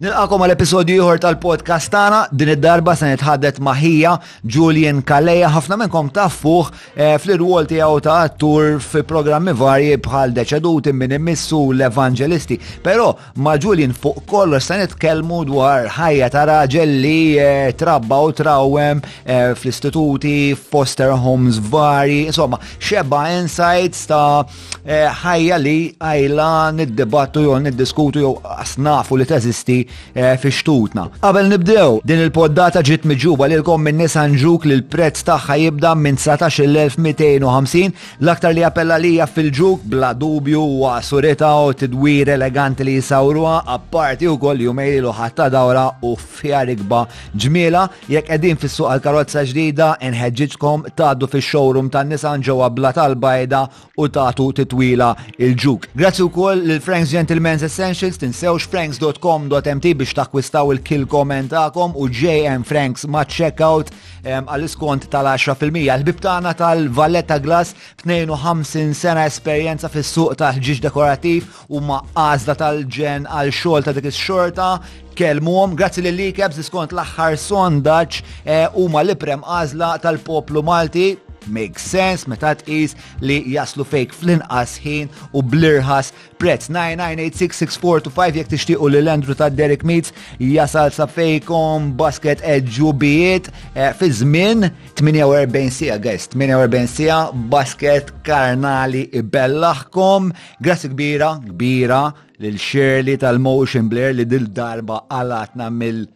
Nilqakom għal episodju ieħor tal-podcast tagħna, din id-darba se nitħaddet maħija Julian Kaleja, ħafna minnkom taffuh eh, fl-irwol tiegħu ta' attur fi programmi varji bħal Deċeduti minn immissu l-Evanġelisti. Però ma' Julian fuq kollox se nitkellmu dwar ħajja ta' raġel li eh, trabba u trawem eh, fl-istituti, foster homes varji, insomma, xeba insights ta' Eh, ħajja li għajla niddibattu jew niddiskutu jew asnafu li teżisti eh, fi xtutna. Qabel nibdew, din il-poddata ġiet miġuba lilkom minn Nissan Ġuk li l-prezz tagħha jibda minn 19,250 l-aktar li appella lija fil-ġuk bla dubju huwa surita u tidwir eleganti li jisawruha apparti wkoll jumejlu ħatta dawra u fjar ikba Ġmiela, jekk qegħdin fis-suq għal karozza ġdida, inħeġġiġkom tgħaddu fix-showroom ta' Nissan ġewwa Blat tal-Bajda u tagħtu titwila il-ġuk. Grazzi wkoll lil Frank's Gentlemen's Essentials, tinsewx franks.com.mt biex takkwistaw il-kilkomen tagħkom u JM Franks ma' checkout għall-iskont tal-10%. Il-ħbib tagħna tal-Valletta Glass 52 sena esperjenza fis-suq tal-ħġiġ dekorattiv u ma għazla tal-ġen għal xogħol ta' dik is-xorta, kelmuhom grazzi lil likebs diskont l-aħħar sondaġġ eh, huma li prem għażla tal-poplu Malti makes sense meta tqis li jaslu fejk fl-inqas ħin u blirħas prezz 9986645 jekk tixtiequ li l-Andrew ta' Derek Meets jasal sa fejkom basket edġubijiet eh, fi żmien 48 sija guys 48 sija basket karnali ibellaħkom Grazzi kbira, kbira lil Shirley tal-Motion Blair li dil darba għalatna mill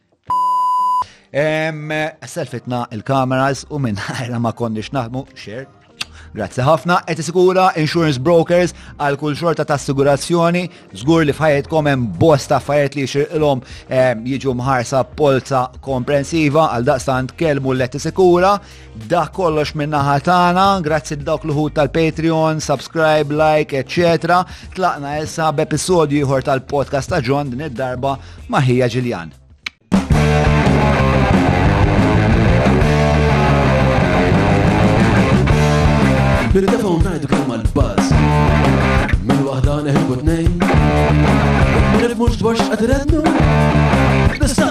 Selfitna il-kameras u minn ħajra ma konniex naħdmu, xer, Grazzi ħafna, qed isikura insurance brokers għal kull xorta ta' assigurazzjoni, żgur li f'ħajjitkom hemm bosta affarijiet li xirqilhom jiġu mħarsa polza komprensiva għal daqstant kelmu l-qed isikura Dak kollox minnaħa tagħna, grazzi dawk l-ħut tal-Patreon, subscribe, like, etc. Tlaqna issa b'episodju ieħor tal-podcast ta' John din id-darba ma' ħija Ġiljan. Bil-defaw najdu kemm għal-baz Minn wahda neħibu t-nejn Nifmux dwar xqadrednu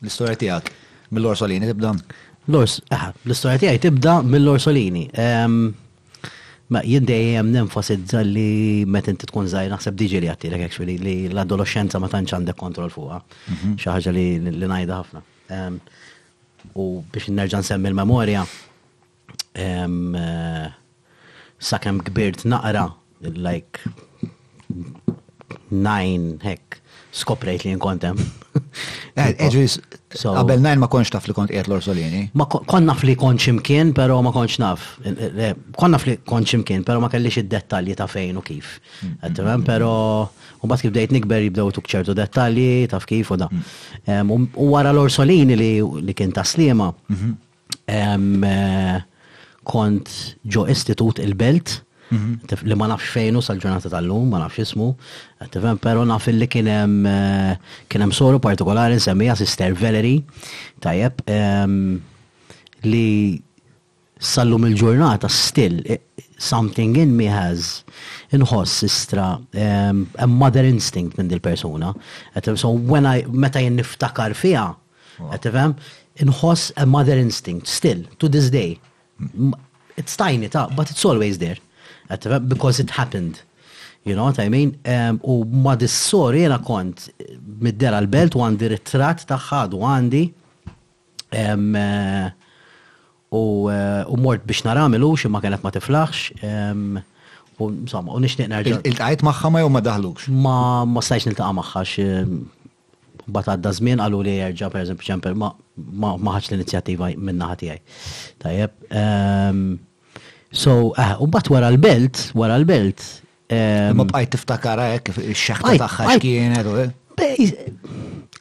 L-istorja tiegħek mill-Orsolini tibda? L-istorja tiegħi tibda mill-Orsolini. Ma jien dejjem nenfasizza li meta inti tkun żgħir naħseb diġi li għattilek actually li l-adolescenza ma tantx għandek kontroll fuqha. Mhm. Xi ħaġa li ngħidha ħafna. U biex nerġa' nsemmi l-memorja, sakemm kbirt naqra, like, nine, hekk, skoprejt li nkontem. Eh, Eġis, għabel nine ma konx taf li kont qiegħed l-orsolini? Ma kon naf li konx imkien, pero ma konx naf. Eh, eh, kon naf li konx imkien, pero ma kellix id-dettalji ta' fejn u kif. Għattimem, pero u bat kif dejt nikber jibdew tuk ċertu dettalji taf kif u da. Mm. U wara l-orsolini li kien ta' slima, mm-hmm. kont ġo istitut il-belt, mhm. li ma nafx fejnu sal-ġurnata tal-lum, ma nafx ismu, għattifem, pero naf li kienem eh, kienem soru partikolari nsemmija Sister Valerie, tajjeb, li sallum il-ġurnata still eh, something in me has inħoss istra a mother instinct minn dil-persuna. So when I, meta jien niftakar fija, Qed tifhem? Inħoss a mother instinct still to this day. It's tiny ta' but it's always there. Qed tifhem? Because it happened. You know what I mean? U ma dissor jena kont mid-dera l-belt u għandi ritrat taħħad u għandi u mort biex naramilu xi ma kienet ma tiflaħx. U insomma, u nixtieq nerġa'. Il-tqajt magħha ma jew ma daħlux? Ma stajx niltaqa' magħha Mbagħad għadda żmien qaluli erġa' pereżempju ċempel ma ma ħadx l-inizjattiva min-naħa tiegħi. Tajjeb. So, u mbagħad wara l-belt, wara l-belt. Ma bqajt tiftakarha hekk ix-xeħta tagħha x'kienet u hekk.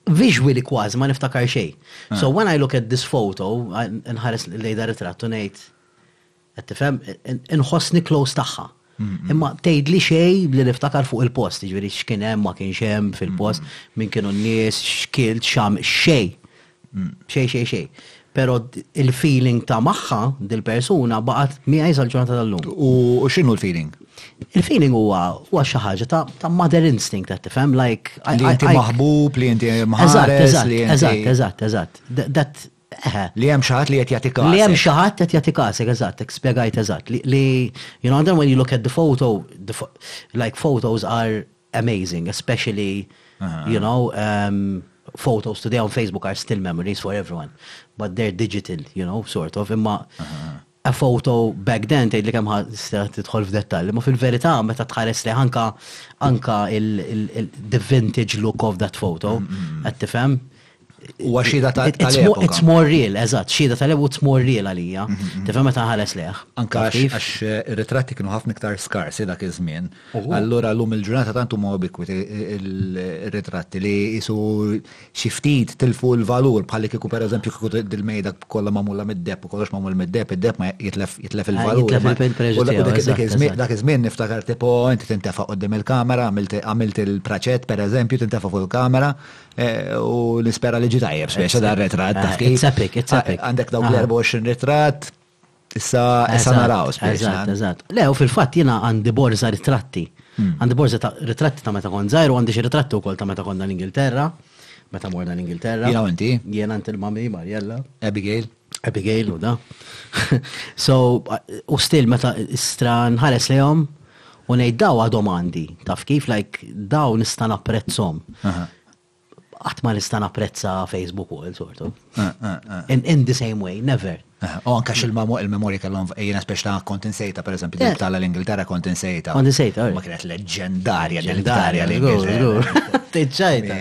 Visually kważi ma niftakar xejn. So when I look at this photo, nħares lejn dar-ritratt u ngħid, Qed tifhem? Inħossni close tagħha. Imma tgħidli xejn li niftakar fuq il-post, jiġifieri x'kien hemm, ma kienx hemm fil-post, min kienu n-nies, x'kilt, x'għam, xejn. Xejn, xejn, xejn. Però il-feeling ta' magħha, dil-persuna, baqgħet miegħi sal-ġurnata tal-lum. U x'inhu l-feeling? Il-feeling huwa huwa xi ħaġa ta' mother instinct, qed tifhem, like. Li inti maħbub, li inti mħares. Eżatt, eżatt, eżatt, eżatt. That Eħe. Li hemm xi ħadd li qed jagħti kasek. Li hemm xi ħadd qed jagħti kasek, eżatt, hekk spjegajt eżatt. Li, you know, and then when you look at the photo, like photos are amazing, especially, you know, photos today on Facebook are still memories for everyone, but they're digital, you know, sort of, imma A photo back then tgħidli kemm ħa tista' tidħol f'dettall, imma fil-verità meta tħares lejh anke anke the vintage look of that photo, qed tifhem? Huwa xhieda tal-epoka. It's more real, eżatt, xhieda tal-epoka u it's more real għalija. Tifhem meta nħares lejh. Anke għax ir-ritratti kienu ħafna iktar skarsi dak iż-żmien. Allura llum il-ġurnata tant huma ubiquiti ir-ritratti li qisu xi ftit tilfu l-valur bħalli kieku pereżempju kieku dil-mejda kollha magħmula mid-deheb u kollox magħmul mid-deheb, id-deheb ma jitlef jitlef il-valur. Jitlef il-preġu tiegħu. Dak iż-żmien niftakar tipo inti tintefa' quddiem il-kamera, għamilt il-praċett pereżempju tintefa' fuq il-kamera u nispera li ġie tajjeb speċi dar-ritratt taf kif. It's epic, it's epic. Għandek dawk l-24 ritratt. Issa, issa naraw, spiċċa. Eżatt, eżatt. Le, u fil-fatt jiena għandi borza ritratti. Hmm. Għandi borza ta' ritratti ta' meta kont zaħir u għandi xi ritratti wkoll ta' meta konna l-Ingilterra. Meta morna l-Ingilterra. Jena inti? Jena inti l-mami, Marjella. Abigail. Abigail u da. so, u stil meta stran ħares li jom, u nejt daw għadhom għandi, taf kif, like, daw nista napprezzom. Qatt ma nista' napprezza Facebook u all sort of. In the same way, never. U anka il-memorja kellhom jiena spex ta' kont insejta pereżempju dik tal l-Ingilterra kont insejta. Kont insejta. Ma kienet leġġendarja leġġendarja l-Ingilterra. Tiċċajta.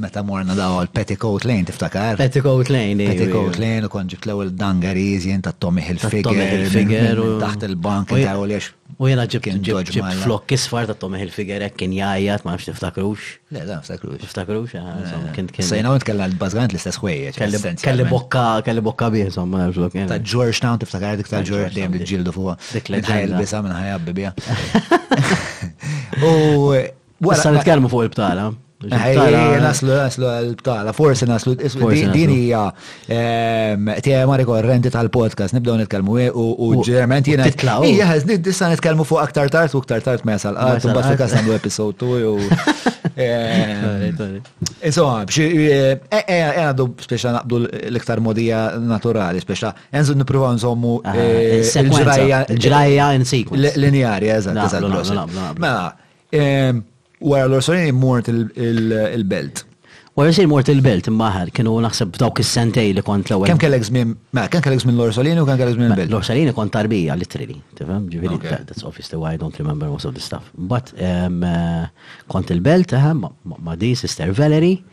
Meta morna daw għal Petticoat Lane tiftakar? Petticoat Lane. Petticoat Lane u kont ġibt l-ewwel dangariż jien ta' Tommy Hilfiger. Tommy Hilfiger. Taħt il-bank. Taw li għax U jena ġibt ġibt flok kisfar ta' Tommy Hilfiger hekk kien jgħajjat ma nafx niftakrux. Le, da niftakrux. Niftakrux, eh, eh, kien kien. Sejna kont kellha bażgħant l-istess ħwejjeġ. Kelli bokka, kelli bokka bih insomma nafx lok. Ta' Georgetown tiftakar dik ta' George dejjem ġildu fuqha. Dik li ħajja l-bisa minn ħajja bibiha. U Issa nitkellmu fuq il-btala. Naslu, naslu l-btala, forsi naslu, din hija ehm, tema rikorrenti tal-podcast, nibdew nitkellmu eh, u ġerment jiena. Titlaw. Ija, issa nitkellmu fuq aktar tard u aktar tard ma jasal qatt, u bat fil-kas nagħmlu episode tu u. Ehm, insomma, bxi, għandu eh, eh, speċa naqbdu l-iktar modija naturali, speċa, għanzu nipruvaw nżommu il-ġrajja. Il-ġrajja in sequence. Lineari, eżatt, eżatt. Mela, Wara l-orsolini mort il-belt. Wara xejn mort il-belt imma aħar kienu naħseb dawk is-sentej li kont l-ewwel. Kemm kellek żmien, mela kemm kellek żmien l-Orsolini u kemm kellek żmien il-belt? L-Orsolini kont tarbija literally, tifhem? Ġifieri that's obviously why I don't remember most of the stuff. But kont il-belt ma' di Sister Valerie.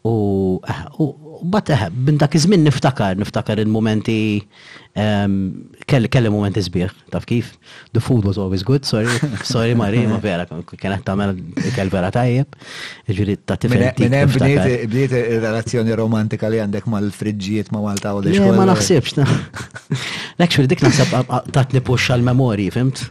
U bat eħe, minn dak iż-żmien niftakar, niftakar il-momenti, kelli momenti sbieħ, taf kif? The food was always good, sorry, sorry Mari, ma vera, kienet tagħmel ikel vera tajjeb. Ġifieri ta' tifel. Minn hemm bdiet ir-relazzjoni romantika li għandek mal-friġġijiet ma' Malta u l Ma naħsibx. Actually dik naħseb tatni puxxa l-memorji, fimt?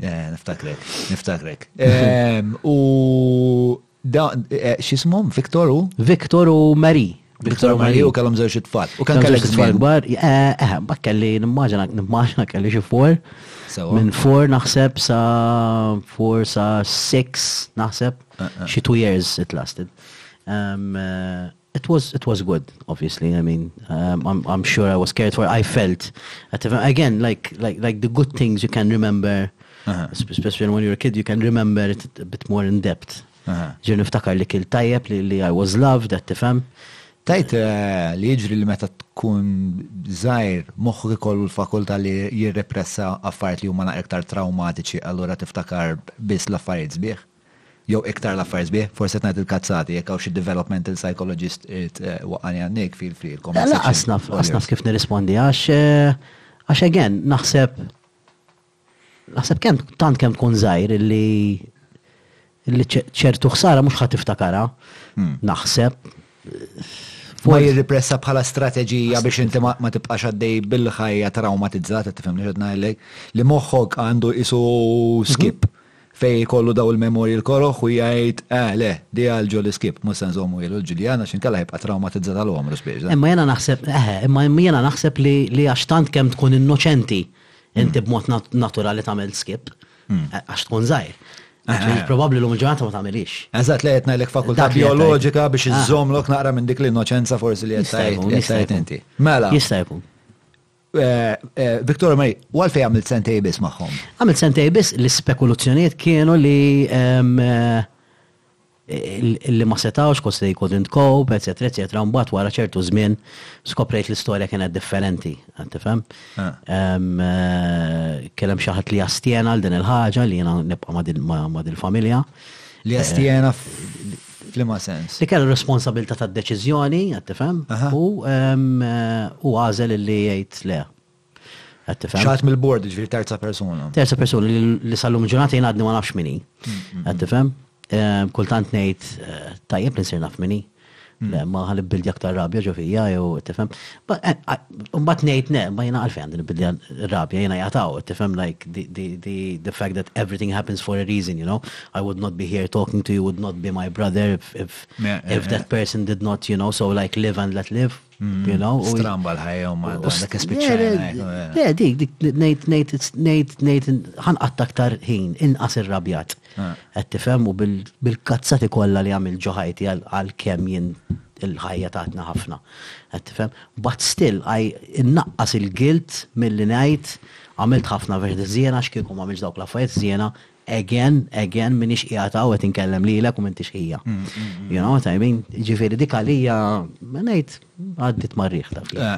Eh, niftakrek, niftakrek. U da, eh, xismom, Viktor u? Viktor u Mari. Viktor u Mari u kellhom żewġ tfal. U kan kellek tfal kbar, eh, eh, ma kelli nimmaġina, nimmaġina kelli xi for. Minn for naħseb sa for sa six naħseb xi two years it lasted. It was it was good, obviously. I mean, um, I'm, I'm sure I was cared for. I felt, at, again, like, like, like the good things you can remember, uh-huh. especially when you're a kid, you can remember it a bit more in depth. Uh-huh. Ġir niftakar li kil tajjeb li, li I was loved, that tifem. Tajt eh, li jiġri li meta tkun zaħir moħħu ikollu l-fakulta li jirrepressa affarijiet li huma naqra iktar traumatiċi, allura tiftakar biss l-affarijiet sbieħ? Jew iktar l-affarijiet sbieħ, forsi qed ngħid il-kazzati, jekk hawn xi developmental psychologist irid iwaqqagħni għan-nik, feel free, il-comment section. Le, lanqas naf, lanqas naf kif nirrispondi għax, għax again, naħseb, naħseb kemm, tant kemm tkun żgħir li li ċertu ħsara mhux ħadd tiftakarha, hmm. naħseb. Ma jirripressa bħala strateġija biex inti ma tibqax għaddej bil-ħajja traumatizzata tifhem li ġedna li moħħok għandu isu skip. Mhm. Fejn ikollu dawn il-memorji l-koroh u jgħid, ah, le, di għal Jolly Skip, mhux se nżommu hi lil Julian għax inkella jibqa' trawmatizzat għal għomru sbiex dan. Imma jiena naħseb, eħe, imma jiena naħseb li li għax tant kemm tkun innoċenti inti b'mod naturali tagħmel skip għax tkun żgħir. Probabbli llum il-ġurnata ma tagħmilhiex. Eżatt, le qed ngħidlek fakultà bijoloġika biex iżżommlok naqra minn dik l-innoċenza forsi li qed tgħid inti. Mela. Jista' jkun. Viktor Mari, u għalfej għamilt sentej biss magħhom? Għamilt sentej biss li spekulazzjonijiet kienu li li ma setawx kos li jkun intkob, eccetera, eccetera, un bat wara ċertu żmien skoprejt l-istorja kienet differenti, għattifem? Kellem xaħat li jastjena għal din il-ħagġa li jena nibqa ma dil-familja. Li jastjena F'liema sens? Li kellu responsabilità tad-deċiżjoni, qed tifhem, u hu għażel li jgħid le. Qed tifhem? Xaħat mill-bord, ġifieri terza persuna. Terza persuna li sal-lum ġurnata jien għadni ma nafx minni. Qed tifhem? Kultant ngħid tajjeb li nsir naf minni. Le, ma ħalib bildi aktar rabja ġo fija jew tifhem. Umbat nejt, ne, ma jena għalfejn għandin bidli rabja, jena jataw, tifem like the fact that everything happens for a reason, you know? I would not be here talking to you, would not be my brother if, if, if that person did not, you know, so like live and let live. Mm. You know? Stramba l-ħajja u ma dak ispiċċajna. Le, dik, dik, nejt, nejt, nejt, nejt, ħan attaktar ħin, inqas irrabjat. Għed ah. tifem u bil-kazzati kolla li għamil ġoħajti għal-kem jien il-ħajja tatna ħafna. Qed tifhem? But still, I innaqqas il-guilt milli ngħid għamilt ħafna affarijiet żjiena għax kieku ma għamiltx dawk l-affarijiet żjiena, again, again, m'iniex qiegħed hawn qed inkellem lilek u m'intix ħija. You know what I mean? Ġifieri dik għalija ngħid għaddiet mar-riħ ta' fija.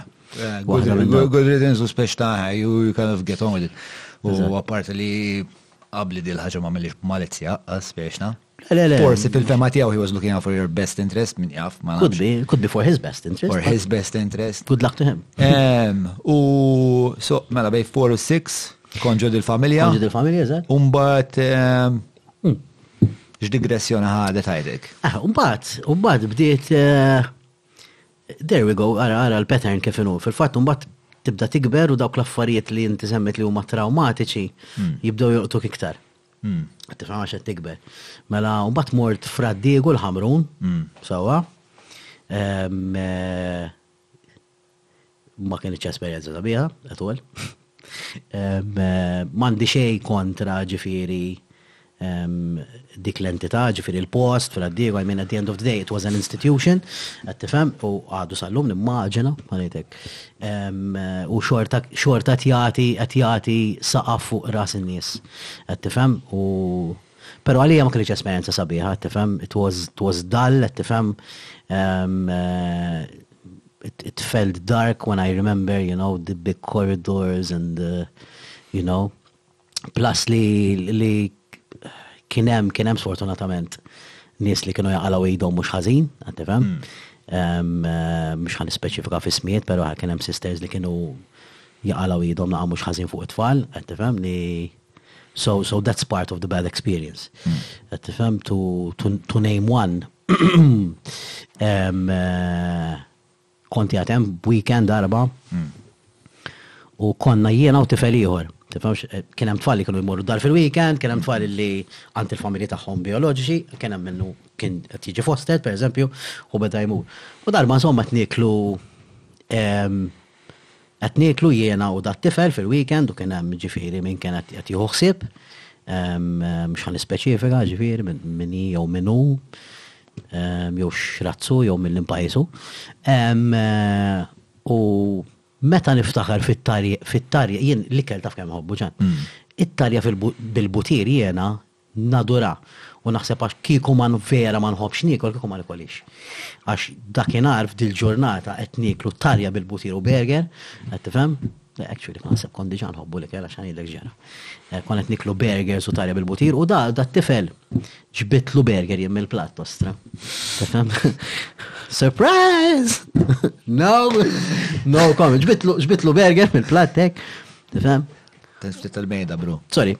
Good riddance u speċ ta' you kind of get on with it. U apparti li qabli dil-ħaġa ma' millix b'malizja, speċna. Forsi fil-fema tiegħu he was looking out for your best interest, min jaf. Could be, could be for his best interest. For his best interest. Good luck to him. U so, mela bej 4 u 6, konġu dil-familja. Konġu dil-familja, eżat. Umbat, hmm. x'digressjoni ħadet għajdek? Ah, umbat, umbat bdiet, eh, there we go, ara, ara l-pattern kif inu. Fil-fatt, umbat tibda tikber u dawk l-affarijiet li inti semmet li huma traumatiċi hmm. jibdew joqtuk iktar. Qed tifhem għax qed tikber. Mela mbagħad mort f'Raddiegu l-Ħamrun, sewwa. Ma kienx esperjenza sabiħa, at all. M'għandi xejn kontra ġifieri dik l-entità, ġifieri l-post f'Raddiegu, I mean at the end of the day it was an institution, qed tifhem, u għadu sal-lum nimmaġina, ħa ngħidlek. u xorta xorta qed jagħti qed jagħti saqaf fuq ras in-nies. Qed tifhem? U Però għalija ma kellix esperjenza sabiħa, qed tifhem? It was it was dull, qed tifhem? It felt dark when I remember, you know, the big corridors and you know. Plus li, li kienem, kienem sfortunatament nies li kienu jaqalaw idom mhux ħażin, għad tifhem. Mhux ħan speċifika fis-smiet, però kien hemm sisters li kienu jaqalaw idom naqa' mhux ħażin fuq it-tfal, qed tifhem li so so that's part of the bad experience. Qed tifhem to, to, to name one. Kont qiegħed hemm b'weekend darba u konna jiena u tifel ieħor. Tifhemx, eh, kien hemm tfal li kienu jmorru dar fil-weekend, kien hemm tfal li għand il-familji tagħhom bioloġiċi, kien hemm minnu kien qed jiġi foster, per eżempju, u beda jmur. U darba insomma qed nieklu ehm, Qed nieklu jiena u dat-tifel fil-weekend u kien hemm ġifieri min kien qed jieħu ħsieb, mhux ħa nispeċifika ġifieri min hi jew min hu, jew x'razz hu jew minn liema pajjiż hu. U meta niftakar fit-tarja, jien l-ikel taf kemm inħobbu Ġan, it-tarja bil-butir jiena Nadura, u naħseb għax kieku ma vera ma nħobbx niekol kieku ma nikolhiex. Għax dakinhar f'dil-ġurnata qed nieklu tarja bil-butir u burger, qed tifhem? Le, actually kont naħseb kont diġà nħobbu l-ikel għax ħa ngħidlek x'ġara. Kont qed nieklu burgers u tarja bil-butir u da dat-tifel ġbidtlu burger jien mill-platt, ostra. Tifhem? Surprise! No, no comment. Ġbidtlu burger mill-platt hekk, tifhem? Ftit tal-bejda, bro. Sorry.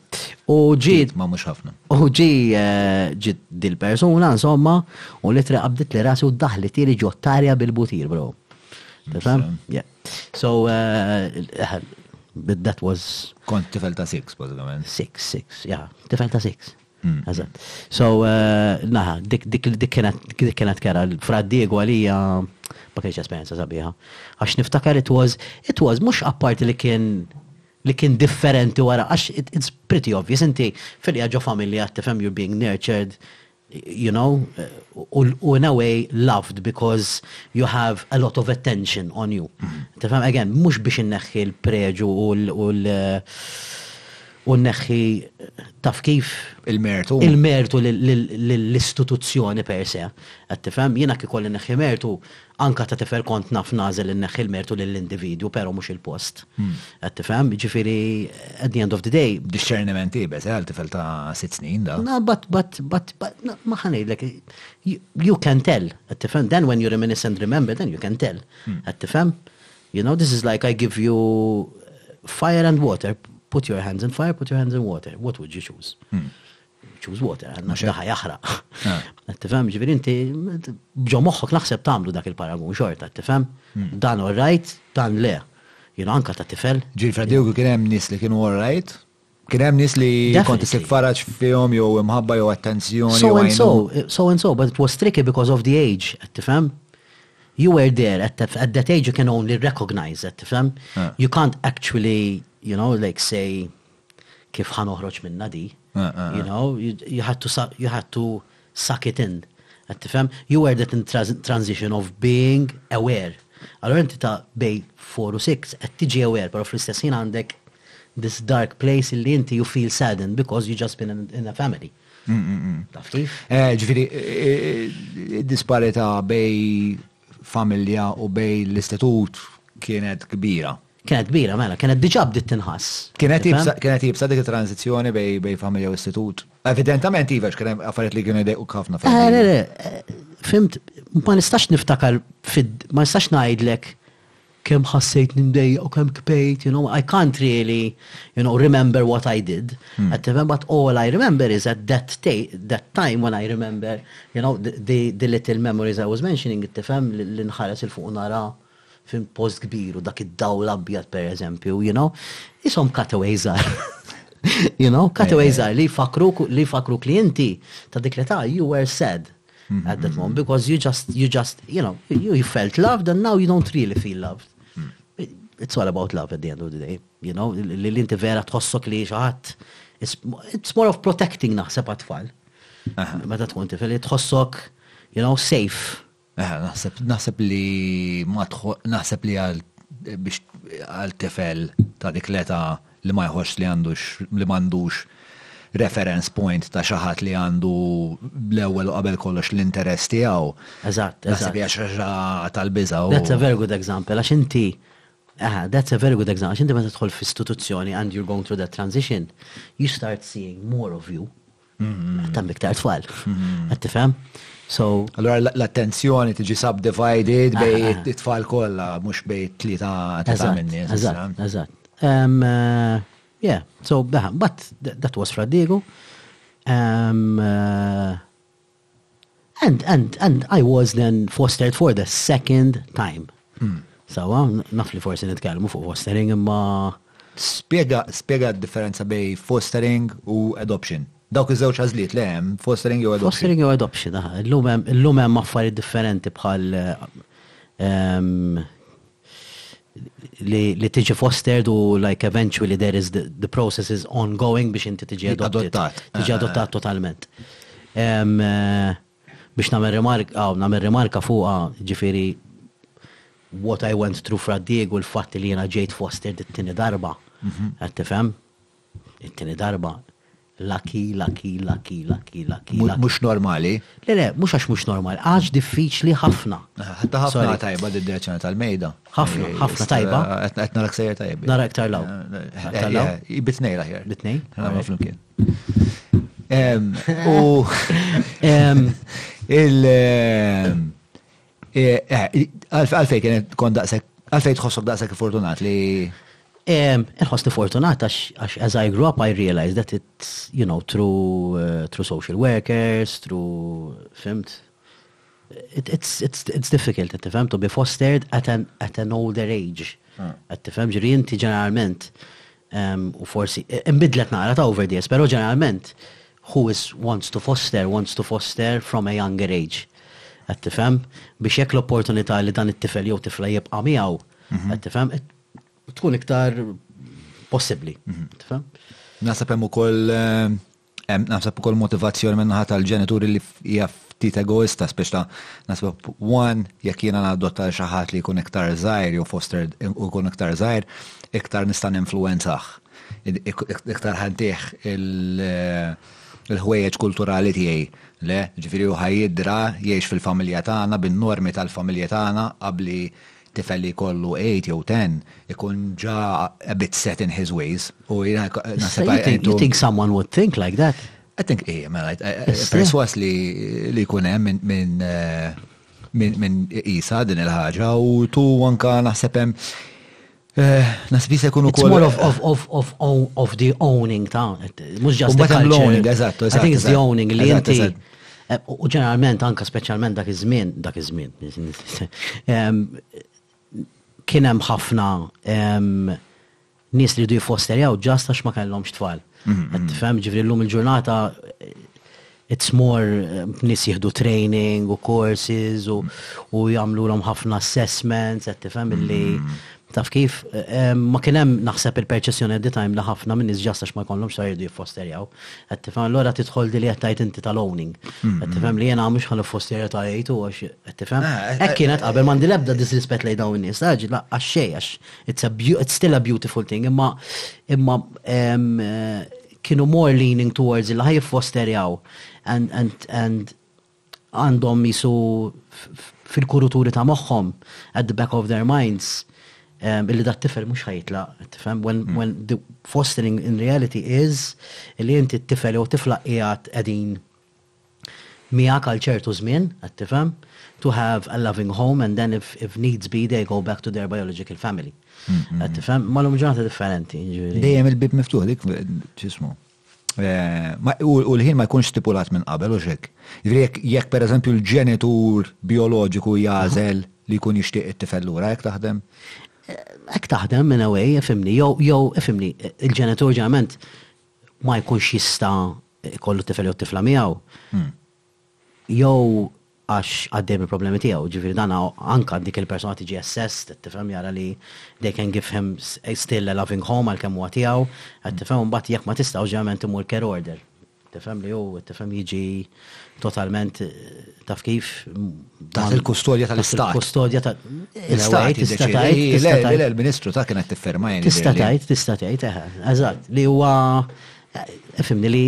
U ġi. Ma mhux ħafna. U ġi eh, ġi dil-persuna, insomma, u li tre qabdit li rasi u daħli tieli ġottarja bil-butir, bro. Tifhem? Yeah. So, eh, but that was. Kont tifel ta' six, bażikament. Six, six, yeah. Tifel ta' six. Eżatt. So, eh, naħa, dik kienet kera, fra Diego għalija ma kienx esperienza sabiħa. Għax niftakar it was, it was mux apparti li kien li kien differenti wara, għax it's pretty obvious, inti fil-qja ġo familja, tifem you're being nurtured, you know, eh, u in a way loved because you have a lot of attention on you. Mm-hmm. Tifem, again, mux biex inneħħi l-preġu u l- u nneħħi taf kif? Il-mertu. Il-mertu lill-istituzzjoni per se. Qed tifhem? Jiena kieku kolli nneħħi mertu, anke ta' tifel kont naf nagħżel inneħħi l-mertu lill-individwu, però mhux il-post. Qed tifhem? Jiġifieri, at the end of the day. Dixxerniment iebes, eh, għal tifel ta' sitt snin dan. No, but, but, but, but, ma ħa ngħidlek, you can tell, qed tifhem? Then when you reminisce and remember, then you can tell. Qed tifhem? You know, this is like I give you fire and water, put your hands in fire, put your hands in water, what would you choose? Hmm. Choose water, għanna xtaħa jahra. Tifem, ġivir inti, bġo moħħok naħseb tamlu dak il-paragun xorta, tifem, hmm. dan all right, dan le. Jina anka ta' tifel. Ġil fradewgu kien hemm nis li kienu all right, Kien hemm nies li kont isib faraġ fihom jew imħabba jew attenzjoni. So and so, so and so, but it was tricky because of the age, qed tifhem? You were there at, at that age you can only recognize, qed tifhem? Ah. You can't actually, you know, like say kif ħan oħroġ minna di. Ah, ah, you know, you, you had to you had to suck it in. Qed tifhem? You were that in transition of being aware. Allura inti ta' bejn four u six qed tiġi aware, però fl-istess ħin għandek this dark place illi inti you feel saddened because you just been in a family. Taf kif? Eh, ġifieri, eh, disparità bej familja u bej l-istitut kienet kbira. Kienet kbira, mela, kienet diġà bdiet tinħass. Kienet iebsa, kienet iebsa dik it-tranżizzjoni bej, bej familja u istitut. Evidentament iva, x'kien hemm affarijiet li kienu jdejquk ħafna fil Eh, le, le, eh, fimt, ma nistax niftakar fid, ma nistax ngħidlek kemm ħassejt nindejjaq u kemm kbejt, you know, I can't really, you know, remember what I did. Hmm. Qed tifhem, but all I remember is at that, that time when I remember, you know, the, the, the little memories I was mentioning, qed tifhem li nħares il fuq nara Fim post kbir u dak id-dawl abjad per eżempju, you know, ishom cutaways żgħar. You know, cutaways żgħar li jfakru li jfakru li inti ta' dik l-età you were sad at that moment because you just you just you know you, you felt loved and now you don't really feel loved. It's all about love at the end of the day, you know, li inti vera tħossok li xaħat. It's more of protecting naħseb għat-tfal. Meta tkun tifel, tħossok, you know, safe. Eħe, naħseb, naħseb li matħu, naħseb li għal biex għal tifel ta' dik l-età li ma jħoss li għandux li m'għandux reference point ta' xi ħadd li għandu l-ewwel u qabel kollox l-interess tiegħu. Eżatt, eżatt. Naħseb tal-biża. That's a very good example għax inti Aha, that's a very good example. Xinti meta tħol f'istituzzjoni and you're going through that transition, you start seeing more of you. Mm-hmm. Tam iktar tfal. Mm-hmm. Qed tifhem? So Allora l-attenzjoni tiġi subdivided bej ah, ah, ah. it-tfal kollha mhux bej tlieta ta' minni. Eżatt, eżatt. Um, uh, yeah, so but that was Fradigu. Um, uh, And, and, and I was then fostered for the second time. Hmm. Sawa, naf li forsi nitkellmu fuq fostering imma. Spiega, spiega differenza bej fostering u adoption. Dawk iż-żewġ għażliet li hemm, fostering jew adoption. Fostering jew adoption, aha. Illum hemm affarijiet differenti bħal ehm, li tiġi fostered u like eventually there is the process is ongoing biex inti tiġi adottat. Tiġi adottat totalment. Eh, biex namer rimarka, namer rimarka fuqa ġifiri what I went through fraddieg u l-fatt li jena ġejt fostered it-tini darba. Mhm. Għattifem? It-tini darba. Lucky, lucky, lucky, lucky, lucky. Mhux normali? Le, le, mhux għax mhux normali, għax diffiċli ħafna. Ħatta ħafna tajba d direzzjoni tal-mejda. Ħafna, eh, ħafna tajba. Eh, qed narak sejjer tajba. Nara iktar law. Eh, Bitnej laħjar. Bitnej? Nara flimkien. U il- Għalfej kienet kont daqshekk, għalfej tħossok daqshekk fortunat li. Inħossni fortunat għax as I grew up I realized that it's, you know, through uh, social workers, through, fimt? It's difficult, tifhem, to be fostered at an, at an older age. Ah. Tifhem, ġiri inti ġeneralment u forsi imbidlet naqra ta' over the years, pero ġeneralment who is wants to foster, wants to foster from a younger age. Qed tifhem? Biex jekk l-opportunità li dan it-tifel jew tifla jibqa' miegħu, qed tifhem, tkun iktar possibbli. Tifhem? Naħseb hemm ukoll Hemm naħseb ukoll motivazzjoni min-naħa tal-ġenituri li hija ftit egoista spiex ta' naħseb one jekk jiena nadotta xi ħadd li jkun iktar żgħir jew foster u jkun iktar żgħir, iktar nista' ninfluwenzah. Iktar ħantih il-ħwejjeġ kulturali tiegħi. Le, ġifieri hu ħajidra jgħix fil-familja tagħna bin-normi tal-familja tagħna qabli Tifel li jkollu eight jew ten ikun ġa a bit set in his ways u jiena naħseb għajdu. You think someone would think like that? I think eh, mela, perswas li jkun hemm minn minn isa din il-ħaġa u tu anka naħseb hemm eh, Nasib jisa jkunu kol. It's more of, of, of, of, of the owning ta' mux ġast. But I'm owning, eżattu, eżattu. I think it's the owning li jinti. U ġeneralment, anka speċjalment dak iż-żmien, dak iż-żmien, kien hemm ħafna nies li jdu jiffosterjaw ġast għax ma kellhomx tfal. Mhm. Tifhem, ġifri llum il-ġurnata it's more nies jieħdu training u courses u jagħmlulhom ħafna assessments, qed tifhem li mhm. Taf kif, ma kien hemm naħseb il-perċessjoni at the time li ħafna min-nies ġast għax ma jkollhomx sar jridu jiffosterjaw. Qed tifhem allura tidħol din li qed tgħid inti tal-owning. Qed tifhem li jiena mhux ħa niffosterja ta' jgħid hu għax qed tifhem. Hekk kienet qabel m'għandi l-ebda disrispett lejn dawn in-nies, ta' ġid laqqas xejn għax it's a it's still a beautiful thing imma imma kienu more leaning towards li ħa jiffosterjaw and and and għandhom qisu fil-kuruturi ta' moħħhom, at the back of their minds, illi dat tifel mhux ħajtlaq, tifhem, when, hmm. when the fostering in reality is illi inti t-tifel jew tifla qiegħed qegħdin miegħek għal ċertu żmien, qed tifhem, to have a loving home and then if, if needs be they go back to their biological family. Hmm, hmm, qed tifhem, malhom ġurnata differenti. Dejjem il-bib miftuħ dik ġismu. U l-ħin ma jkunx stipulat minn qabel u xek. Jekk per eżempju l-ġenitur bioloġiku jazel li jkun jixtieq it-tifel lura, jekk taħdem? Ek taħdem minn awej, efimni, jew efimni, il-ġenitur ġeneralment ma jkunx jista' kollu tifel jew tifla miegħu. Hmm. jew għax għaddej minn problemi tiegħu, ġifieri dan anke għal dik il-persuna tiġi assessed, qed tifhem, jara li they can give him still a loving home għalkemm huwa tiegħu, qed tifhem, u mbagħad jekk ma tistgħux ġeneralment imur care order, tifhem, li hu, qed tifhem, jiġi totalment, taf kif, Taħt il-kustodja tal-Istat. Taħt il-kustodja tal-. L-Istat tista' tgħid. Le, le, le, l-Ministru ta' kien qed tifferma jien. Tista' tgħid, tista' tgħid, eħe, eżatt, li huwa, fimni li.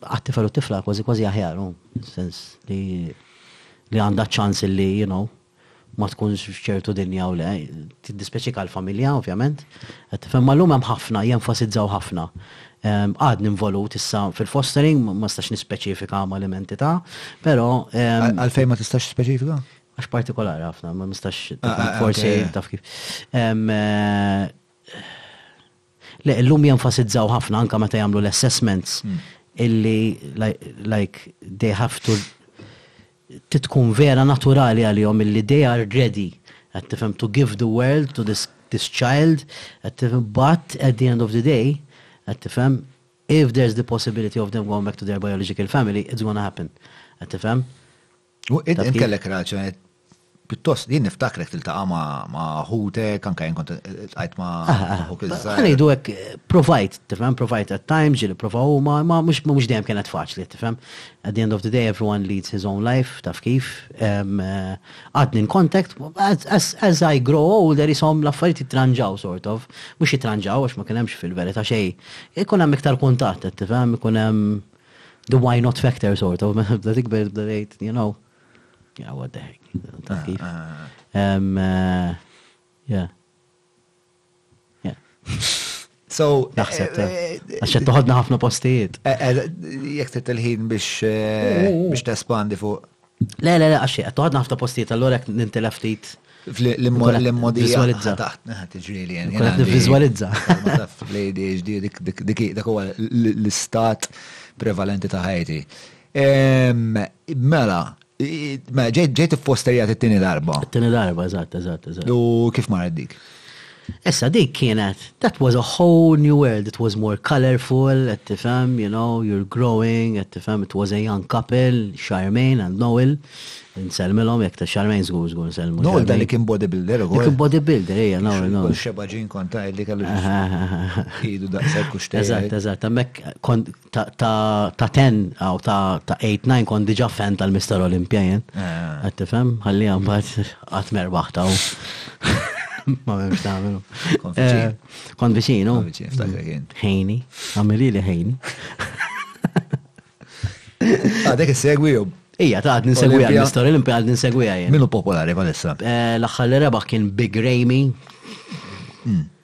għat-tifel u t-tifla kważi kważi aħjar hu, sens li li għandha ċans li, you know, ma tkunx f'ċertu dinja u le, tiddispeċik għall-familja ovvjament. Qed tifhem ma llum hemm ħafna jenfasizzaw ħafna. Ehm, għad ninvolut issa fil-fostering, ma stax nispeċifika ma l-imentità, però. Ehm, għalfejn ma tistax speċifika? Għax partikolari ħafna, ma nistax ah, ah, ah, forsi taf kif. Ehm, eh, Le, illum jenfasizzaw ħafna anke meta jagħmlu l-assessments illi like they have to tkun vera naturali għalihom illi they are ready qed tifhem to give the world to this this child qed tifhem but at the end of the day qed tifhem if there's the possibility of them going back to their biological family it's gonna happen qed tifhem. Int kellek relazzjoni Pittost, jien niftakrek tiltaqa ma' ħutek, anka jien kont għajt ma' ħuk iż-żar. Għanidu għek, provajt, tifem, provajt at times, ġili provaw, ma' ma' mux ma' mux dejjem kienet faċli, tifem. At the end of the day, everyone leads his own life, taf kif. Għadni in contact, as I grow older, jisom l-affarijiet jitranġaw, sort of. Mux jitranġaw, għax ma' kienemx fil-verita xej. Ikun hemm iktar kuntat, tifem, ikun hemm the why not factor sort of, bda tikber, bda tgħid, you know, you know what the heck, ta' ah, kif. Ah, ah. Um, uh, yeah. Yeah. So, naħseb, eh, eh, eh, għaxet toħodna ħafna postijiet. Jek t-telħin biex biex t-espandi fuq. Le, le, le, għaxi, għattu għadna ħafna postijiet, allora jek nintilef ftit. L-immodija taħt neħat ġrili għen. Għet nivvizualizza. Dak huwa l-istat prevalenti ta' ħajti. Mela, mela ġejt f-fosterijat it-tini darba. It-tini darba, eżatt, eżatt, eżatt. U kif marret dik? Issa dik kienet, that was a whole new world, it was more colourful, qed tifhem, you know, you're growing, qed tifhem, it was a young couple, Charmaine and Noel, nsellmilhom jekk ta' Charmaine żgur żgur nsellmu. Noel dan li kien bodybuilder ukoll. Kien bodybuilder, ejja, Noel, Noel. Xebaġin konta li kellu jidu daqshekk u xtejn. Eżatt, eżatt, hemmhekk ta' ten għaw ta' eight nine kon diġa fan tal-Mister Olimpia jen. Ah. Għed tifem, għalli għan bat għat merbaħ ta' Ma memx ta' għamilu. Kon vicino. Ħejni, għamili li ħejni. Għadek ah, s-segwi jom. Ija, ta' għad nsegwi għal Mister Olimpia għad nsegwi għajen. Minu popolari palissa? Eh, L-axħalli rebaħ kien Big Ramy. Hmm.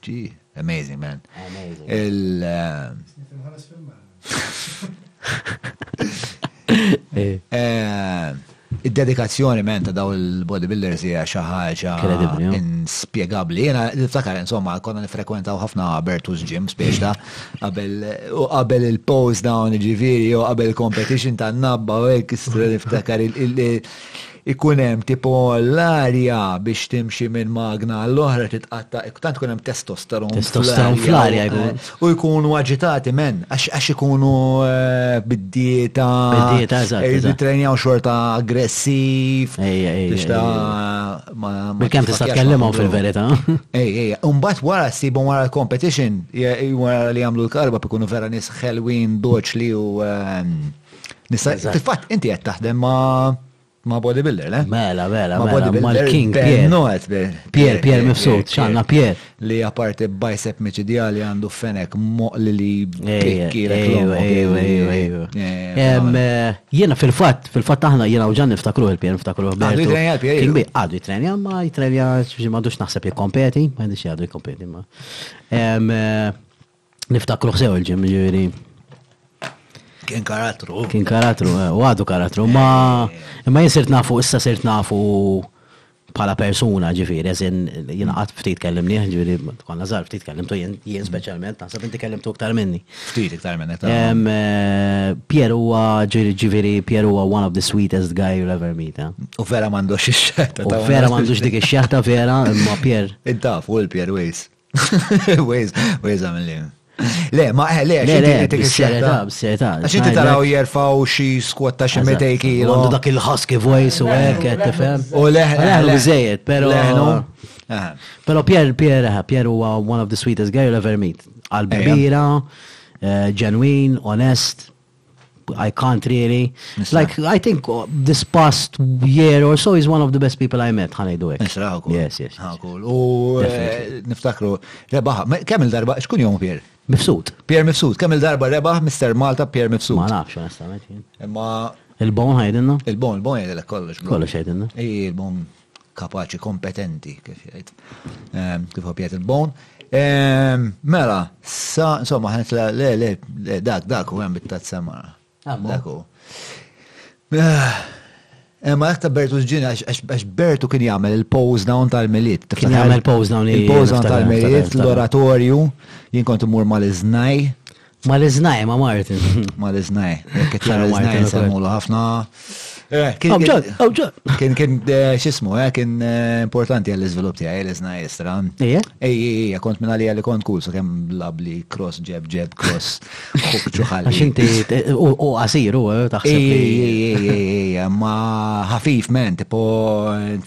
Ġi, amazing man. Amazing. Il. Eh. Eh, id-dedikazzjoni men ta' daw il-bodybuilders hija xi ħaġa inspjegabbli. Jiena niftakar insomma konna nifrekwentaw ħafna Bertus Gym speċta qabel u qabel il-pose dawn ġifieri jew qabel il-competition tan-nabba u hekk niftakar il- ikun hemm tipo l-arja biex timxi minn magna għall-oħra titqatta, tant ikun hemm testosteron. Testosteron fl-arja jkun. U jkunu aġitati men, għax ikunu eh, bid-dieta. Bid-dieta, eżatt. Irridu trenjaw xorta aggressiv. Ejja, ejja. Biex ta' ma. Bil-kem tista' tkellimhom fil-verità. Ej, ej, mbagħad wara sibhom wara l-competition, wara li jagħmlu l-karba ikunu vera nies ħelwin doċli u eh, Nista' fil-fatt inti qed taħdem ma' ma' bodybuilder, le? Mela, mela, ma' mela, bodybuilder king Pierre. No, għet Pierre, Pierre mifsud, xanna Pierre. Li apparti bicep miċidjali għandu fenek moqli li pikki Jena fil-fat, fil-fat aħna jena uġan niftakru il-Pierre niftakru. Għadu jitrenja l-Pierre. Għadu jitrenja, ma jitrenja, ma dux naħseb jikompeti, ma jidix jgħadu jikompeti. Niftakruh sew il-ġim, ġifieri. Kien karattru. Kien karattru, eh, u għadu karattru. Ma eh. imma jien sirt nafu, issa sirt nafu bħala persuna ġifieri, eżin jiena qatt ftit kellimni, ġifieri konna żgħar ftit kellimtu jien jien speċjalment, naħseb inti kellimtu iktar minni. Ftit iktar minni. Eh, Pier huwa ġifieri Pier huwa one of the sweetest guy you'll ever meet. U vera m'għandux ix-xeħta. U vera m'għandux dik ix-xeħta vera imma Pier. Intaf, u l-Pier Waze. Wejz, wejz għamilli. Le, ma eh, le, le, le, b'serjetà, b'serjetà. Għax inti taraw jerfaw xi skwat ta' xi metej kilo. Għandu dak il-husky voice u hekk qed tifhem. U leħ, leħ biżejjed, però. Però Pierre, Pierre, Pierre huwa one of the sweetest guy you'll ever meet. Qalb kbira, eh, ġenwin, onest, I can't really. Like, I think uh, this past year or so is one of the best people I met, ħana jdu għek. Yes, yes. U eh, niftakru, rebaħ, kemm il-darba, xkun jom Pier? Mifsud. Pier Mifsud, kemm il-darba rebaħ, Mr. Malta, Pier Mifsud. Ma nafx, onestament. Imma. Il-bon ħajdinna? Il-bon, il-bon jgħidilek kollox. Kollox ħajdinna. Ej, il-bon. kapaċi, kompetenti, kif jgħid, ehm, kif jgħid il-bon. Ehm, mela, sa, insomma, ħanet la, le, le, dak, dak, u għem bit-tat samara. Ah, dak u. Emma eh, għakta Bertu ġġina, għax Bertu kien jgħamil il-pose down tal-miliet. Kien jgħamil il-pose down il-pose down tal-miliet, l-oratorju, jien kont imur mal-iznaj. Ma l-iznaj, ma Martin. Ma l-iznaj. Kħara Martin. Semmulu ħafna. Eh, kien kien eh, xismu, eh, kien importanti għall-izvilup tijaj, l-iznaj istra. Ija? Ija, ija, kont minna li għalli kont kull, so kem labli, cross, jeb, jeb, cross, kuk ġuħalli. Xinti, u għasir, u taħseb. Ija, ija, ija, ma ħafif men, tipo,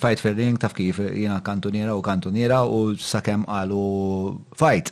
fight fil-ring, taf kif, jina kantuniera u kantuniera u sakem għalu fight.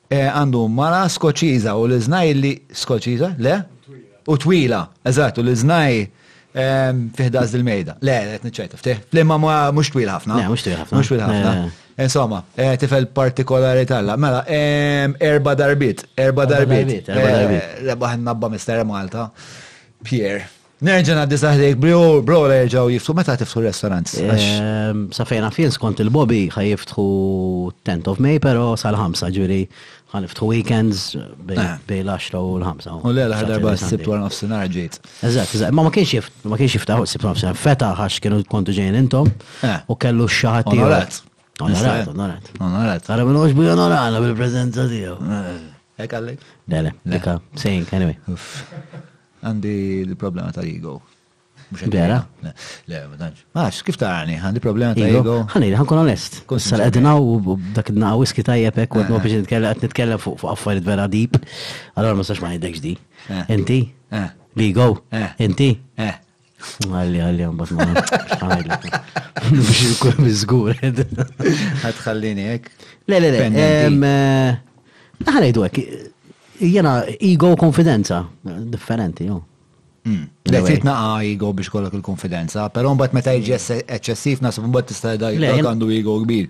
Għandu mara Skoċċiża u l-iżnaj li, Skoċċiża? Le? U twila, eżatt, u l-iżnaj fih daqs dil-mejda. Le, qed niċċajta ftih. Flimma mhux twil ħafna. Le, mhux twil ħafna. Mhux twil ħafna. Insomma, tifel partikolari talla. Mela, erba' darbit, erba' darbit. Erba' darbit. Rebaħ nabba Mister Malta, Pierre. Nerġa' ngħaddi taħdejk bro la jerġgħu jiftħu meta tiftħu restaurants. Ehm, sa fejn għafien skont il-Bobby ħaj jiftħu 10th of May pero sal-5 ġuri ħan iftħu weekends bej ah. l-10 u l-5. U l-għela ħadar bas sibt għal nofsinar ġejt. Eżat, eżat, ma ma kienx jift, ma kienx jiftaħu sibt nofsinar. Feta ħax kienu kontu ġejn intom eh. u kellu x-xaħat tiegħu. Onorat. Onorat, onorat. Onorat. Għara minn uġbu jonorana bil-prezenza tiegħu. Eh. Ekallek? Dele, dika, sejn, anyway. Għandi l-problema tal-ego. Vera? Le, ma danċ. Max, kif tarani, għandi problema ta' ego. Għani, għankun onest. Kun sal għedinaw dak id-naqa whisky tajjeb ek, għed ma biex nitkellem, għed nitkellem fuq affarijiet vera deep. Allora ma sax ma jidekx di. Eh. Inti? Eh. L-ego? Eh. Inti? Għalli, għalli, għambat ma. Biex il-kur bizgur. Għadħallini ek. Le, le, le. Għanajdu eh, ek. Jena ego konfidenza differenti, jo. Hmm. Le fit naqa ego biex kollok il-konfidenza, pero mbat meta iġi eccessif nasib mbat tista' għandu ego kbir.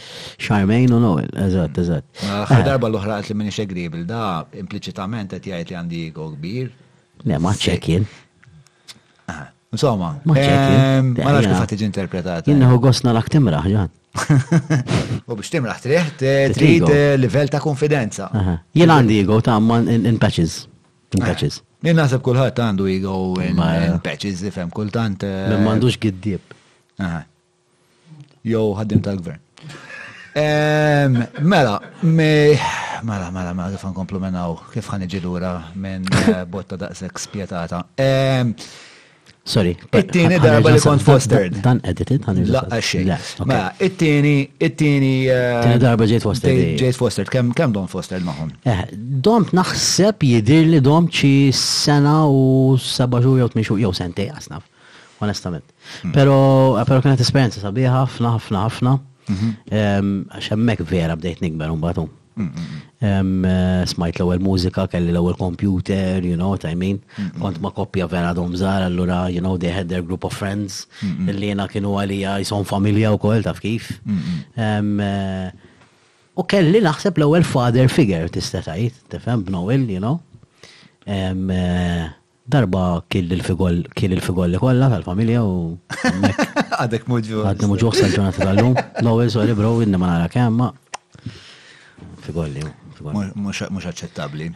Charmaine u Noel, eżatt, eżatt. Aħħar darba l-oħra qed li minix agreeable da impliċitament qed jgħid li għandi ego kbir. Le, ma ċekjien. Insomma, ma ċekjien. Ma nafx kif tiġi interpretat. Innaħu gosna l-ak timraħ, ġan. U biex timraħ triħ, trid eh, livell ta' konfidenza. Jien għandi ego ta' man in patches. In patches. Jien naħseb kulħadd għandu ego in patches, ifhem kultant. Eh, ma għandux giddib. Jew ħaddim tal-gvern. Mela, mela, mela, mela, kif nkomplu minn hawn, kif ħan iġi lura minn eh, botta daqshekk spjetata. Sorry. It-tieni darba li kont fostered. Dan edited għan Laqqa xejn. Mela, it-tieni, it-tieni. Eh, tieni darba ġejt fostered. Ġejt fostered, kemm kemm dom fostered magħhom? Eh, dom naħseb jidir li dom ċi sena u seba' xhur jew tmien xhur jew sentej għasnaf. Onestament. Pero, pero kienet esperienza sabiħa, ħafna, ħafna, ħafna. Mhm. Għax hemmhekk vera bdejt nikber un batu. Mm, mm, mm. Eh, smajt l-ewwel mużika, kelli l-ewwel computer, you know what I mean. Kont ma koppja vera dom żgħar, allura you know they had their group of friends li jiena kienu għalija jisom familja wkoll taf kif. Eh, u kelli naħseb l-ewwel father figure tista' tgħid, tifhem b'Noel, you know. Eh, Darba kiel il-figolli kollha tal-familja u hemmhekk. Għadek mhu ġuħ. Għadni mhu ġuħ sal-ġurnata tal-lum. Lowell, sorry bro, inni ma narak hemm, ma. Figolli. Mhux aċċettabbli.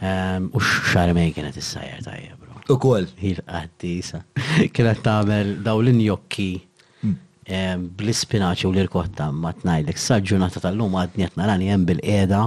U xarmej kienet is-sajjer tajjeb, bro. Ukoll. Il-qaddisa. Kienet tagħmel daw l-injokki bl-ispinaċi u l-irkotta ma tnajdlek. Sal-ġurnata tal-lum għadni qed narani hemm bil-qiegħda.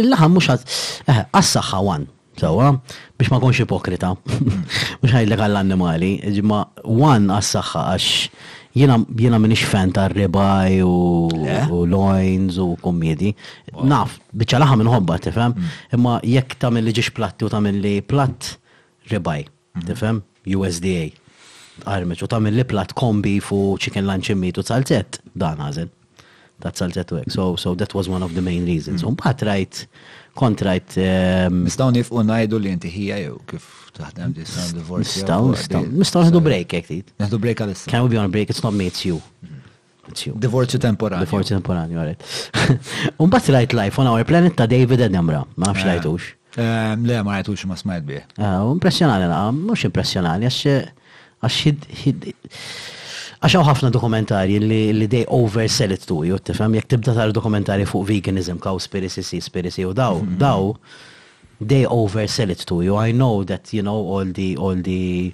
Il-laħam mhux għad. Eh, għas-saħħa one, sewwa, biex ma konx ipokrita. Mhux ngħidlek għall-annimali, ġimma one għas-saħħa għax jiena jiena minix fan ta' ribaj u eh? loins u kummidi. Naf, biċċa laħam inħobba tifhem, mm. imma jekk tagħmel li ġiex platti u tagħmel li platt ribaj. Tifhem? USDA. Tqarmeċ u tagħmel l-plat corn beef u chicken lunch immitu salzett, dan għażel. Ta' salzett u hekk. So, so that was one of the main reasons. Mm. Mbagħad rajt kont rajt. Ehm, nistgħu nifqu ngħidu li inti ħija jew kif taħdem di sound divorce. Nistgħu, nistgħu. Nistgħu nħdu break hekk tit. Nħdu break għal Can we be on break? It's not me, it's you. Divorzju temporanju. Divorzju temporanju, għaret. Umbat rajt life on our planet ta' David Edemra, ma nafx eh. rajtux. Eh, le, ma rajtux ma smajt bih. Eh, impressionali, mux impressionali, għax Għax hawn ħafna dokumentarji li, li dej oversell it tuju, tifhem jekk tibda tara dokumentarji fuq veganism, cowspiracy, seaspiracy u daw, mhm. daw They oversell it to you, I know that you know all the all the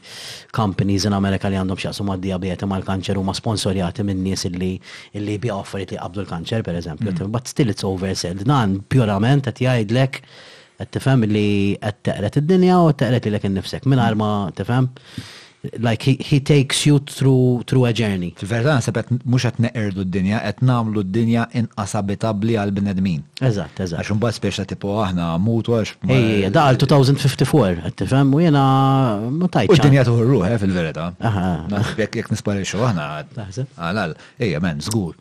companies in America li għandhom x'jaqsmu mad-dijabete, mal-kanċer huma sponsorjati minn nies illi illi jbiegħu affarijiet li jqabbdu l-kanċer pereżempju, tifhem, but still it's overselled. Dan pjurament qed jgħidlek, qed tifhem, li qed teqred id-dinja u qed teqred lilek innifsek mingħajr ma, tifhem, Like he, he takes you through, through a journey. Fil-verità naħseb qed mhux qed neqirdu d-dinja, qed nagħmlu d-dinja inqas abitabbli għall-bnedmin. Eżatt, eżatt. Għax imbagħad spiex ta' tipo aħna mut għax. Ej, ej, da għal 2054, qed tifhem, u jiena ma tajtx. U d-dinja tuħu ruħ, eh, fil-verità. Aha. Naħseb jekk jekk nisparixxu aħna. Taħseb? Għalal, ejja men, żgur.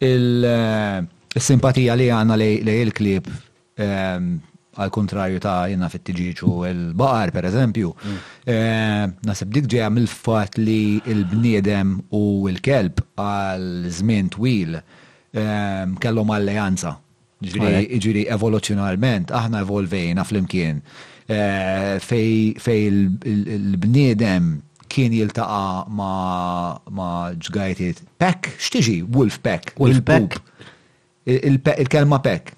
Is-simpatija li għandna lejn il-klieb, għall-kuntrarju ta' jiena fit-tiġieġ u l-baqar, pereżempju, naħseb dik ġejja mill-fatt li l-bniedem u l-kelb għal żmien twil kellhom alleanza. Jiġifieri evoluzzjonalment aħna evolvejna flimkien fejn il-bniedem kien jiltaqa' ma' ġgajtiet pack, x'tiġi? Wolf pack. Wolf pack. Il-kelma pack.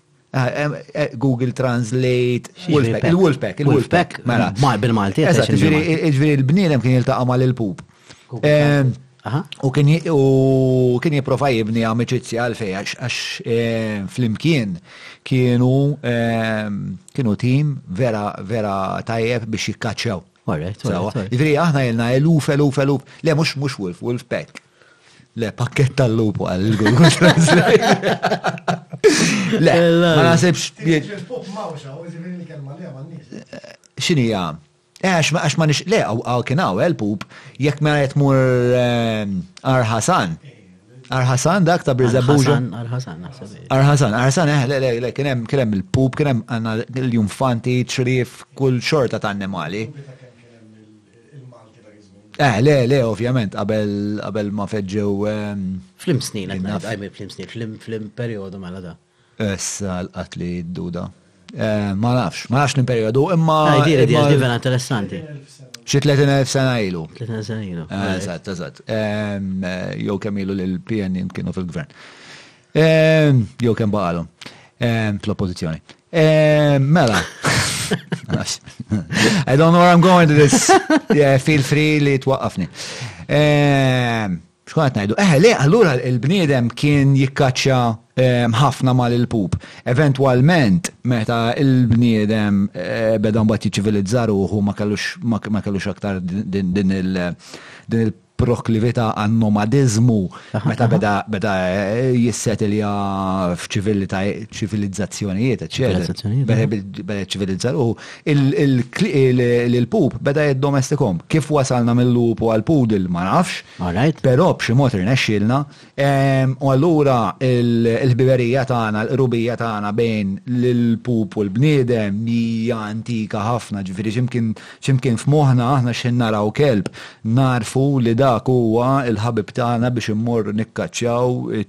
Google Translate. Il-wolf pack. Il-wolf pack. Bil-Malti. Jiġifieri il-bniedem kien jiltaqa' ma' l-pup. U kien jipprova jibni amicizzja għalfej, għax eh, flimkien kienu eh, kienu tim vera vera tajjeb biex jikkaċċew. Ġifieri aħna jilna eluf eluf eluf, le mhux mhux wolf, wolf pack. Le pakket tal-lupu għal il-Google Translate. Le, ma nasibx. X'inija? Eh għax ma għax ma nix le għaw għaw kien għaw help up jekk ma qed mur Arħasan. Arħasan dak ta' Birzabuġa. Arħasan naħseb. Arħasan, Arħasan eh le le le kien hemm kien hemm il-pup, kien hemm għandna l-jumfanti, ċrif, kull xorta ta' annimali. Eh, le, le, ovvjament, qabel, qabel ma feġġew. Flim snin, għajmi flim snin, flim, flim periodu mela da. Issa l-qat li d-duda. Eh, ma nafx, ma nafx l-periodu, imma. Għajdi, għajdi, għajdi, vera interessanti. Xi 30.000 sena ilu. 30.000 sena ilu. Eh, eżatt, eżatt. Eh, jew kemm ilu li l-PN kienu fil-gvern. Jew kemm baqalhom. Fl-oppożizzjoni. Mela. I don't know where I'm going to this. Yeah, feel free li twaqqafni. X'konna qed ngħidu? Eħe, le, allura l-bniedem kien jikkaċċja ħafna mal-ilpup. Eventwalment, meta l-bniedem beda mbagħad jiċċivilizza ruħu ma kellux aktar din il proklività għan-nomadiżmu meta beda jissetilja f'ċivilizzazzjonijiet, eċċetera. Beda jiċċivilizza ruħu. Il-pup beda jiddomestikhom. Kif wasalna mil-lupu għall-poodle ma nafx, però b'xi mod irnexxielna. U allura l-ħbiberija tagħna, l-qrubija tagħna bejn l-pup u l-bniedem hija antika ħafna. Ġifieri xi mkien f'moħħna aħna x'ħin naraw kelb, nagħrfu li dak huwa l-ħabib tagħna biex immorru nikkaċċjaw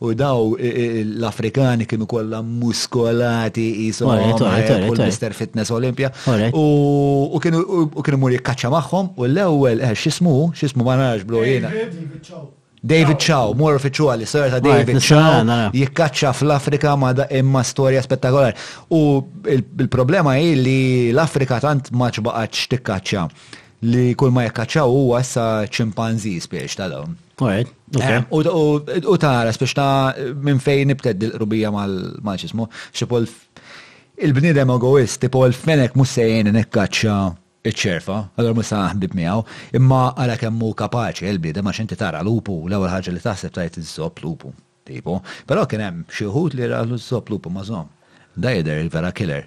U daw l-Afrikani kienu kollha muskolati jisom kull Mr. Fitness Olympia. U kienu mur jikkaċċa magħhom u l-ewwel eh, x'ismu, x'ismu ma narax blu jiena. David Chow, mor fiċċu għal istorja ta' David Chow jikkaċċa fl-Afrika ma da imma storja spettakolari. U il-problema hi li l-Afrika tant ma ċbaqatx tikkaċċa. li kull ma jekkaċċaw huwa issa ċimpanzi spiex ta' dawn. Eh, u tara spiex ta' minn fejn ibted dil-qrubija mal-ċismu, xipol il-bnidem egoist, tipo l-fenek mussejjen nekkaċċa iċ-ċerfa, għallur musa ħbib miegħu, imma għara kemmu kapaċi il-bnidem għax inti tara lupu, l-ewwel ħaġa li taħseb tajt iż-żob lupu. Tipo, però kien hemm xi wħud li raħlu z-zopp lupu ma' żomm. Da jidher il-vera killer.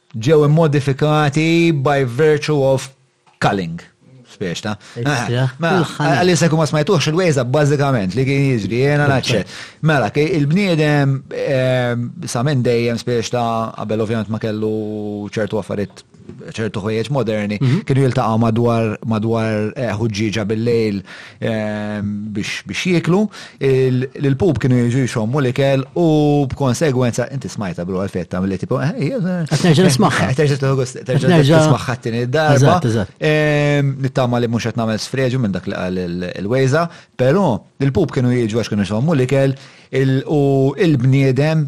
Ġew immodifikati by virtue of culling. Spiex ta'. Ekstra. Għalli se ma smajtuħx il-wejza bażikament li kien jiġri jena naċċe. Mela, il-bniedem sa minn dejjem spiex ta' qabel ovvjament ma kellu ċertu affarijiet ċertu ħwejjeġ moderni, mhm. kienu jiltaqgħu madwar madwar eh, ħuġġieġa bil-lejl biex jieklu, l-pub kienu jiġu jxommu li kell u b'konsegwenza, inti smajta bro għal-fetta mill-li tipo. Terġa nismaħħa. Terġa nismaħħa t-tini darba. Nittama li mux għetna mel sfreġu minn dak li għal il-wejza, pero l-pub kienu jiġu għax kienu jxommu li kell u il-bniedem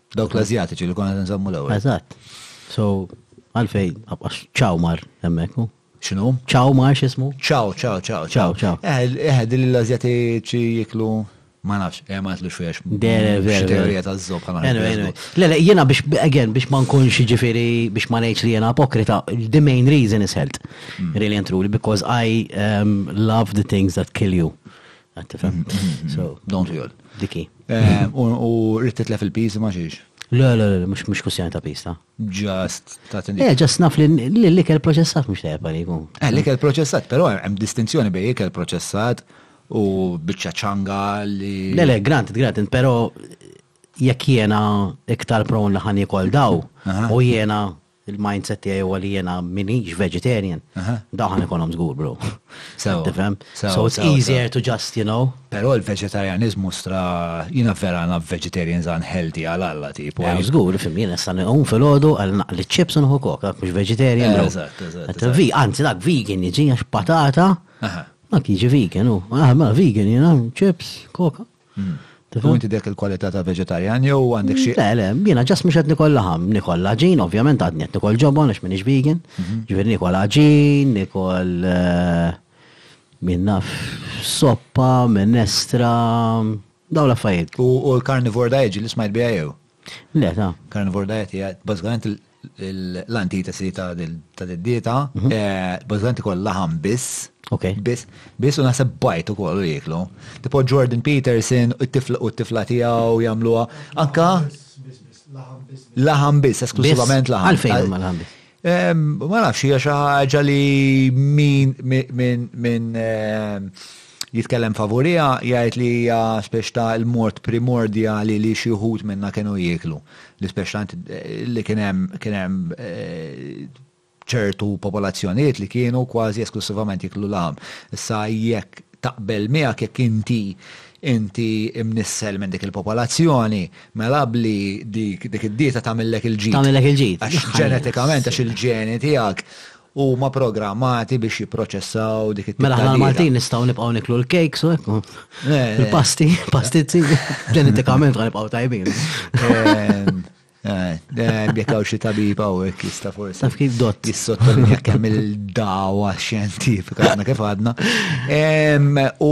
Dawk l-Azjatiċi li konna nżammu l-ewwel. Eżatt. So, għalfej, għax ċaw mar hemmhekk. X'inhu? Ċaw mar x'ismu? Ċaw, ċaw, ċaw, ċaw, ċaw. Eħed eh, eh, li l-Azjatiċi jiklu Ma nafx, eh, ma għatlu xwiex. Dere, vera. Teorija ta' zzob ħana. Le, le, jena biex, again, biex ma nkunx ġifiri, biex ma nejċ li jena apokrita, the main reason is health. Hmm. Really and truly, because I um, love the things that kill you. Għattifem. So, don't feel. Diki. Eh, u rrit titlef il-piż ma xiex. Le, le, le, mux mux kussjoni ta' pista. Just, ta' tindi. Eh, just naf li l-ikel proċessat mux tajab għalikum. Eh, l-ikel proċessat, pero hemm distinzjoni bej ikel proċessat u bicċa ċanga li. Le, le, granted, granted, pero jekk jena iktar prawn li ħan jikol daw u jena Il-mindset tiegħi huwa li jiena minix vegetarian. Daw ħan ikolhom żgur, bro. Sew. Tifhem? So it's easier to just, you know. Però l-vegetarianizmu stra jiena vera għana vegetarians unhealthy għal alla tipu. Għal żgur, fim jiena sa nqum fil-ħodu għal naqli ċips u nħu koka, mhux vegetarian. Eżatt, eżatt. Anzi, dak vegan jiġi għax patata. Dak jiġi vegan, u. Ma vegan jiena ċips, koka. Inti dek il-kwalità ta' veġetarjan jew għandek xi. Le, le, jiena ġas mhux qed nikol laħam, nikol laġin, ovvjament għadni qed nikol ġobon għax m'iniex vegan. Mhm. Ġifier nikol aġin, nikol eh, min naf soppa, minestra, daw l-affarijiet. U l-karnivor da jiġi li smajt bija jew? Le, ta. Carnivore diet hija bażikament l-antitesi ta' did-dieta, bażikament ikoll laħam biss. Ok. Biss, biss u naħseb bajt ukoll u jieklu. Tipo Jordan Peterson u t-tifla tiegħu jagħmluha. Anka. Laħam biss, esklusivament laħam. Għalfejn ma laħam biss? Ma nafx, hija xi ħaġa li min min ehm, jitkellem favurija jgħid li hija spiex ta' l-mort primordjali li xi wħud minna kienu jieklu. Li spiex ta' li kien hemm kien hemm eh, ċertu popolazzjonijiet li kienu kważi esklusivament jiklu laħam. Issa jekk taqbel miegħek jekk inti inti imnissel minn dik il-popolazzjoni, mela bli dik dik id-dieta tagħmillek il-ġid. Tagħmillek il-ġid. Għax ġenetikament għax il-ġeni tiegħek huma programmati biex jipproċessaw dik it-tip Mela ħna Maltin nistgħu nibqgħu niklu l-kejk so hekk. Eh. Il-pasti, pastizzi, ġenetikament ħa nibqgħu tajbin. Eh, Jek għaw xie tabib għawek jista forse. Taf kif dot. Jissottolinja kemm il-dawa xjentifika għadna kif għadna. U,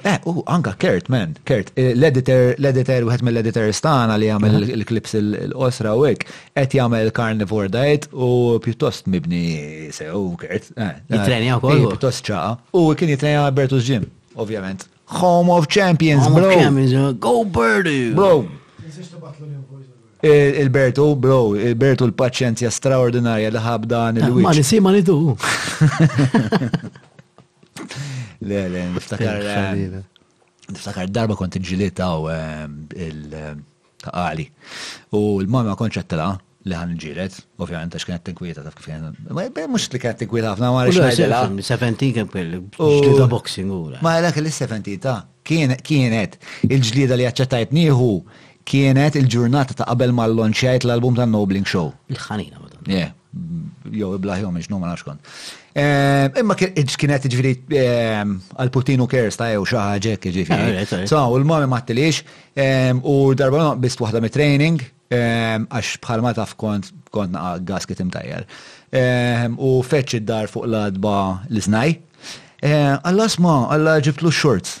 eh, u anka Kurt, man, Kurt, eh, l-editor, l-editor, u għetmi l-editor stana li għamil mhm. il-klips il-osra u għek, għet jgħamil carnivore diet u pjuttost mibni sew, Kurt. Eh, eh. Jitrenja u koll. Pjuttost ċaqa. U kien jitrenja Bertus Jim, ovvjament. Home of Champions, Home bro. Of champions, uh, go Bertu! Bro. Eh, Il-Bertu, bro, il-Bertu l-paċenzja straordinarja li ħab dan eh, il-wiċ. Ma nisi, ma nidu. Le, le, niftakar. Eh, niftakar darba kont ġilita u il- ta' għali. U l-mami ma kontx qed tilha li ħa niġġieled, ovvjament għax kienet tinkwieta taf kif kien. Mhux li kienet tinkwieta ħafna ma rridx ngħidilha. 17 kien kellu ġlieda boxing ura. Ma dak li 17 ta' kienet il-ġlieda li aċċettajt nieħu kienet il-ġurnata ta' qabel ma l-lonċjajt l-album ta' Nobling Show. Il-ħanina madonna. jew iblaħ jew mhix, no ma nafx kont. Ehm, imma kienet ġifieri ehm, għal Putin u Kers ta' jew xi ħaġa ġifieri. So, u l-mami ma tilix ehm, u darba bist waħda mit-training għax bħal ma taf kont kont naqa' gas kit imtajjel. U feċċ id-dar fuq l-adba l-iznaj. Alla sma, alla ġibtlu shorts.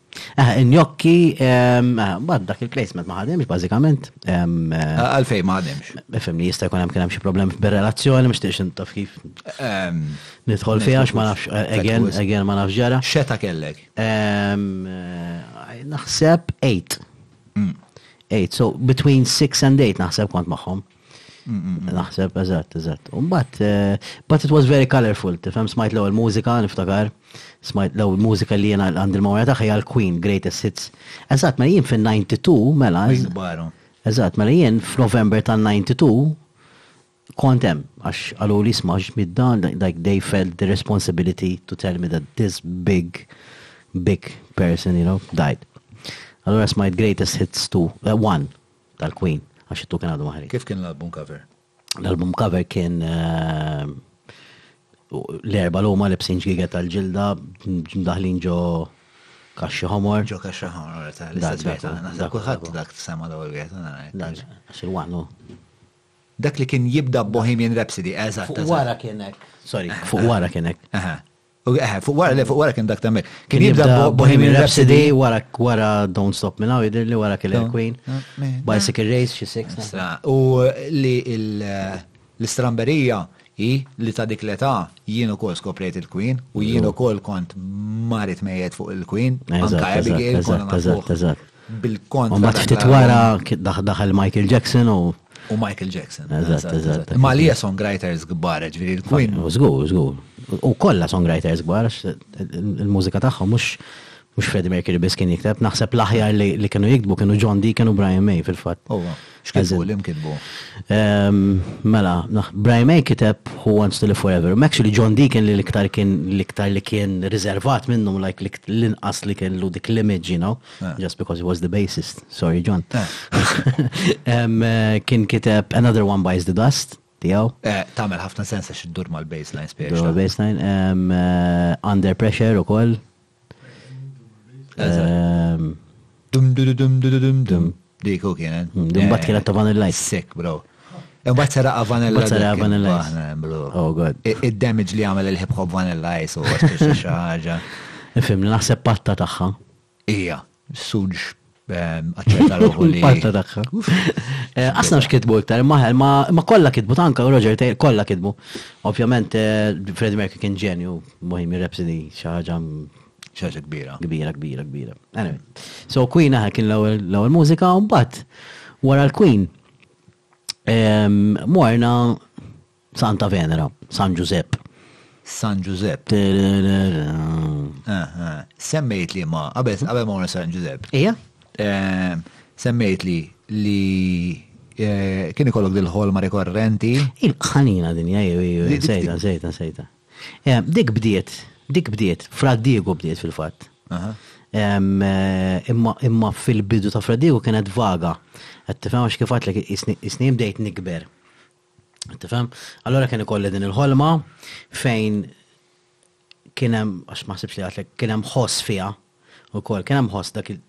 Eh, Njokki, bad dak il-placement ma ħadimx, bażikament. Għalfej ma ħadimx. Fimni jista' jkun hemm kien hemm xi problem bir-relazzjoni, mhux tiex intaf kif. Nidħol fiha ma nafx, eh, again, again ma nafx ġara. Xeta kellek? Eh, naħseb 8. 8, mm. so between 6 and 8 naħseb kont magħhom. Naħseb, eżatt, eżatt. Umbat, eh, but it was very colorful, tifhem smajt l-ewwel mużika, niftakar, smajt l-ewwel mużika li jena għand il-mawra taħħi għal-Queen, Greatest Hits. Eżatt, mela jien fin-92, mela. Eżatt, mela jien f'November tan-92, kontem, għax għallu li smaġ mid-dan, like they felt the responsibility to tell me that this big, big person, you know, died. Allora smajt Greatest Hits 2, 1, eh, tal-Queen, għax it-tu kien għadu maħri. Kif kien l-album cover? L-album cover kien l-erba l-huma libsin ġgiga tal-ġilda daħlin ġo kaxxa ħomor. Ġo kaxxa ħomor, ta' l-istess Naħseb kulħadd dak t-sema l-ewwel wieħed Għax il-wanu. Dak li kien jibda Bohemian Rhapsody, eżatt. Fuq wara kienek. Sorry, fuq wara kienek. Eħe, fuq wara, le fuq wara kien dak ta' mek. Kien jibda Bohemian Rhapsody. Wara, wara Don't Stop Me Now, jidir li wara Killer Queen. Bicycle Race, xie six. U li l-istramberija i li ta' dik l-età jien ukoll skoprejt il-Queen u jien ukoll kont marit mejet fuq il-Queen. Anka Abigail, konna nafuq. bil-kontra. U mbagħad ftit wara daħal Michael Jackson u U Michael Jackson. Eżatt, eżatt. Ma li songwriters kbar, ġviri l-Queen. Zgur, zgur. U kolla songwriters kbar, il-mużika tagħhom mhux mhux Freddie Mercury biss kien jikteb, naħseb l-aħjar li kienu jiktbu kienu John Deacon u Brian May fil-fatt. X'kitbu li mkitbu? Mela, Brian May kiteb Who Wants to Live Forever. Actually, John Deacon li l-iktar kien l-iktar li kien riservat minnu, like l-inqas li kien lu dik l-image, you know, eh. just because he was the bassist. Sorry, John. Eh. Eh, kien kiteb Another One Buys the Dust tijaw. Tamel ħafna sensa xiddur mal-baseline spiex. Baseline, under pressure u koll. Ehm, Dum dum dum dum dum dum. Diku kienet. Mm, din bat kienet ta' eh, Vanilla Ice. Sick, bro. Imbagħad seraqa Vanilla Ice. Seraqa Vanilla Ice. bro. Oh god. Id-damage li għamel il-hip hop Vanilla Ice u għastu xi ħaġa. Ifim, naħseb patta tagħha. Ija. Suġ għacċerta ruħu li. Parta dakka. Eh, Asna x'kitbu iktar, maħel, ma kolla kitbu, tanka u Roger Taylor kolla kitbu. Ovvjament, eh, Fred Mercury kien ġenju, Bohemian Rhapsody, xaħġa ċaġa kbira. Kbira, kbira, kbira. Anyway, so Queen aħna kien l-ewwel mużika u mbagħad wara l-Queen morna Santa Venera, San Ġużepp. San Ġużepp. Semmejt li ma, qabel qabel ma San Ġużepp. Ija? Semmejt li li eh, kien ikollok dil-ħolma rikorrenti. Il-ħanina din, jgħaj, sejta, sejta, sejta. Eh, dik bdiet, dik bdiet, fraddiegu bdiet fil-fat. Eh, imma fil-bidu ta' fraddiegu kienet vaga. Għattifem għax kif għatlek jisni bdejt nikber. Tifhem? Allora kien ikolli din il-ħolma fejn kien hemm għax ma ħsibx li għatlek kien hemm ħoss fiha wkoll kien hemm ħoss dak il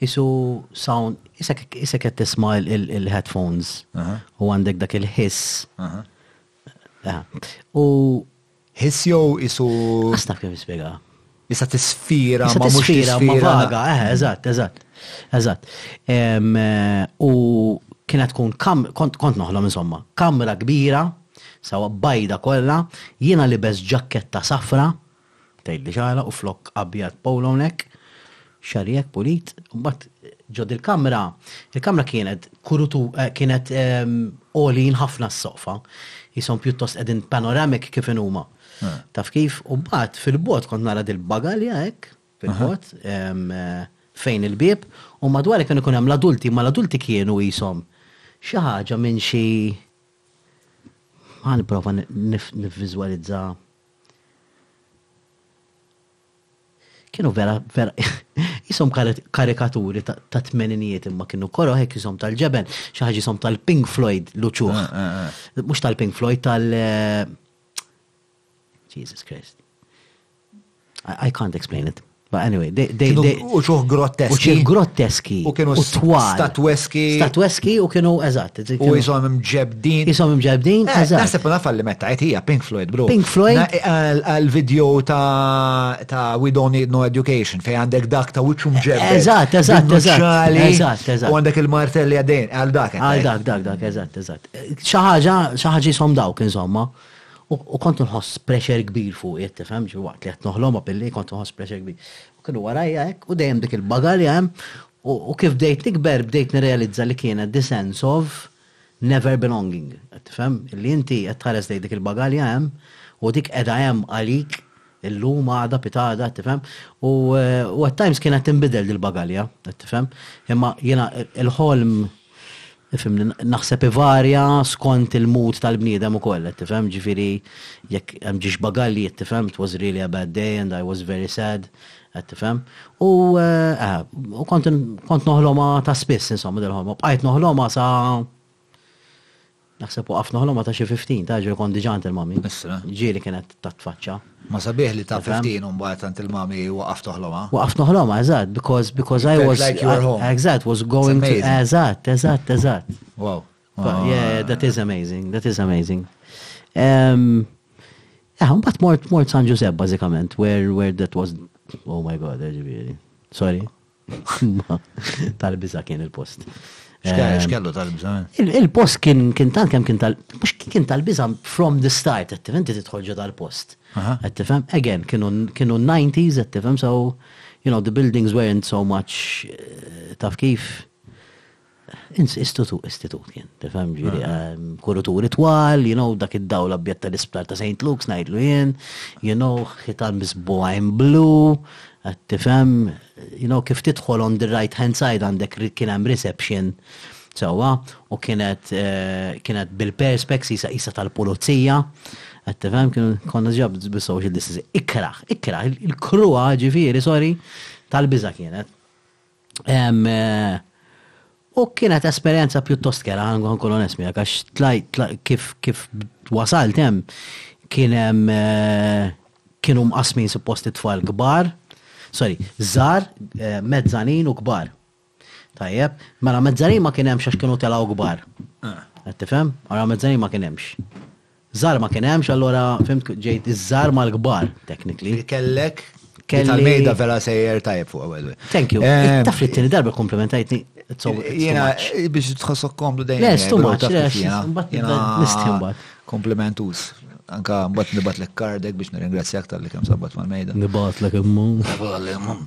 isu sound isek qed tisma' il-headphones u għandek dak il-ħiss. U His jew isu. Għasna kif nispjega. Issa tisfira ma mhux tisfira. Ma vaga, eh, eżatt, eżatt. Eżatt. U kienet tkun kam, kont kont noħlom insomma, kamra kbira, sawa bajda kollha, jiena libes ġakketta safra, tgħidli xara u flok abjad polo neck, Xahar jekk pulit, u mbagħad ġo dil-kamra, il-kamra kienet kurutu, kienet għoljin ħafna s-soqfa, qishom pjuttost qegħdin panoramic kif inhuma. Taf kif? U mbagħad fil-bogħod kont nara dil-bagalja hekk, fil-bogħod, fejn il-bieb, u madwar kien ikun hemm l-adulti, imma l-adulti kienu qishom xi ħaġa minn xi, ħa nipprova nivviżwalizza. Kienu vera, vera, qishom karikaturi ta' tmeninijiet imma kienu koroh hekk qishom tal-ġeben, xi ħaġa qishom tal-Pink Floyd l-uċuħ. Eh, eh, eh. Mhux tal-Pink Floyd tal Jesus Christ. I, I can't explain it. But anyway, they, they, they uċuħ grotteski. Uċuħ grotteski. U kienu twal. Statweski. Statweski u kienu, eżatt. U jizom mġeb Din. Isom imġaybdin, eh, eżatt. Naħseb naf li meta qed hija Pink Floyd, bro. Pink Floyd. Għal-video ta' ta' We Don't Need No Education fejn għandek dak ta' wiċċu mġebba. Eżatt, eżatt, eżatt. Eżatt, eżatt. U għandek il-martelli għaddejn għal dak. Għal dak, dak, dak, eżatt, eżatt. Xi ħaġa, xi ħaġa jisom dawk insomma. U kont nħoss pressure kbir fuq qed tifhem ġi waqt li qed noħlom billi kont nħoss pressure kbir. U kienu warajja hekk u dejjem dik il-bagalja hemm u kif bdejt nikber bdejt nirrealizza li kienet the sense of Never belonging, qed tifhem? Illi inti qed tħares lejn dik il-bagalja hemm u dik qiegħda hemm għalik illum, għada, pitgħada, qed tifhem? U at times kienet tinbidel dil-bagalja, qed tifhem? Imma jiena l-ħolm, ifhimni, naħseb ivarja skont il-mood tal-bniedem ukoll, qed tifhem? Ġifieri jekk hemm ġiex bagalji, qed tifhem, it was really a bad day and I was very sad, Qed tifhem? U kont kont noħlomha ta' spiss insomma dil-ħolma. Bqajt noħlomha sa Naħseb waqaf noħlomha ta' xi 15 ta' ġieli kont diġà għand il-mami. Isra. Ġieli kienet ta' tfaċċa. Ma sabiħ li ta' 15 u mbagħad għand il-mami waqaf toħlomha. Waqaf noħlomha, eżatt, because because I was Exactly like you were home. Exactly, was going to Eżatt, eżatt, eżatt. Wow. Ah. Yeah, that is amazing, that is amazing. Um, yeah, but more, more San Jose, basically, where, where that was, oh my god, ġibiri. Sorry. Tal-biza kien il-post. Ehm, xkellu tal-biza? Eh? Il-post kien kien tal kem kien tal mux kien tal-biza from the start, għettifem, ti titħolġu tal-post. Għettifem, again, kienu 90s, għettifem, so, you know, the buildings weren't so much eh, taf kif Istitut, istitut kien, tifhem ġiri, ah. ehm, kuruturi twal, you know, dak id-daw l-abjetta l-isptar ta' St. Luke's, najdlu jien, you know, ħitan bisbuħajn blu, eh, tifhem, you know, kif tidħol on the right hand side għandek kien hemm reception, sewa, u kienet eh, kienet bil-perspex jisa jisa tal-pulizija, eh, tifhem, kien konna ġab bis-social distancing, ikraħ, ikraħ, il-kruha ġifieri, sorry, tal-biża kienet. U kienet esperjenza pjuttost kera, għan kolon esmi, għax tlajt kif kif wasalt hemm kien hemm eh, kienu mqasmin supposti tfal kbar, sorry, żar, eh, mezzanin u kbar. Tajjeb, mela mezzanin ma kien hemmx għax kienu telgħu kbar. Ah. Qed tifhem? Ara mezzanin ma kien hemmx. Żgħar ma kien hemmx allura fimt ġejt iż-żgħar mal-kbar technically. Kellek Kelli- tal-mejda vera sejjer tajjeb fuq ewwel. Thank you. Eh, Taf li t-tieni darba komplimentajtni. It's all- it's too Jena much. eh, biex tħossok komdu dejjem. Le, it's too jgħidu, much, taf le, kif jena. mbagħad Jena nisti mbagħad. Komplimentus. Anka mbagħad nibatlek kardek biex nirringrazzjak tal-li kemm sabbat mal-mejda. Nibatlek imma.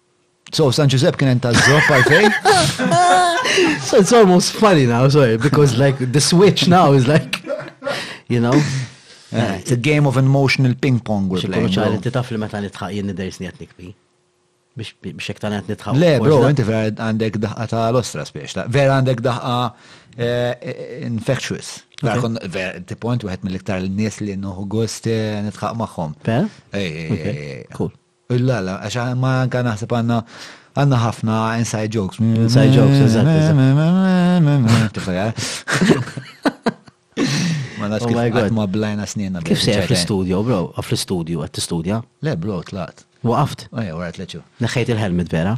So, San Giuseppe kien enta z-zopp għalfej? So, it's almost funny now, sorry, because like the switch now is like, you know? Eh, it's a game of emotional ping pong we're playing. Xikunu ċar, inti taf li meta nitħaq jien nidejs nijat nikbi. Biex jek tanet nitħaq. Le, bro, inti vera għandek daħqa ta' l-ostra spiex, vera għandek daħqa eh, eh, infectious. Vera kon, vera, ti point, wieħed mill-iktar l-nies li nuħu gust nitħaq maħħom. Ej, ej, ej, cool. Le, le, għax ma anka naħseb għanna għanna ħafna inside jokes. Inside jokes, eżatt, eżatt. Tiftakar? Ma nafx Oh my kif God. qatt ma blajna snina. Kif sejħ fl-studio, bro? Għaf fl-studio, għed t-studja? Le, bro, tlaqt. Waqaft? Ejja, wara tleċu. Neħħejt il-helmet vera?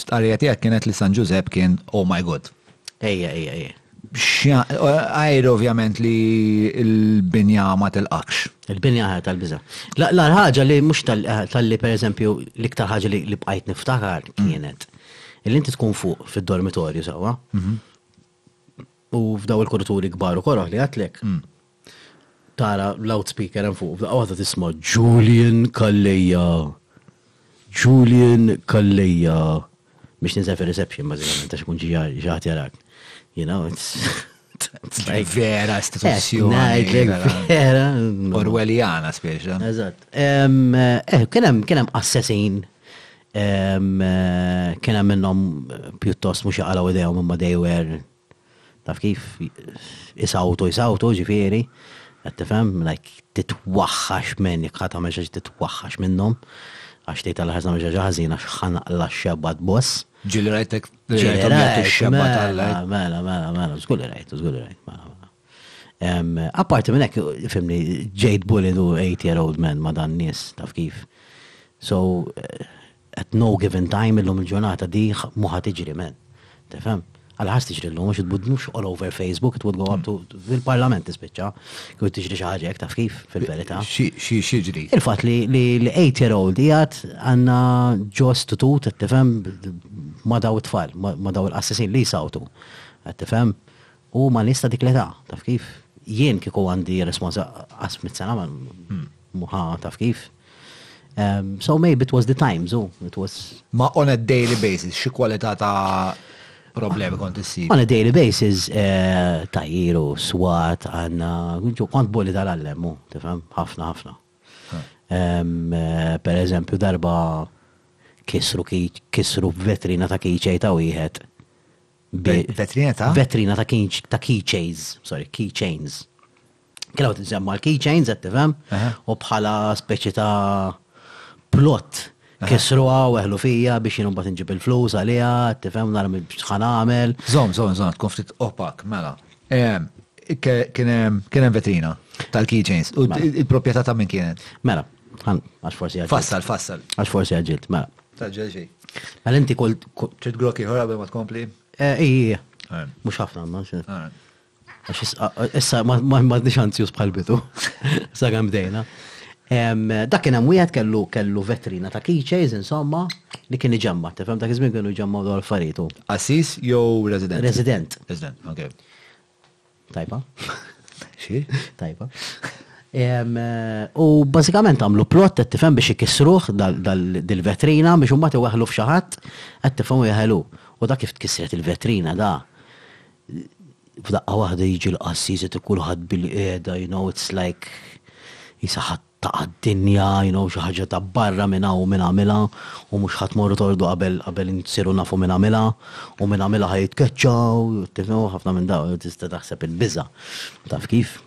Stqarrija tiegħek kienet li San Ġużepp kien oh my God. Ejja, ejja, ejja. Għajr ovvjament li l-binja ma tilqakx. Il-binja ħar tal-biza. L-għar ħagġa li mux tal-li per eżempju l-iktar ħagġa li bqajt niftakar kienet. Il-inti tkun fuq fil-dormitorju sawa. Mhm. U f'daw il-kurturi kbar u koroh li għedtlek, tara loudspeaker hemm fuq u f'daqqa waħda tisma' Julian Calleja! Julian Calleja! Biex tinsel fir-reception bażikament għax ikun ġie xi ħadd jarak. You know, it's like. Vera istituzzjoni. Ngħidlek vera. Orwelliana speċa. Eżatt. Eh, kien hemm kien hemm assassin Kien hemm minnhom pjuttost mhux jaqalgħu idejhom imma they were taf kif isawtu isawtu ġifieri qed tifhem like titwaħħax minn jekk ħadd għamel xi titwaħħax minnhom għax tgħid tal-aħħar tagħmel xi ħażin għax ħanaqla x-xebba tboss. Ġieli rajtek ġieli rajtek x-xebba tal-lejl. Mela, mela, mela, żgur li rajt, żgur li rajt. Apparti minn hekk, fimni, ġejt bullied u 8 year old man ma dan nies, taf kif. So, at no given time illum il-ġurnata di muħa tiġri men. Tifhem? Għal ħas tiġri l-lum, mux id mux all over Facebook, it would go up to il-parlament tispiċċa, kif tiġri xaħġek, taf kif, fil-verita. Xie xieġri? Il-fat li l-8 year old jgħat għanna ġos tutut, tifem, ma daw it-tfal, ma daw l-assisin li jisawtu, tifem, U huma nies ta' dik l-età, taf kif? Jien kieku għandi responsa qas mit sena ma muħa taf kif. Um, so maybe it was the times, oh, it was... Ma on a daily basis, xi kwalità ta' problemi kont issib. On a daily basis, eh, tajjiru, swat, għanna, kont bulli tal-għallem, oh, tifhem, ħafna, ħafna. Eh, per eżempju, darba kisru kisru vetrina ta' kiċej ta' wieħed Vetrina ta'? Vetrina ta' ta' keychains, sorry, keychains. Kienu għat nsemmu għal keychains, għat tifem, u bħala speċi ta' plot kisruha u eħlu fija biex jenu bat nġib il-flus għalija, tifem, nara xħan għamel. Zom, zom, zom, tkun ftit opak, mela. Kienem vetrina tal-keychains, u mela. il-propieta ta' minn kienet? Mela, għax forsi għagġilt. Fassal, fassal. Għax forsi għagġilt, mela. Ta' ġeġi. Għal inti kol trid grok ieħor qabel ma tkompli? Eh, ija. Mhux ħafna ma Issa ma għandix anzjus bħal bitu. Sa kemm bdejna. Dak kien hemm wieħed kellu kellu vetrina ta' keychains insomma li kien iġemma, tifhem dak iż-żmien kienu jġemmaw dwar affarijiet. Assis jew resident? Resident. Resident, okay. Tajba. Xi? Tajba. U bażikament għamlu plot qed tifhem biex ikissruh dil-vetrina biex imbagħad iweħlu f'xi ħadd qed tifhem jeħelu. U dak kif tkissret il-vetrina da f'daqqa waħda jiġi l-qassis qed kulħadd bil-qiegħda, you know, it's like jisaħat taqa' d-dinja, you know, xi ħaġa ta' barra minn hawn u min għamilha, u mhux ħa tmorru torqdu qabel qabel insiru nafu min għamilha, u min għamilha ħa jitkeċċa, u tifhem, ħafna minn dawn tista' taħseb il-biża'. Taf kif?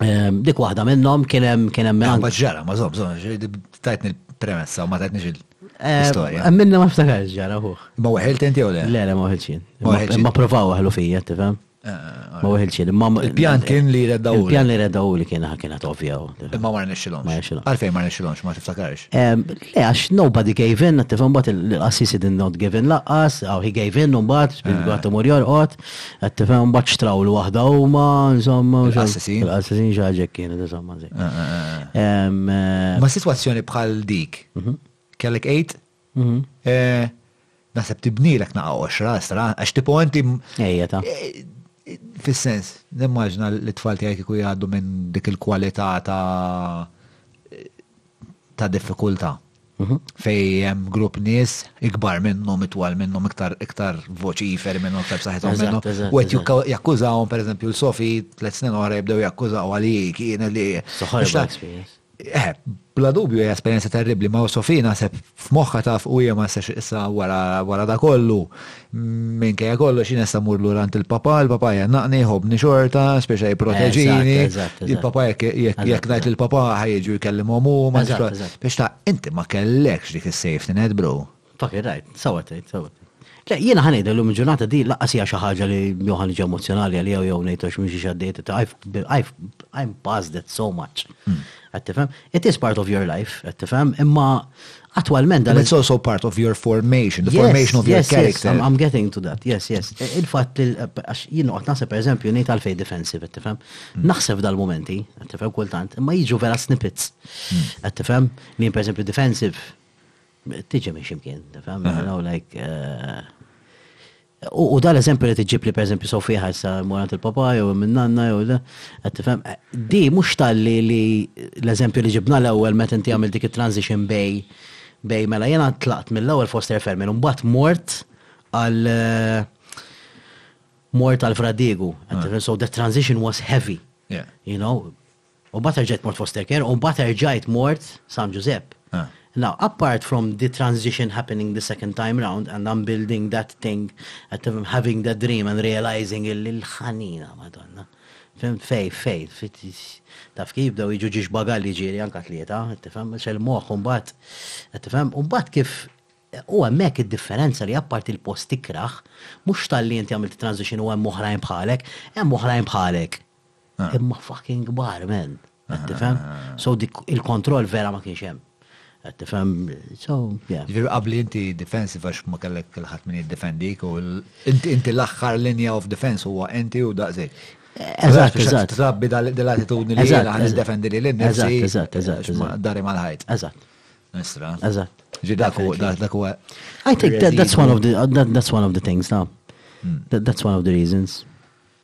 Ehm, dik waħda minnhom kien hemm kien hemm minn. ġara, ma żomm, żomm, tajtni l-premessa u ma tajtni xi ehm, l-istorja. Ehm, minna ma ftakar ġara fuq. Ma weħilt inti jew le? Le, le ma weħilt xi. Ma provaw waħlu fija, tifhem? Ma weħilx il imma Il-pjan kien li redaw. Il-pjan li redaw li kien kienet ovvja. Imma ma rnexxilhomx. Ma rnexxilhomx. Għalfejn ma rnexxilhomx ma tiftakarx. Le għax nobody gave in, tifhem bad il-qassisi din not gave in laqqas, aw he gave in u mbagħad bad imur jorqod, qed tifhem bad xtraw l waħda huma, insomma. Il-qassisin. Il-qassisin xi ħaġa kienet insomma. Ma sitwazzjoni bħal dik. Kellek 8 Naħseb tibnilek naqa' oxra, sra, għax tipo inti. Ejja ta' fis-sens, nimmaġna li tfal tiegħi kieku jgħaddu minn dik il-kwalità ta' ta' diffikultà. Mhm. Fej hemm grupp nies ikbar minnhom itwal minnhom iktar iktar voċifer minnhom iktar saħħithom minnhom. U qed jakkużawhom pereżempju l-Sofi tliet snin oħra jibdew jakkużaw għal kienet li. Eh, bla dubju hija esperjenza terribli, ma' Sofina naħseb f'moħħa taf u hija ma nistax issa wara da kollu. Minn kajja kollu xina issa mur lura għand il-papa, il-papa hija naqni ħobni xorta, speċa jipproteġini. Il-papa jekk jekk ngħid il-papa ħajġu jkellimhom hu, ma biex ta' inti ma kellekx dik is-safety net bro. Taki, rajt, sawa tgħid, sawa tgħid. Le, jiena ħanejda l-lum ġurnata di laqqas hija xi ħaġa li joħan ġi emozjonali għalija jew ngħid għax mhux għaddejt ta' I'm past that so much. Hmm. Qed tifhem? It is part of your life, qed tifhem, imma attwalment dan. It's also part of your formation, the formation of your character. Yes, I'm getting to that. Yes, yes. E, il-fatt li għax jien noqgħod naħseb pereżempju ngħid għalfej defensive, qed tifhem. Hmm. Naħseb dal-momenti, qed tifhem kultant, imma jiġu vera snippets. Hmm. Qed tifhem li pereżempju defensive Tiġi minn ximkien, fem, you know, like. Eh, u dal eżempju li tiġib li per eżempju so fiħa sa morant il-papa jew minn nanna jew le, qed tifhem. Di mhux talli li l-eżempju li ġibna l-ewwel meta inti għamil dik it-transition bej bej mela jena tlaqt mill-ewwel foster family u mbagħad mort għal eh, mort għal fradigu. Ah. So the transition was heavy. Yeah. You know, U mbagħad erġajt mort Foster Care, u mbagħad erġajt mort San Ġużepp. Now, apart from the transition happening the second time round and I'm building that thing, having that dream and realizing illi l-ħanina, Madonna. Fimt fej, fej, taf kif jibdew jiġu ġiex bagalli ġieli anka tlieta, tifhem, xel moħħ u mbagħad, tifhem, u mbagħad kif u hemmhekk id-differenza li apparti l-post tikraħ, mhux talli inti għamilt transition u hemm oħrajn bħalek, hemm oħrajn bħalek Imma fucking kbar, men. Qed tifhem? So dik il-kontroll vera ma kienx hemm. Qed tifhem? So, yeah. Ġifieri qabli inti defensive għax ma kellek il-ħadd min jiddefendik u inti l-aħħar linja of defense huwa inti u daqsik. Eżatt, eżatt. Trabbi dal-attitudni li jiena ħan defendi li l-nifsi. Eżatt, eżatt, eżatt. Dari mal-ħajt. Eżatt. Nistra. Eżatt. Ġi dak u dak u. I think that's one of the that's one of the things now. Hmm. That's one of the reasons.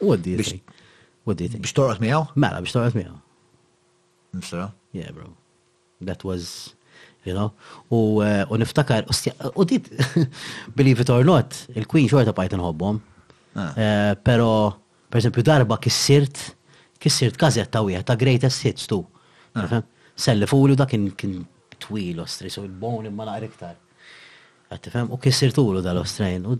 What do you think? What do you think? Biex torqod miegħu? Mela, biex torqod miegħu. Msra? Yeah, bro. That was, you know, u eh, niftakar, u dit, believe it or not, il-Queen xorta bajt nħobbom, ah. eh, pero, per esempio, darba kissirt, kissirt kazetta u ta' greatest hits tu. Ah. Selli fuli u da kien twil ostri, so il-bone imma naqra iktar. Qed tifhem? U kissirtulu dal-ostrejn u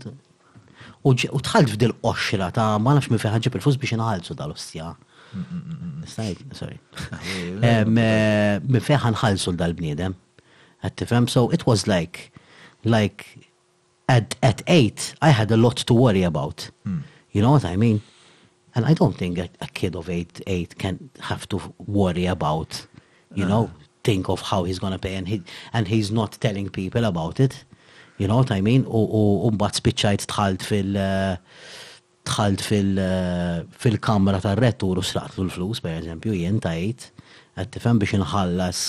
u tħalt f'dil-qoxra ta' ma nafx minn fejn ħaġġib il-fus biex inħallsu dal-ostja. Stajt, sorry. Eh, minn fejn ħanħallsu dal-bniedem. Qed tifhem? So it was like like at, at eight I had a lot to worry about. You know what I mean? And I don't think a, a kid of eight, eight can have to worry about, you know, uh. think of how he's going to pay and, he, and he's not telling people about it. You know what I mean? U, u, u mbatt spiċċajt tħalt fil- uh, tħalt uh, fil-kamra tar-rettur u sraqtlu l-flus, per eżempju, jien tajt, għattifem biex inħallas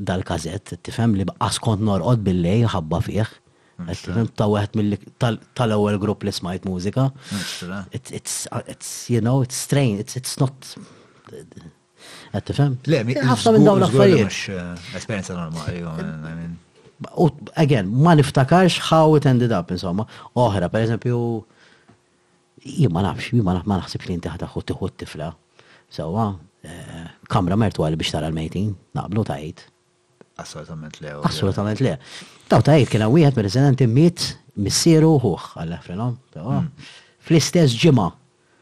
dal-każett, tifhem, li bqas kont norqod billejl ħabba fih, qed tifhem, ta' wieħed mill tal-ewwel grupp li smajt mużika. It's, it's, you know, it's strange, it's, it's not Qed tifhem? Le, ħafna minn dawn l-affarijiet. Eh, esperjenza normali, U again, ma niftakarx how it ended up, insomma. Oħra, per eżempju, Jien ma nafx, jien ma naħsibx li inti ħa tieħu tieħu t-tifla. Sewwa, kamra mertwali biex tara l-mejtin, naqblu ta' Għid? Assolutament le. Assolutament le. Daw ta' Għid kien hawn wieħed mir-residenti miet missieru u ħuh, Alla jeħfrilhom, sewwa, fl-istess ġimgħa.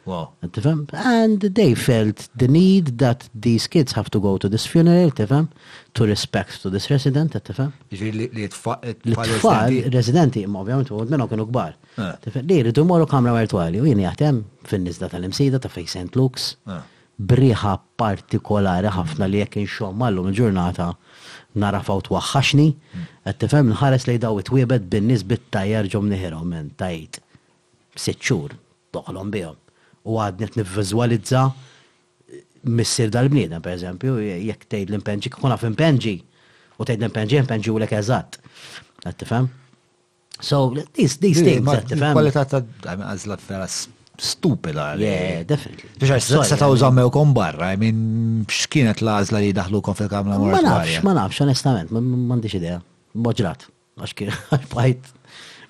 Wow. Tifhem? And they felt the need that these kids have to go to this funeral, tifhem? To respect to this resident, tifhem? Jiġifieri li t-tfal. Li t-tfal residenti, imma ovvjament uħud minnhom kienu kbar. Li jridu jmorru kamra virtuali u jien jaħdem fin-niżda tal-imsida ta' fejn St. Luke's b'riħa partikolari ħafna li jekk inxomm għallum il-ġurnata nagħrafha u twaħħaxni, qed tifhem, nħares lejn dawn it-twiebet bin-nies bit-tajjar ġo mnieħirhom minn ta' għid sitt xhur toħlom bihom u għadni qed nivviżwalizza missier dal-bniedem pereżempju jekk tgħid l-impenġi kieku naf impenġi u tgħid l-impenġi impenġiwlek eżatt. Qed tifhem? So, these, these things, tifhem. Kwalità ta' għażla vera stupida. Yeah, definitely. Biex se ta' użammew kom barra, I mean, x'kienet l-għażla li daħlukom fil-kamra Ma nafx, ma nafx, onestament, m'għandix idea. Moġrat, għax kien bajt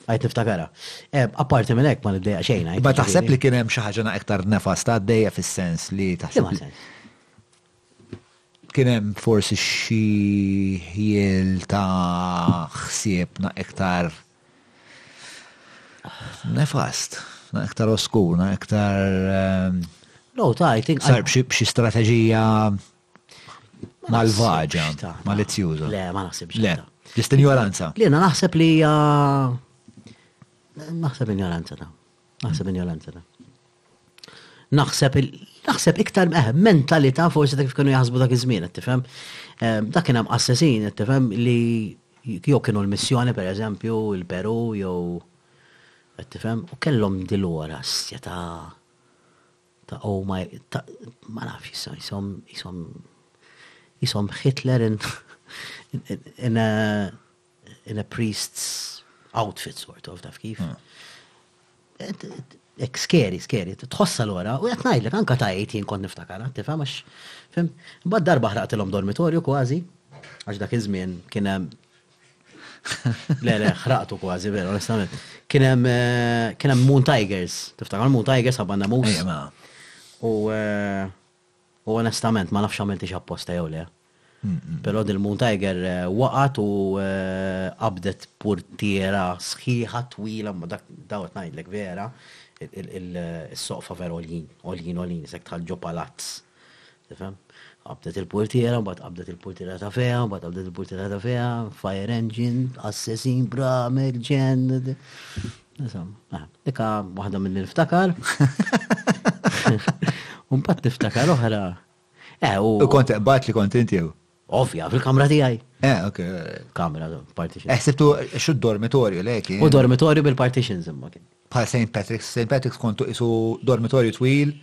għajt niftakara. Eh, apparti minn hekk ma niddeja xejn. Ma taħseb li kien hemm xi ħaġa iktar nefasta għaddejja fis-sens li taħseb. Kien hemm forsi xi ħjiel ta' ħsiebna iktar nefast, iktar oskur, iktar. No, ta' I think. Sar b'xi strateġija malvaġa, malizzjuża. Le, ma naħsibx. Le, ġest injoranza. Le, naħseb li hija. Naħseb injoranza ta'. Naħseb injolanza ta' naħseb naħseb iktar eh, mentalità forsi dak kif kienu jaħsbu dak iż-żmien, qed tifhem. Eh, dak kien hemm assessin, qed tifhem li jew kienu l-missjoni pereżempju il-Peru jew qed tifhem u kellhom dilora sja ta' ta' oh my ta' ma nafx jisom jisom jisom jisom Hitler in in, in, in, in in a priest's outfit sort of, taf kif. Hmm. Ek skeri, skeri, tħossa l-ora, u jgħat najdlek, anka ta' jgħid jien kont niftakar, tifhem għax, fim, bad darba ħraqtilhom dormitorju kważi, għax dak iż-żmien kien hemm Le, le, ħraqtu kważi, veru, onestament. Kien hemm eh, Moon Tigers, tiftakar Moon Tigers għabanna mus. U eh, U onestament ma nafx għamiltiex apposta jew le, però din il-moon tiger waqgħet u qabdet purtiera sħiħa twila, imma dak daw qed ngħidlek vera, is-soqfa vera għoljin, għoljin għoljin, daqshekk bħal ġo palazz. Tifhem? Qabdet il-purtiera, mbagħad qabdet il-purtiera ta' fehha, mbagħad qabdet il-purtiera ta' fehha, fire engine, assesin, bramel, ġenn. Nisam, dika waħda minn niftakar. Un pat niftakar oħra. Eh, u. U kont eqbat li kont inti jew? Ovvja, fil-kamra tijaj. Eh, ok. Kamra, partition. Eħsibtu eh, xu dormitorju le kien. U dormitorju bil-partition zimma kien. Pa St. Patrick's, St. Patrick's kontu isu dormitorju twil.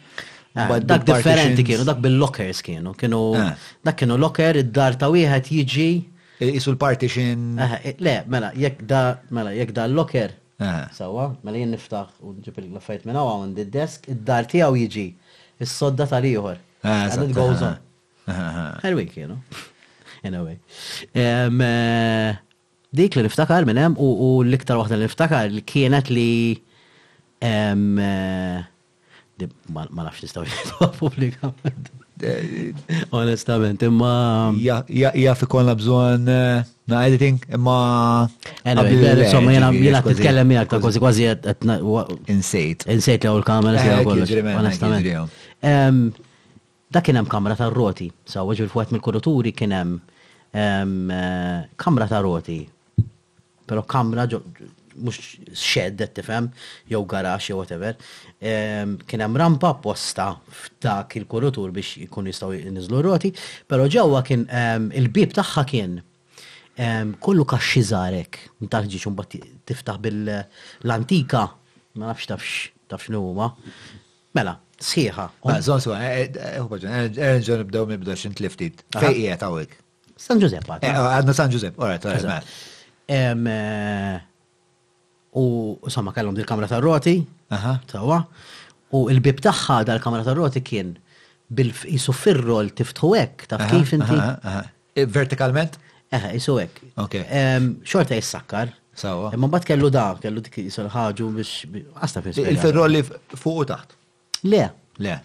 Eh, dak differenti kienu, dak bil-lockers kienu. Kienu, eh. dak kienu locker, id-dar ta' wieħed jiġi Isu l-partition. Le, mela, jekk da, mela, jekk da l-locker, sawa, mela jien niftaħ u nġib il-affajt minn hawn għandi d-desk, id-dar tiegħu jiġi s-sodda tal-ieħor. And it goes on. Ħelwin kienu. In a way. Dik li niftakar minn hemm u l-iktar waħda li niftakar kienet li Ma nafx nistaw jgħidwa publikament. Onestament, imma. Jaf ikonna bżon eh, na editing, imma. Insomma, jena jena t-tkellem miegħek ta' kważi kważi Insejt. Insejt l kamera s eh, kollox. Onestament. Dak kien hemm kamra ta' roti, sawa ġil fuqet mill-kuruturi kien hemm eh, kamra ta' roti Però kamra mhux xed qed tifhem jew garax jew whatever. Kien hemm rampa apposta f'dak il-kurutur biex ikunu jistgħu jniżlu r-roti, però ġewwa kien il-bieb tagħha kien kollu kaxxi żgħar hekk, minn ta' ħġieġ u mbagħad tiftaħ bil-antika, ma nafx tafx taf x'inhu huma. Mela, sħiħa. Żomm swa, ħu paġun, erġgħu nibdew mill-bidu x'intlift id. Fejn qiegħed hawnhekk? San Ġużepp għadna. Eh, għadna San Ġużepp, all right, all right. Eh, u somma kellhom dil-kamra tar-roti, tawa, u il-bib tagħha dal-kamra tar-roti kien bil-qisu fir-rol tiftħu hekk, taf kif inti. Eh, vertikalment? Eħe, jisu hekk. Ok. Xorta jissakkar. Sawa. Imma bat kellu da, kellu dik jisu ħaġu biex għasta fis. Il-ferrol li fuq u taħt. Le. Le.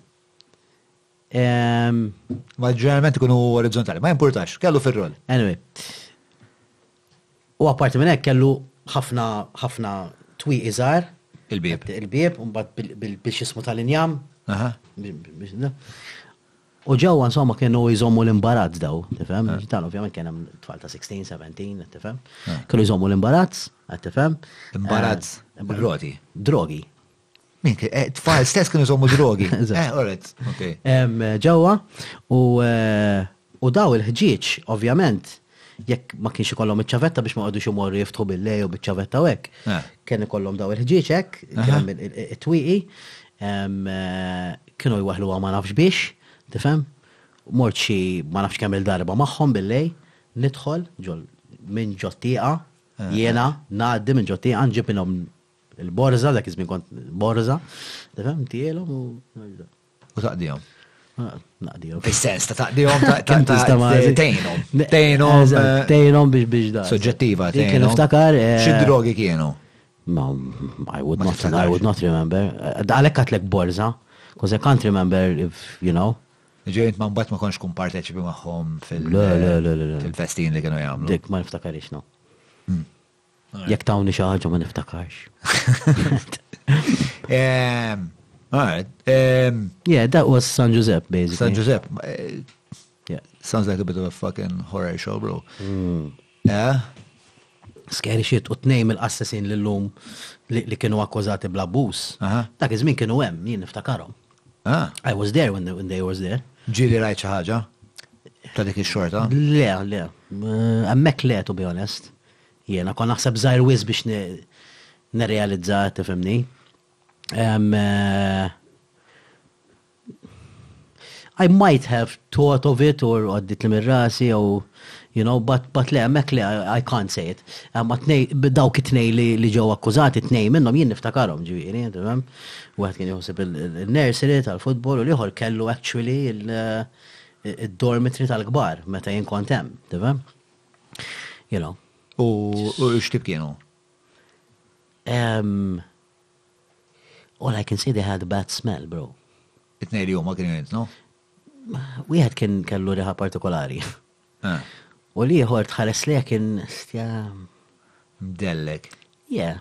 Ma ġeneralment ikunu orizzontali, ma jimpurtax, kellu fir-roll. Anyway. U apparti minn hekk kellu ħafna ħafna twi iżgħar. Il-bieb. Il-bieb, mbagħad biex jismu tal-injam. U ġewwa insomma kienu jżommu l-imbarazz daw, tifhem? Dan ovvjament kien hemm tfal ta' 16, 17, tifhem? Kienu jżommu l-imbarazz, tifhem? Imbarazz, bil-roti. Drogi. Minti, eh, tfal stess kienu jżommu drogi. Eh, alright, ok. Ġewwa, eh, u daw il-ħġieġ, ovvjament, jekk ma kienx ikollhom iċ-ċavetta biex ma qogħdux imorru jiftħu bil-lej u biċ-ċavetta u hekk. Eh. Kien ikollhom daw il-ħġieġ hekk, it-twiqi, kienu jwaħlu ma nafx biex, tifhem? Mort xi ma nafx kemm il-darba magħhom bil-lej, nidħol ġol minn ġottieqa, jiena ngħaddi minn ġottieqa nġib minnhom Il-borza, dak iż-żmien kont borza, tifhem, tielhom u. U taqdihom. Ah, naqdihom. Fis-sens ta' taqdihom tejnhom. Tejnhom. Eh, tejnhom biex biex da. Soġġettiva, tejnhom. Kien iftakar. Eh, Xi drogi kienu? Ma, I would not, I would not remember. Għalek għatlek borza, because I can't remember if, you know. Ġejt ma mbatt ma konx kun parteċipi maħħom fil-festin li kienu jgħamlu. Dik ma niftakarix, no. Hmm. Jekk tawni xi ħaġa ma niftakarx. Ehm, alright. Ehm, yeah, that was San Giuseppe, basically. San Giuseppe. Eh, yeah. Sounds like a bit of a fucking horror show, bro. Mm. Yeah. Scary shit, u t-nejm il-assasin l-lum li kienu akkużati bla bus. Dak iż-żmien kienu hemm, jien niftakarhom. Ah. I was there when they, when they was there. Ġili rajt xi ħaġa? Ta' dik ix-xorta? Le, le. Hemmhekk eh, le, to be honest. Jiena kont naħseb żgħir wisq biex nirrealizza, qed tifhimni. I might have thought of it or għadditli minn rasi jew you know, but, but le, mek le, I can't say it. Ma tnej, dawk it-tnej li, li ġew akkużati, tnej minnhom jien niftakarhom ġifieri, tmam. Wieħed kien jħossib il-nursery tal-futbol u l-ieħor kellu actually il-dormitri tal-kbar meta jien kont hemm, tmam. Jena. U x'tib kienu? All I can say they had a bad smell, bro. It-nej li huma kienu jintnu? Wieħed kien kellu riħa partikolari. Ah. U liħor tħares li kien stja. Mdellek. Yeah.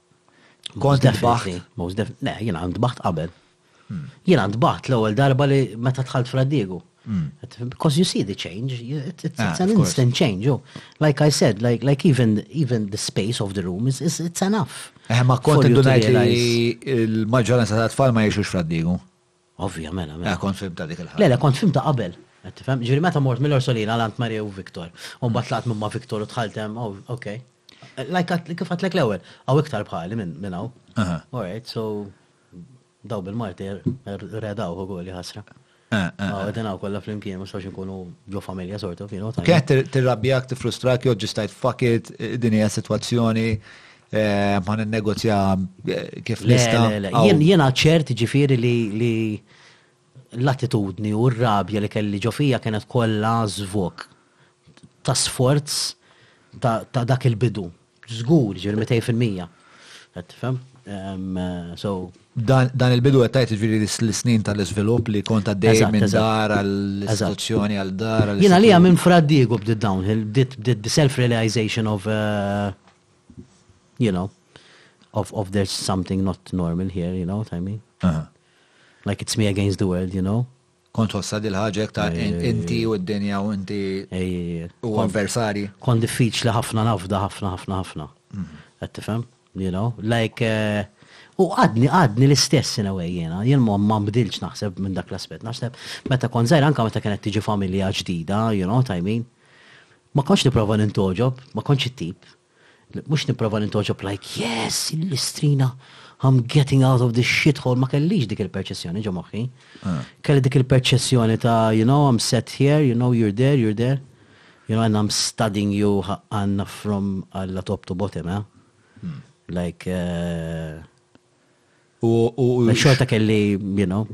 Kont definitely, most definitely. Le, jena ntbaħt qabel. Hmm. Jena ntbaħt l-ewwel darba li meta tħalt fraddiegu. Hmm. Because you see the change, it's, it's, ah, an instant change. Oh. Like I said, like, like even, even the space of the room is, is it's enough. Eh, ma kont indunajt li il-maġġoranza ta' tfal ma jiexux fraddiegu. Ovvja, mela, mela. Kont fimta dik il-ħaġa. Le, le, kont fimta qabel. Qed tifhem? Ġifieri meta mort mill-Orsolina għal għand Maria u Victor, u mbagħad tlaqt minn ma' Victor u dħalt hemm, oh, ok. Like kif għatlek l-ewwel, hawn iktar bħali minn hawn. Alright, so daw bil-Malti er, er, redaw ukoll ħasra. Għadin għaw kolla fl-imkien, ma stawx nkunu ġo familja sortu, fino. Kienet tirrabjak, tifrustrak, joġġistajt fuck it, dinija situazzjoni, Eh, ma ninnegozja eh, kif nista. Jiena ċert ġifiri li l-attitudni u r-rabja li kelli ġofija kienet kollha zvok ta' sforz ta' dak il-bidu. Zgur, ġir 200%. Għattifem? So. Dan il-bidu għattajt ġviri l-snin tal-izvilup li kont għaddej minn dar għall-istituzzjoni għal-dar. Jina li minn fraddigu bdid downhill, bdid self-realization of uh, you know, of, of there's something not normal here, you know what I mean? Aha. Like it's me against the world, you know? Kont hossa dil-ħagġa ta' Ej, in- ej, inti ej. u d-dinja u inti Ej, ej, ej. u avversari. kon diffiċli ħafna nafda, ħafna, ħafna, ħafna. Għed tifem? You know? Like, eh, u għadni, għadni l-istess in a way jena, jen ma ma bdilx naħseb minn dak l-aspet, naħseb, meta kon zaħir anka meta kienet tiġi familja ġdida, you know what I mean? Ma kontx nipprova nintogħġob, ma kontx it-tip. Mhux nipprova nintogħġob like yes, il-listrina, I'm getting out of this shithole, ma kellix dik il-perċessjoni ġo moħħi. Ah. Kelli dik il-perċessjoni ta' you know, I'm set here, you know, you're there, you're there. You know, and I'm studying you għanna from għalla top to bottom, eh? Hmm. Like, uh, U xorta kelli, you know.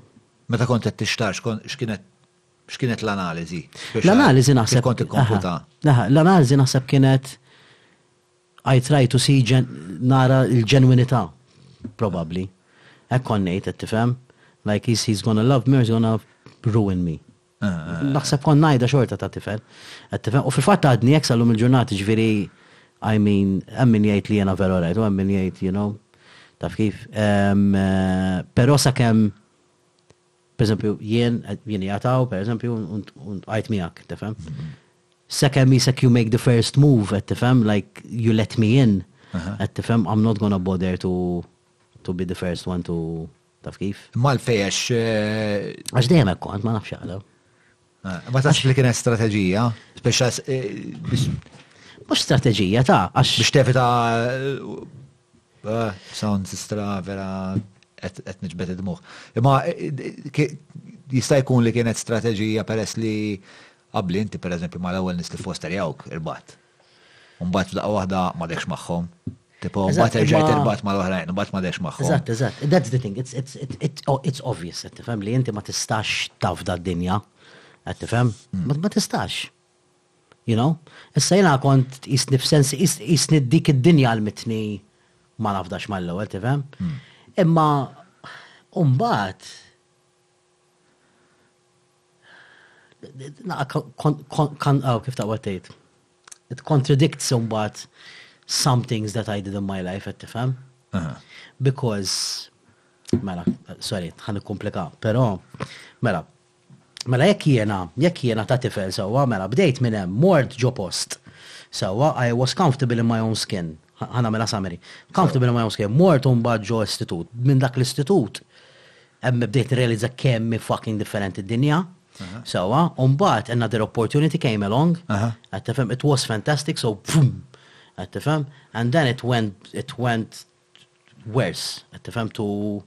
Meta kont qed tixtarx, x'kienet X'kienet l-analiżi? L-analiżi naħseb. Kont ikkomputa. L-analiżi naħseb kienet I try to see nara l-ġenwinità probabbli. Hekk kont ngħid qed tifhem. Like he's, he's gonna love me or he's gonna ruin me. Ah, ah, ah. Naħseb kont ngħidha xorta ta' tifel. Qed tifhem. U fil-fatt għadni hekk sallum il-ġurnati ġifieri I mean, emmin jgħid li jena vera rajt, u emmin jgħid, you know, taf kif. Eh, Pero sa' kem Pereżempju, jien, jien qiegħed hawn, pereżempju, u ntqajt miegħek, tifhem? Sakemm isek you make the first move, qed tifhem, like you let me in, qed tifhem, I'm not gonna bother to to be the first one to taf kif. Malfejn għax. Għax dejjem hekk kont, ma nafx għala. Ma taħsibx li kienet strateġija? Speċa. Eh, Mux strateġija ta' għax. Biex tevita. Eh, eh, sound sistra vera qed niġbed id-dmuħ. Imma jista' jkun li kienet strateġija peress li qabli inti pereżempju ma l-ewwel nis li foster jawk irbat. U mbagħad f'daqqa waħda m'għadekx magħhom. Tipo, mbagħad terġa' terbat mal-oħrajn, mbagħad m'għadekx magħhom. Eżatt, eżatt. That's the thing. It's, it's, it's, oh, it's obvious, qed tifhem li inti ma tistax taf da dinja. Qed tifhem? Mm. Ma tistax. You know? Issa jiena kont jisni f'sens jisni dik id-dinja għal mitni ma nafdax mal-ewwel, tifhem? Mm. Imma mbagħad Kanqaw kif taqwa tgħid. It contradicts imbagħad some things that I did in my life qed tifhem. Because mela, sorry, ħan ikkomplika, però mela mela jekk jiena, jekk jiena ta' tifel sewwa, mela bdejt minn hemm, mort ġo post. Sewwa, I was comfortable in my own skin. Ħa nagħmilha summary. Comfortable in my own skin. Mort imbagħad ġo istitut. Minn dak l-istitut Hemm bdejt nirrealizza kemm hi fucking differenti d-dinja. Sewwa. U mbagħad another opportunity came along. Qed tifhem? It was fantastic so pfumm! Qed tifhem? And then it went it went worse, qed tifhem, to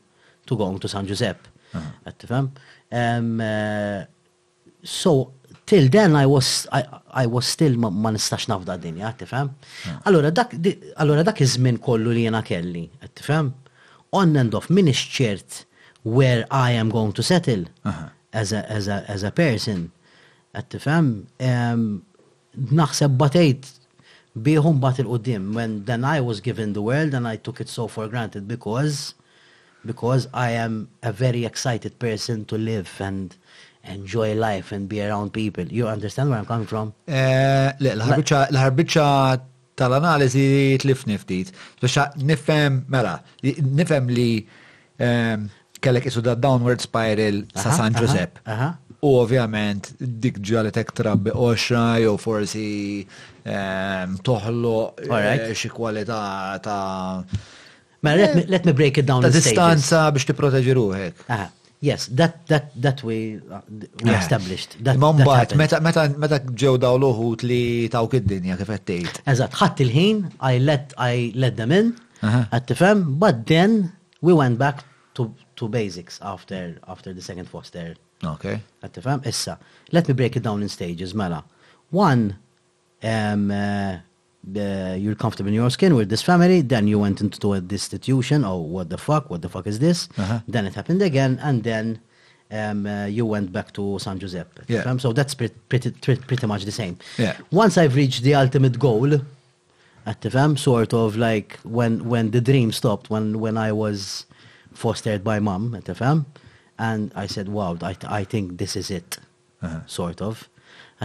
to going to San Ġużepp. Qed tifhem? So, till then I was, I was still ma nistax nafda dinja, tifhem? Allura dak, allura dak iż-żmien kollu li jiena kelli, tifhem? On and off, min ċert where I am going to settle as a, as a, as a person, tifhem? Naħseb batejt bih u mbagħad 'il quddiem when then I was given the world and I took it so for granted because because I am a very excited person to live and enjoy life and be around people. You understand where I'm coming from? Le, l-aħħar biċċa, l-aħħar biċċa tal-analiżi tlifni ftit. Biex nifhem, mela, nifhem li kellek isu da downward spiral sa San Ġużepp. U ovvjament dik ġaletek trabbi qoxra jew forsi toħloq xi kwalità ta' Mela, let me, let me break it down. Ta' distanza biex tipproteġi ruħek. Ah, yes, that, that, that we, uh, we eh. established. That, Ma mbagħad, meta, meta, meta ġew daw l-uħut li tawk id-dinja kif qed tgħid. Eżatt, ħadd il-ħin, I let, I let them in, qed tifhem, but then we went back to, to basics after, after the second foster. Okay. Qed tifhem, issa, let me break it down in stages, mela. One, um, uh, you're comfortable in your skin with this family, then you went into a destitution, oh, what the fuck, what the fuck is this? Uh -huh. Then it happened again, and then um, uh, you went back to San Giuseppe. Yeah. So that's pretty, pretty, pretty much the same. Yeah. Once I've reached the ultimate goal, at the fam, sort of like when when the dream stopped, when when I was fostered by mom, tifhem? And I said, wow, I, I think this is it, uh -huh. sort of.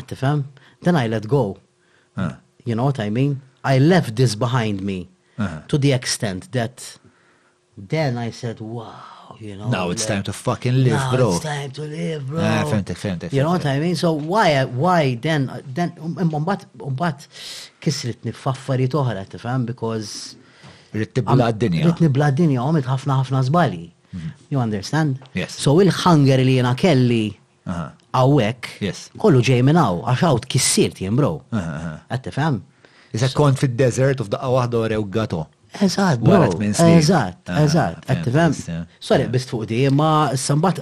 Tifhem? Then I let go. Uh You know what I mean? I left this behind me to the extent that then I said, wow, you know. Now it's time to fucking live, now bro. It's time to live, bro. Ah, fentek, fentek. You know what I mean? So why, why then, then, umbat, umbat, kisrit nifaffari toħra, tifem, because. Rit nibla d-dinja. Rit nibla d-dinja, għomit ħafna ħafna zbali. Mhm. You understand? Yes. So il-hunger li jena kelli, Hawn hekk, kollu ġej minn hawn, għax hawn tkissirt jien bro. Qed tifhem? Iżda kont fid-desert u f'daqqa waħda wrew gato. Eżatt, bro. Eżatt, eżatt. Qed tifhem? Sorry, biss fuq di, imma sambat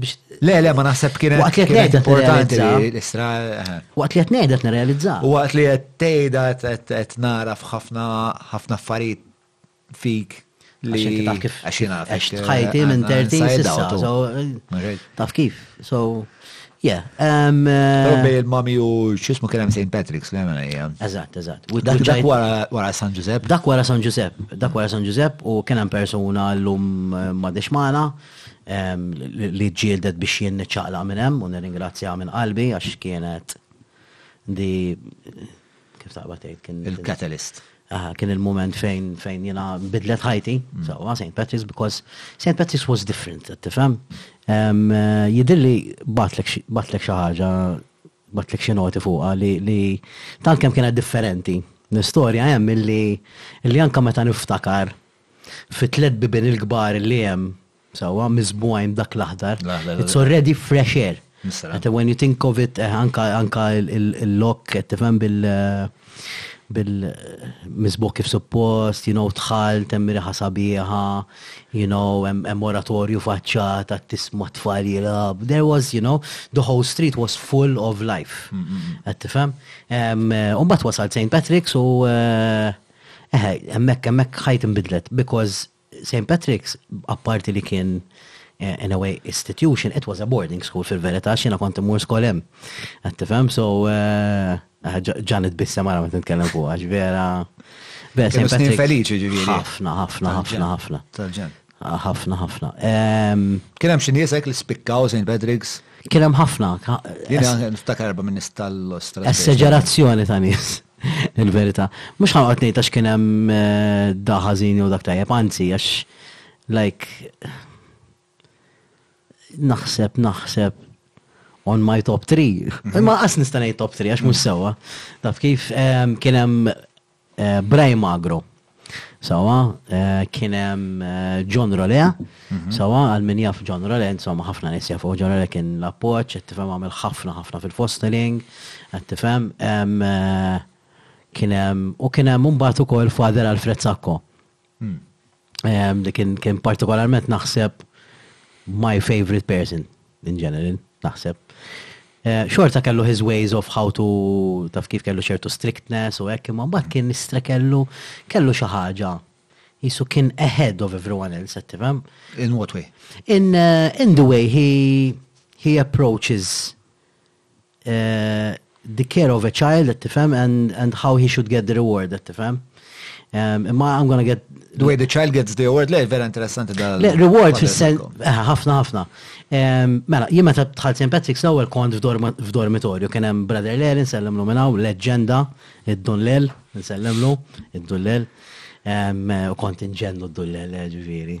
biex. Le, le, ma naħseb kien hemm. Waqt li qed ngħid importanti l-isra. Waqt li qed ngħid qed nirrealizza. Waqt li qed tgħidha qed nara f'ħafna ħafna affarijiet fik li. Għax inti taf kif. Għax jien naf. Għax tħajti minn 30 sissa. So, taf kif. So, yeah. Um, Pero uh, bej il-mami u xismu kien hemm St. Patrick's li għamela hija. Eżatt, eżatt. Dak wara San Ġużepp. Dak wara San Ġużepp. Dak wara San Ġużepp u kien hemm persuna llum uh, ma' dixmana um, li ġildet biex jien ċaqla minn hemm u nirringrazzja minn qalbi għax kienet di kif taqba tgħid kien. Il-catalyst. Aha, kien il-moment fejn fejn jena bidlet ħajti, mm. so, ah, St. Patrick's, because St. Patrick's was different, tifhem? Um, eh, jidilli batlek xaħġa, batlek xi noti fuqa li, li tant kemm kienet differenti. L-istorja hemm illi, illi anka meta niftakar fit tlet bibin il-kbar li hemm Sewwa, miżbugħin b'dak l-aħdar. It's already fresh air. Nista'. When you think of it, anka il-lok, tifhem bil- bil-miżbugħ kif suppost, you know, dħal, temmi riħa sabiħa, you know, hemm oratorju faċċata, tisma' tfal jilgħab. There was, you know, the whole street was full of life. Qed tifhem? Umbagħad wasalt St. Patrick's u eħe, hemmhekk hemmhekk ħajt inbidlet because St Patrick's, apparti li kien in a way institution, it was a boarding school fil-verità, xina kont immur skol hemm. Qed tifhem, so ġan itbissem ara meta nitkellem fuq għax vera. St Patrick's. Feliċi ġifieri. Ħafna, ħafna, ħafna, ħafna. Tal-ġen. Ħafna, ħafna. Kien hemm xi niesek li spikkaw St Patrick's? Kien hemm ħafna. Jien niftakar erba' minn nies tal-ostra. Esseġerazzjoni ta' nies. Il-verità. Mhux ħa noqgħod ngħid għax kien hemm da ħażin jew dak tajjeb, anzi għax like naħseb naħseb on my top 3. Mhm. Ma qas nista' ngħid top 3 għax mhux mhm. sewwa. Taf kif kien hemm eh, Bray Magro. Sawa, eh, kien hemm eh, John Role, mhm. sawa, għal min jaf John Role, insomma ħafna nies jafu John Role kien l-appoġġ, qed tifhem għamil ħafna ħafna fil-fostering, qed tifhem eh, kien hemm u kien hemm mbagħad ukoll Father Alfred Sacco. Hmm. Kien partikolarment naħseb my favorite person in general, naħseb. Xorta kellu his ways of how to taf kif kellu ċertu strictness u hekk, imma mbagħad kien istra kellu kellu xi ħaġa jisu kien ahead of everyone else, qed tifhem? In what way? In, uh, in the way he he approaches the care of a child, qed tifhem, and, and how he should get the reward, qed tifhem. Um, imma I'm gonna get... The way the child gets the reward, le, vera interessanti da. Le, reward fil-sen, eh, ħafna, ħafna. Um, mela, jien meta tħalt St. Patrick's l-ewwel kont f'dormitorju, kien hemm Brother Lel, nsellem l minnaw, leġġenda, id-Don Lel, nsellem l id-Don Lel, um, u kont inġennu d-Don Lel, eh, ġifieri.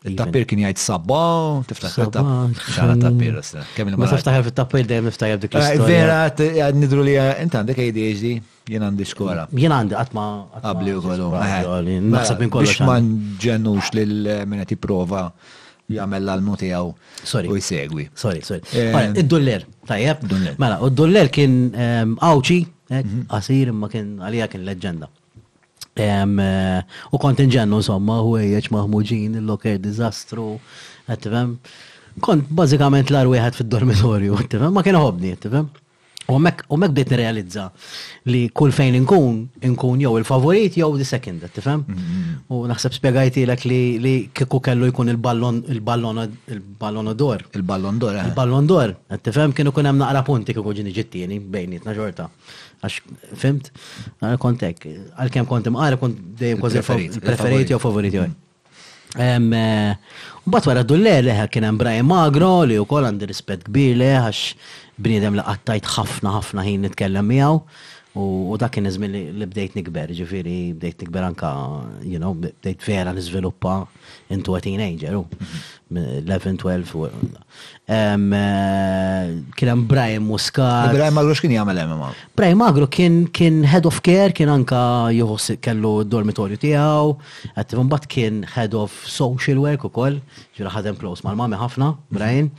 Il-tapir kien jgħid sabba, tiftaħar tapir. Xara tapir, ostra. Kemm il Ma tiftaħar fit-tapir dejjem niftaħar dik eh, l-istorja. Vera, nidru li eh, int għandek ADHD, jien għandi xkora. Jien għandi qatt ma qabli wkoll. Eh, naħseb minn kollox. Biex ma nġennux lil min qed jipprova jagħmel l-almu tiegħu u jsegwi. Sorry, sorry. Id-duller, tajjeb. Mela, u d-duller kien għawċi, mhm. qasir imma kien għalija kien leġġenda. U kont inġennu insomma, u għajjeċ maħmuġin, il-loker dizastru, għattifem. Kont bazzikament l wieħed fil-dormitorju, għattifem, ma kien ħobni, għattifem. U mek bdiet nirrealizza li kull fejn inkun, inkun jew il-favorit jew the second, għattifem. U naħseb spiegajtilek li kiku kellu jkun il-ballon, il-ballon, il-ballon dor. Il-ballon dor. Il-ballon dor, għattifem, kienu kunem naqra punti kiku ġini ġittini bejnietna ġorta. Għax, fimt, għal kontek, għal kem kont imqar, kont dejjem kważi preferiti u favoriti għaj. Eh, u bat wara dulle leħa kien hemm Brian Magro li u kol għandi rispett kbir leħ għax bniedem li qattajt ħafna ħafna ħin nitkellem miegħu u dak kien iżmin li bdejt nikber, ġifieri bdejt nikber anka, you know, bdejt vera niżviluppa intu a teenager, u 11, 12, u kienem Brian Muscat. Brian Magro x'kien jagħmel hemm ma? Brian Magro kien kien head of care, kien anka juħos kellu d-dormitorju tiegħu, qed imbagħad kien head of social work ukoll, ġira ħadem close mal-mami ħafna, Brian.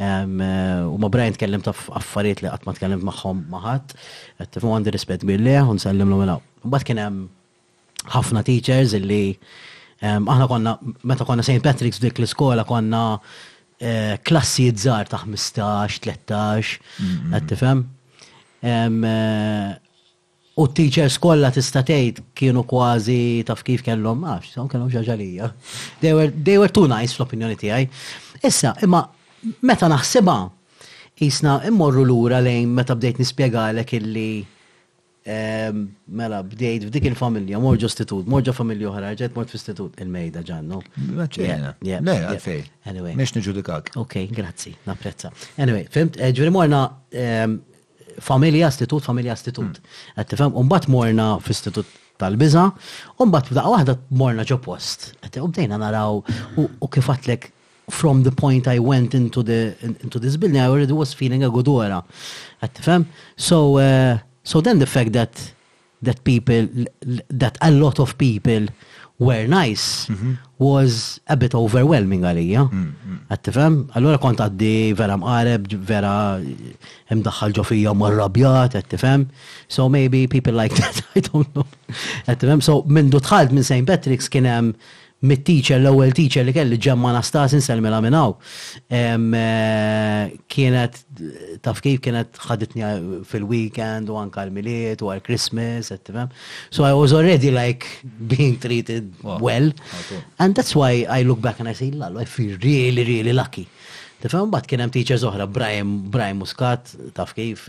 U ma Brian tkellim ta' affarijiet li qatt ma tkellimt magħhom maħat, qed għandi rispett billi, u nsellimlu mela. Mbagħad kien hemm ħafna teachers illi aħna konna meta konna St. Patrick's f'dik l-iskola konna eh, klassijiet żgħar ta' 15, 13, qed tifhem. Eh, u t-teachers kollha tista' tgħid kienu kważi taf kif kellhom nafx, dawn kellhom ġaġalija. They were, they were too nice fl-opinjoni tiegħi. Issa, imma meta naħsibha jisna immorru lura lejn meta bdejt nispjegalek illi Mela, bdejt f'dik il-familja, mor ġostitut, mor ġo familja oħra, ġejt mort f'istitut il-mejda ġannu. Maċċejna. Le, għalfej. Anyway. Mex niġudikak. Ok, grazzi, napprezza. Anyway, fimt, eh, ġveri morna familja istitut, familja istitut. Għattifem, hmm. un-bat morna f'istitut tal-biza, un-bat b'daqqa wahda morna ġo post. Għattifem, bdejna naraw u kif għatlek from the point I went into the into this building, I already was feeling a good aura. Għattifem? So, uh, so then the fact that that people, that a lot of people were nice mm -hmm. was a bit overwhelming għalija. Mm, mm. Għattifem? Allora kont għaddi vera mqareb, vera imdaħħal ġofija marrabjat, għattifem? So maybe people like that, I don't know. Għattifem? So minn dutħalt minn St. Patrick's kienem mit-teacher, l-ewwel teacher li kelli, Gemma Anastasi nsellmilha minn hawn. Kienet taf kif kienet ħaditni fil-weekend u anke l-Milied u għal Christmas, qed tifhem. So I was already like being treated well. And that's why I look back and I say, I feel really, really lucky. Tifhem, mbagħad kien hemm teachers oħra, Brian Muscat, taf kif.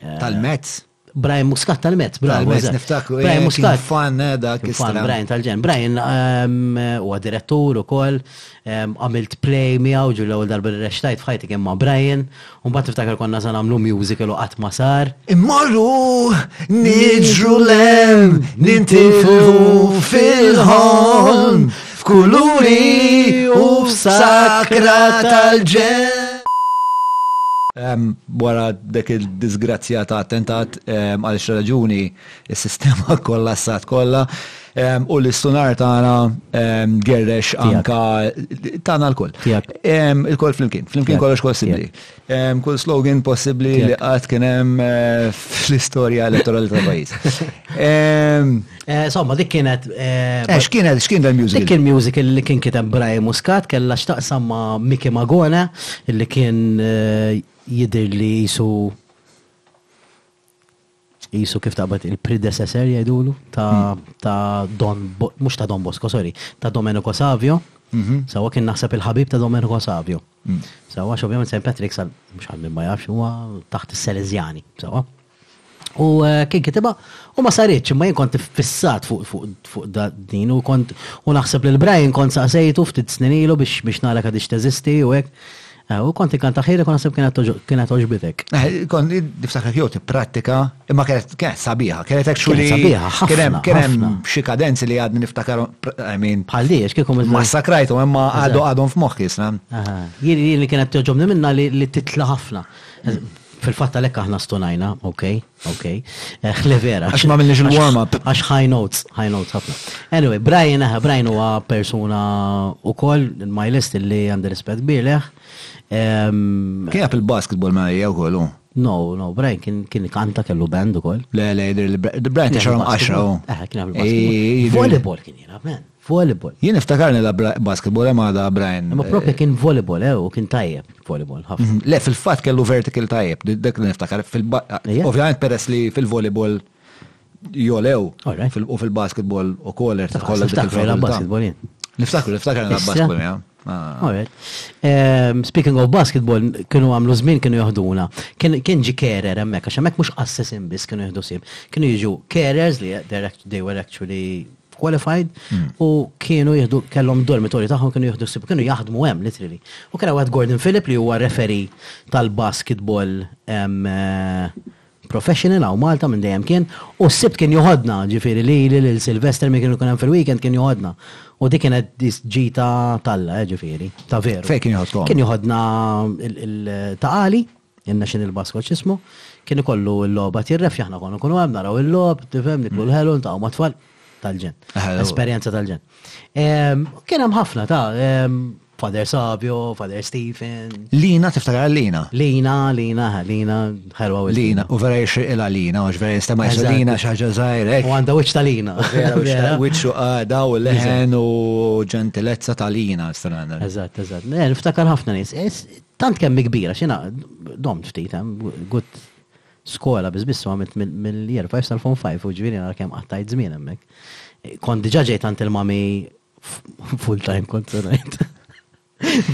Tal-Mets? Brian Muscat tal-Mets, bravo. Tal-Mets niftakru, Brian eh, Muscat. Fan eh, dak Fan Brian tal-ġen. Brian ehm, huwa direttur ukoll, ehm, għamilt play miegħu ġu l-ewwel darba rrextajt f'ħajti kemm ma' Brian, u mbagħad tiftakar konna sa nagħmlu musical u qatt ma sar. Immorru niġru lem nintilfu fil-ħolm F'kuluri u f'sakra tal-ġen. Wara dek il-disgrazzja ta' attentat għal raġuni s-sistema kollassat kollha u l-istunar tagħna gerrex anka tagħna l-koll. Il-koll flimkien, flimkien kollox possibbli. Kull slogan possibli li għad kienem eh, fl-istoria elettorali ta' pajis. Eh, somma, dik kienet. Eh, eh x'kienet, x'kien dal-music? Dik kien music li kien kitem Brian Muscat, kella xtaqsam ma' Miki Magone, li kien jidir li jisu Qisu kif taqbad il-predecessor jgħidulu ta' ta' Don mhux ta' Don Bosco, sorry, ta' Domenico Savio. Sewwa kien naħseb il-ħabib ta' Domenico Savio. Sewwa għax ovvjament St. Patrick's għal mhux għal min ma jafx huwa taħt is-Seleżjani, sewwa. U kien kitibha u ma saritx imma jien kont iffissat fuq fuq fuq din u kont u naħseb lil Brian kont saqsejtu ftit snin ilu biex biex nara kadix teżisti u hekk. U kont inkant aħjar ikun naħseb kienet toġbitek. Kon niftakar jew tipprattika, imma kienet kienet sabiħa, kienet actually. Sabiħa, ħafna. Kien hemm xi kadenzi li għadni niftakar, I mean. Bħal li, x'kiekom iżda. Massakrajtu, imma għadu għadhom f'moħħ isna. Jien li kienet toġobni minna li titla ħafna. Fil-fatt għalhekk aħna stonajna, ok, Ok. Eh, le vera. Għax ma minnix il-warm-up. Għax high notes, high notes ħafna. Anyway, Brian, eh, Brian huwa persuna u koll, my list li għandi rispet bileħ. Ehm, kien għap il-basketball ma jgħu kollu. No, no, Brian kien kien kanta kellu band u koll. Le, le, Brian kien xarum għaxra. Eh, kien għap il-basketball. Volleyball kien jgħu, man. Volleyball. Jien niftakarni la basketball hemm għada Brian. Imma propja kien volleyball, eh, u kien tajjeb volleyball ħafna. Mhm. Le, fil-fatt kellu vertical tajjeb, dak li niftakar. Ovvjament peress li fil-volleyball jolew u fil-basketball u koller ta' kollha dik il-volleyball. Niftakar, niftakar la basketball, ja. Alright. Ehm, speaking of basketball, kienu għamlu żmien kienu joħduna. Kien ġi kerer hemmhekk, għax hemmhekk mhux assassin biss kienu jieħdu sib. Kienu jiġu carers li they were actually qualified hmm. u kienu jihdu kellhom dormitorju tagħhom kienu jihdu sib kienu jaħdmu hemm literally. U kien għad Gordon Philip li huwa referi tal-basketball eh, professional għaw Malta minn dejjem kien u s-sibt kien joħodna ġifieri li lil Silvester mi kienu kunem fil-weekend kien joħodna. U dik kienet ġita talla eh, ġifieri ta' veru. Fejn kien joħodkom? Kien joħodna il-taqali In-National Baskoċismo kien ikollu l-logħba tirrefja, aħna konna nkunu hemm naraw il-logħob, tifhem, niklu l-ħelu, ntaqgħu mat-tfal tal-ġen. Esperjenza tal-ġen. Kien hemm ħafna ta' Father Sabio, Father Stephen. Lina, tiftakar Lina? Lina, Lina, Lina, ħelwa u Lina. U vera jixri ila Lina, għax vera jistema jisri Lina xaġa zaħira. U għanda wiċ ta' Lina. Wiċu għada u leħen u ġentilezza ta' Lina, stranna. Eżat, eżat. Niftakar ħafna nis. Tant kemm hi kbira, x'inha domt ftit hemm, good skola biss biss għamilt mill-year 5 sal-form 5 u ġifieri nara kemm qattajt żmien hemmhekk. Kont diġà ġejt għand il-mami full time kont se ngħid.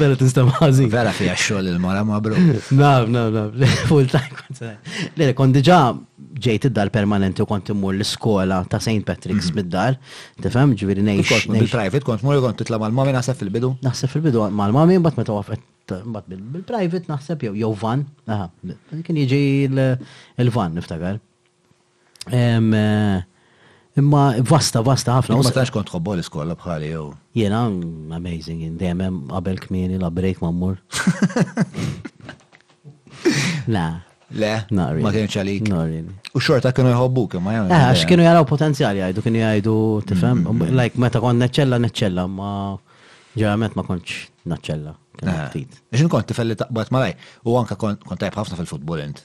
Vera tinstem ħażin. Vera fiha xogħol il-mara ma' bro. Naf, naf, naf. Full time kont se ngħid. Le, kont diġà ġejt id-dar permanenti u kont immur l-iskola ta' St. Patrick's mhm. mid-dar, tifhem, ġifieri ngħix. Kont bil-private, kont mur kont titla' mal-mami naħseb fil-bidu. Naħseb fil-bidu mal-mami, mbagħad meta waqfet mbagħad bil-private naħseb jew jew van, kien jiġi l-van niftakar. Eh, Imma vasta, vasta ħafna. Ma tantx kont tħobbu l-iskola bħali jew. Jiena amazing, dejjem hemm qabel kmieni la break ma mmur. La. Le, ma kienx għalik. U xorta kienu jħobbu kemm ma jgħidu. Eh, għax kienu jaraw potenzjal jgħidu, kienu jgħidu, tifhem, mm, mm, mm. like meta kont neċċella neċċella, ma ġerament ma kontx naċċella. Eh. X'in kont tifelli taqbad malaj, u anka kont tajb ħafna fil-futbol int.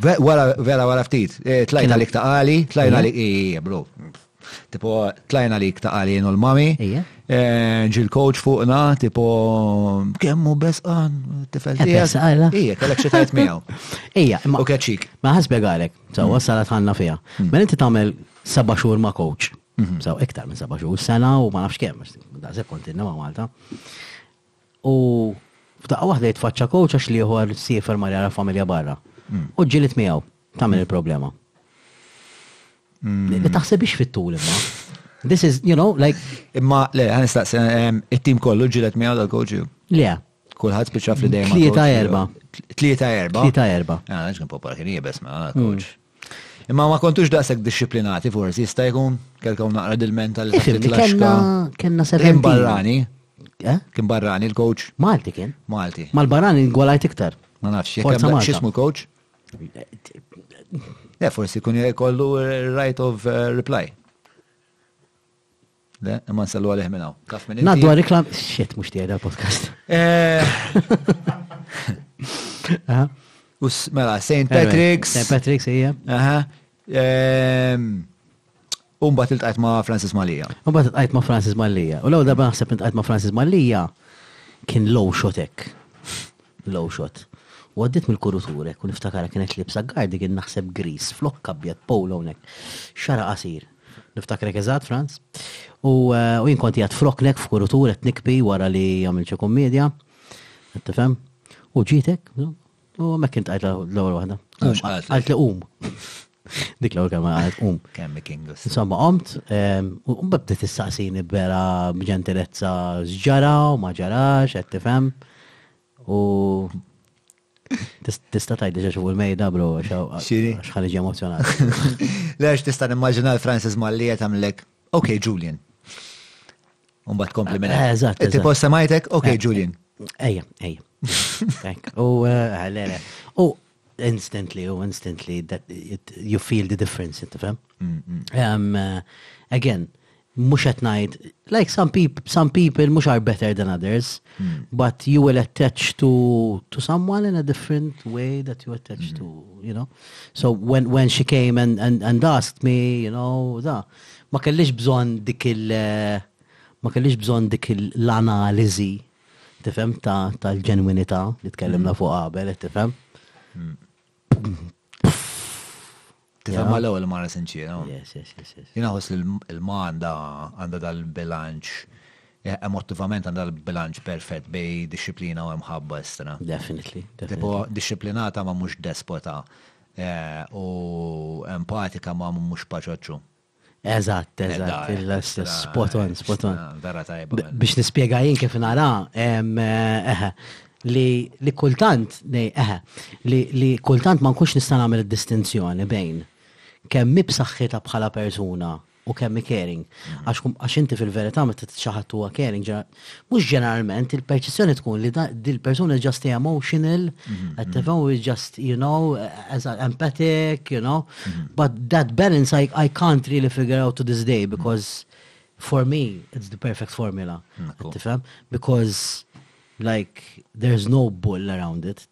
Wara, vera wara ftit, eh, tlajna li ktaqali, tlajna li, ija, bro. Tipo, tlajna li ktaqali jenu l-mami, eh, ġil coach fuqna, tipo, kemmu besqan, tifel eh, tijak. Ija, kellek xitajt miegħu. Ija, imma. U keċik. Ma ħasbeg għalek, so, mm. wassalat ħanna fija. Mm. Mela inti tagħmel seba' xhur ma' coach. Mhm. Saw iktar minn seba' xhur, sena u ma nafx kemm, da se kontinna ma' Malta. u f'daqqa waħda jitfaċċa kowċ għax l-ieħor siefer mar jara familja barra. U ġġieled miegħu tagħmel il-problema. Li taħsebix fit-tul imma. This is, you know, like. Imma, le, għan istaqsi, il-tim kollu ġilet miegħu dal-coach? Le. Kulħadd spiċċa fl-idea. Tlieta erba. Tlieta erba. Tlieta erba. Ah, ġkun popar kien jibes ma' coach. Mm. Imma ma kontux daqshekk dixxiplinati forsi jista' jkun? Kelkom naqra dil-menta li taħt il-klaxka. Kenna seven. Kien barrani. Eh? Kien barrani il-coach. Malti kien. Malti. Mal-barrani ngwalajt iktar. Ma nafx, jekk hemm x'ismu l-coach? Eh, forsi kun jkollu right of eh, reply. Le, imma nsallu għalih minn hawn. Taf minn Naddu għal reklam. Shit, mhux tiegħi dal-podcast. Eh. Mela, St. Patrick's. St. Patrick's, ija. Aha. Ehm, Umbat il-tqajt ma' Francis Malija. Umbat il-tqajt ma' Francis Malija. U l-għu darba naħseb il-tqajt ma' Francis Malija kien low shotek. Low shot. U għaddit mill-kuruturek u niftakara kienet libsa gardi kien naħseb gris, flok kabjat polo unek. Xara qasir, Niftakrek eżatt, Franz. U jien kont jgħat froknek f'kurutur qed nikpi wara li għamil xi kummedja. Tifhem? U ġitek, u mek kien tqajt l-ewwel waħda. Għalt li qum. Dik l-ewwel kemm għalt qum. Kemm kingus. Insomma, qomt, ehm, u bdiet issaqsini vera b'ġentilezza żġara u ma ġarax, qed tifhem. U tista tajdi ġeġu fuq il-mejda, bro, xħan iġi emozjonat. Lex tista nimmaġina l-Francis Malli qed għamlek, ok, Julian. Umbat kompli minn. Eh, eżatt. Ti posta majtek, ok, eh, Julian. Ejja, ejja. U, eh, le, le. U instantly, u instantly, that you feel the difference, inti fem? Mm, mm. um, again, mux at night. Like some people, some people mux are better than others, mm. but you will attach to to someone in a different way that you attach mm. to, you know. So when when she came and and, and asked me, you know, da ma kellix bżon dik il ma kellix bżon dik l-analizi tifhem, tal-ġenwinità li tkellimna fuq qabel, qed tifhem. Tifhem għal ewwel mara sinċiera. Jiena ħoss li l-ma għandha dal-bilanċ eh, emotivament għandha l-bilanċ perfett bej disciplina u mħabba estra. Definitely. Tipo disciplinata ma mhux despota eh, u empatika ma mhux paċoċċu. Eżatt, eżatt, il-istess, spot on, spot on. Vera tajba. Biex nispiega jien kif nara, eħe, li kultant, eħe, li kultant ma nkunx nista' nagħmel id-distinzjoni bejn kemm mi b'saħħitha bħala persuna u kemm caring. Mhm. Għax inti fil-verità meta xi ħadd huwa caring, Mhux ġeneralment, il-perċezzjoni tkun li dil-persuna ġast hija emotional, mhm, qed mhm. tifhem is just, you know, as empathic, you know. Mhm. But that balance I, I can't really figure out to this day because for me it's the perfect formula. Qed tifhem? Because like there's no bull around it.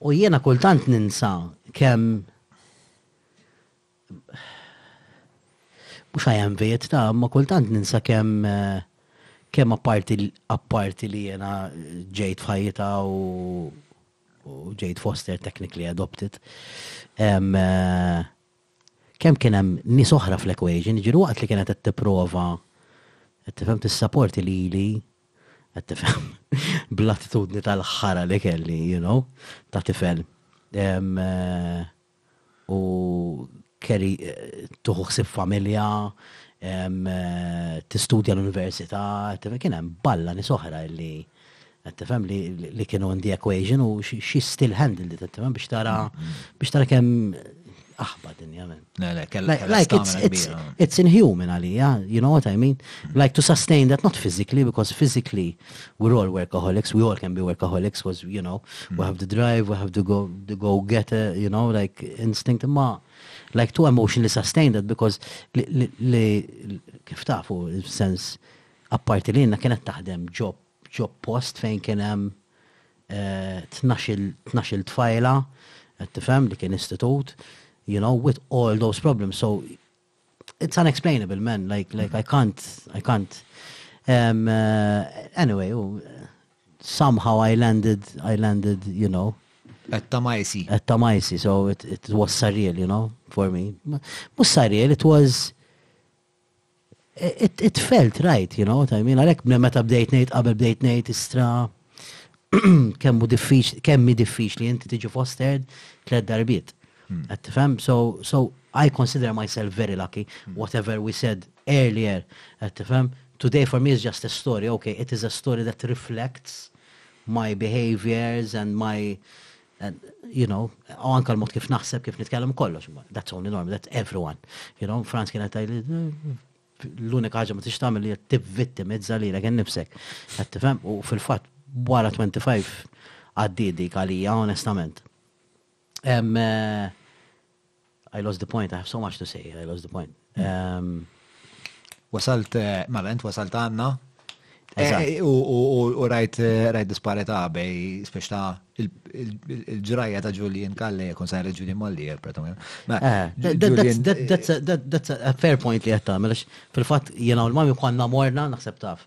U jiena kultant ninsa kemm mhux I am vejetà, imma kultant ninsa kemm kemm apparti apparti li jiena ġejt f'ħajjitha u u ġejt foster technically adopted. Kemm kien hemm nies oħra fl-equation, jiġifieri waqt li kienet qed tipprova qed tifhem tissaporti lili, Qed tifhem? Bl-attitudni tal-ħara li kelli, you know, ta' tifel. U kelli eh, tuħu ħsib familja, eh, tistudja l-università, kien hemm balla nies oħra li Għattifem li kienu in the equation u she still handled it, għattifem biex tara biex tara kem aħba dinja men. Le, le, kella. Like, it's, it's, it's inhuman għalija, you know what I mean? Mm. Like to sustain that, not physically, because physically we're all workaholics, we all can be workaholics, because, you know, we mm. have the drive, we have to go, to go get a, you know, like instinct, ma, like to emotionally sustain that, because li, kif tafu, sense, apparti li jenna kienet taħdem job, job post fejn kienem, eh, t il-tfajla, tifhem li kien istitut, you know, with all those problems. So it's unexplainable, man. Like, like I can't, I can't. Um, uh, anyway, oh, somehow I landed, I landed, you know. At Tamaisi. At Tamaisi. So it, it was surreal, you know, for me. It was surreal. It was, It felt right, you know what I mean, għalhekk meta bdejt ngħid qabel bdejt ngħid istra kemm hu diffiċli kemm hi diffiċli inti tiġi fostered tliet darbiet. Hmm. Qed tifhem? So so I consider myself very lucky hmm. whatever we said earlier. Qed tifhem? Today for me is just a story, okay, it is a story that reflects my behaviors and my And, you know, u anka l-mod kif naħseb, kif nitkellem kollox, that's only normal, that's everyone. You know, Franz kienet tajli, l-unika ħaġa ma tix tagħmel li tivvittimizza li l nifsek. Qed tifhem u fil-fatt wara 25 għaddi dik għalija onestament. Eh, I lost the point, I have so much to say, I lost the point. Wasalt, mela, int wasalt għanna. Eh, u rajt disparita bej, spiex ta' il-ġrajja ta' Julian Kalle, kun sajra Julian Mallier, pratamel. That's a fair point li għatta, mela fil-fat jena u l-mami konna morna, naħseb taf.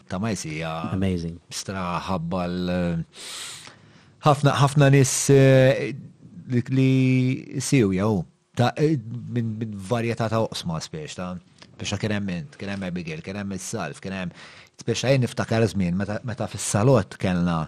Ta' majs hija. Amazing. Stra ħabba ħafna ħafna nis eh, li siw jew ta' eh, minn varjetà ta' oqsma spiex ta' biex kien hemm int, kien hemm Abigail, kien hemm is-salf, kien hemm spiex jien niftakar żmien meta fis-salott kellna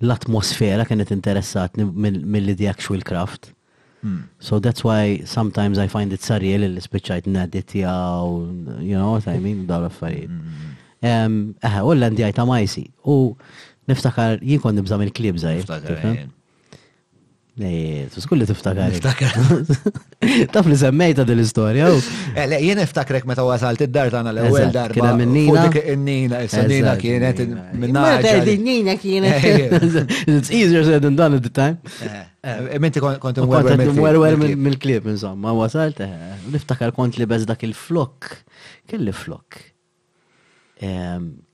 l-atmosfera kienet interessatni mill-idea actual craft. So that's why sometimes I find it surreal li spiċċajt neditja u you know what I mean dawn l-affarijiet. Eħe, u l-endjaj ta' majsi. U niftakar jien kont nibżam il-klib zaħir. Lejl, żgur li tiftakar. Niftakar. Taf li semmejta din l-istorja. Eh, le, jien niftakrek meta wasalt id-dar tagħna l-ewwel darba. Kien minn Nina. Dik in-Nina, issa Nina kienet minn Nina. Meta din Nina kienet. It's easier said than done at the time. Eh, eh, minti kont imwerwer mill-klib, insomma, wasalt, niftakar kont li beż dak il-flok. Kelli flok.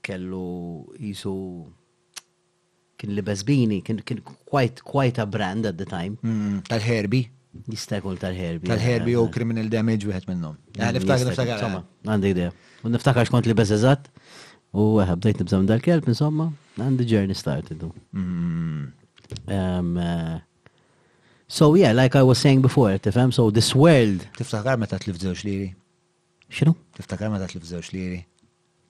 Kellu jisu Kien libes bini, kien quite, quite a brand at the time. Mm, tal-ħerbi. Jista' jkun tal-ħerbi. Tal-ħerbi eh, u eh. criminal damage wieħed minnhom. Mm, eh, niftakar, niftakar. Insomma, għandi idea. U niftakar xkont libes eżatt. U bdejt nibżaw dal-kelb, insomma, għandi journey started. Mm. Um, so yeah, like I was saying before, tifhem, so this world. Tiftakar meta tlif żewġ liri? X'inhu? Tiftakar meta tlif żewġ liri?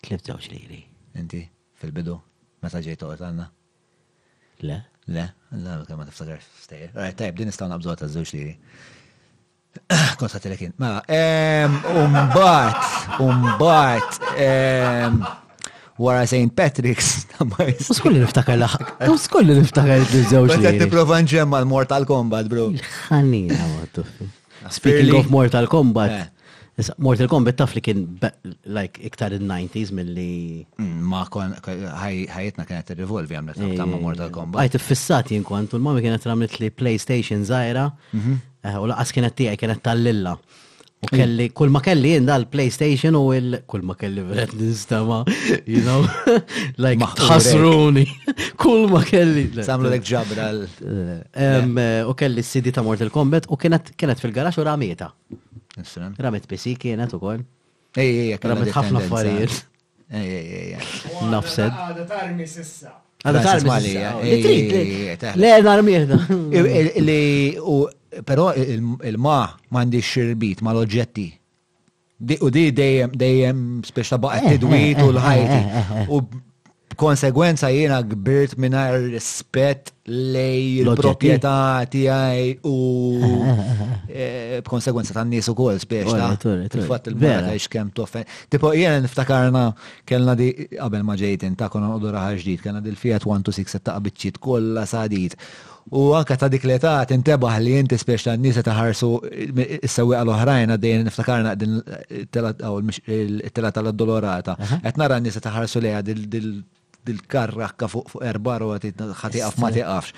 Tlift żewġ liri. Inti, fil-bidu, meta ġejt toqgħod għandna? Le. Le, la, kemm ma tiftakar stejjer. Rajt, tajb, din nistgħu naqbżu ta' żewġ liri. Kont ħadd il-kin. Ma, umbat, umbat, wara St. Patrick's. Skolli niftakar laħak. Skolli niftakar li żewġ. Għet niprofa nġemma l-Mortal Kombat, bro. Ħanina, ma tuffi. Speaking of Mortal Kombat, eh. Mortal Kombat taf li kien like iktar il-90s mill-li. Mm, ma kon, ħajtna kienet il-revolvi għamlet ta' ma' Mortal eh, Kombat. Għajt fissat jien kont, u l-mami kienet għamlet li PlayStation zaħira, mhm. eh, u laqas kienet tiegħi kienet tal-lilla. U kelli, kull ma kelli jien dal-PlayStation u il- kull ma kelli vret nistama, you know, like tħasruni, kull ma kelli. Samlu l-ek ġabra l U kelli s-CD ta' Mortal Kombat u kienet fil-garax u ramieta. Ramet PC kienet u koll. Ej, ej, ej, ramet ħafna affarijiet. Ej, ej, ej. Nafsed. Għada tarmi sissa. Għada tarmi sissa. Li trid. Le, narmiħna. Li, pero il-ma mandi xirbit ma l-oġġetti. Di u di dejjem dejjem biex ta' baqgħet tidwi tul ħajti. U b'konsegwenza jiena kbirt mingħajr rispett lej il-proprjetà tiegħi u eh, b'konsegwenza tan-nies ukoll spiex ta' fil-fatt il-mara tgħix kemm toffen. Tipo jiena niftakarna kellna di qabel ma ġejt inta konna nqogħdu raħa ġdid, kellna dil-Fiat 126 ta' biċċiet kollha sadid. U anke ta' dik l-età tintebaħ li inti spiex tan-nies qed iħarsu s-sewwieqa l-oħrajn għaddejjin niftakarna din it-telgħa tal-Addolorata. Qed nara n-nies qed iħarsu lejha dil-karrakka fuq erba' roti ħatiqaf ma tiqafx.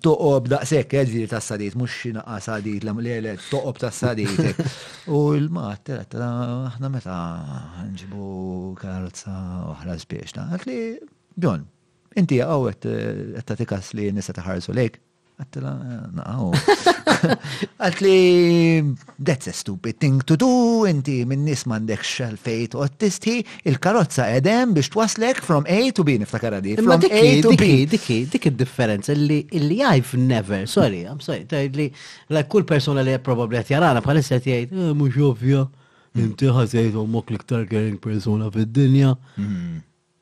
Toqob daqshekk eh ġifieri tas-sadid mhux xi naqqa sadid le le toqob tas-sadid. U l-mat għedt aħna meta nġibu karozza oħra spiex ta' għedt li John Inti għaw għed tagħti kas li nisa taħarsu lejk. Għattila, naqaw. Għalt li, that's a stupid thing to do, inti minn nis mandek xalfejt u t-tisti, il-karozza edem biex twaslek from A to B, niftakara di. From A to B. Dikki, dikki differenza li li I've never, sorry, I'm sorry, li la kull persona li probabli għat jarana bħalissa jgħid, eh, mux ovvja, mm. inti ħazajt u mok liktar caring persona fid-dinja. Mm.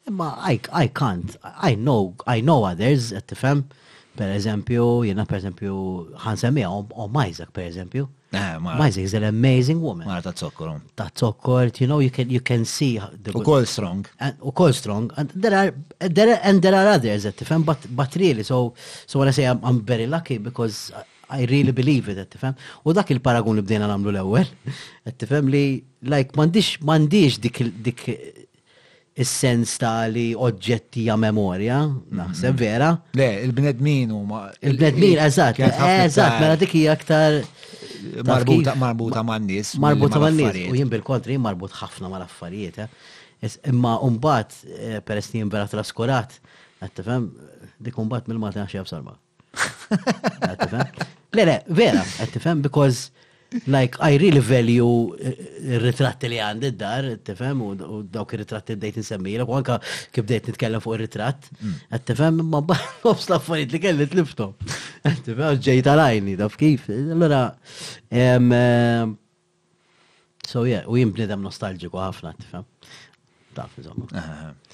Imma I can't, I know, I know others, qed tifhem? Per eżempju, jiena per eżempju, ħansemmiha Om Isaac per eżempju. Eh, Om Isaac is an amazing woman. Mara ta' zokkor. Um. Ta' zokkor, you know, you can, you can see. U kol strong. U kol strong. And there are, there are, and there are others, qed tifhem, but, but really, so, so when I say I'm, I'm very lucky because I really believe it, tifhem. U dak il-paragun li bdejna namlu l-ewwel, tifhem li like m'għandix m'għandix dik dik is-sens ta' li oġġetti hija memorja, naħseb mm-hmm. vera. Le, il-bnedmin huma. Il-bnedmin, eżatt, eżatt, mela dik hija aktar marbuta marbuta man-nies. Marbuta man-nies, u jien bil-kontri marbut ħafna mal-affarijiet. Eh. Imma mbagħad eh, peress li jien vera traskurat, qed tifhem, dik mbagħad mill-Malti għax jaf sarma. Le, le, vera, qed tifhem because like I really value eh, ir-ritratti li għandi d-dar, tifhem, u dawk ir-ritratti bdejt insemmilek, u anka kif bdejt nitkellem fuq ir-ritratt, mm. qed tifhem, ma bħobs l-affarijiet li kelli tliftom. Qed tifhem, ġej tal-għajni, daf kif. Allora, eh, So yeah, u jien bnidem nostalġiku ħafna, tifhem. Taf, insomma.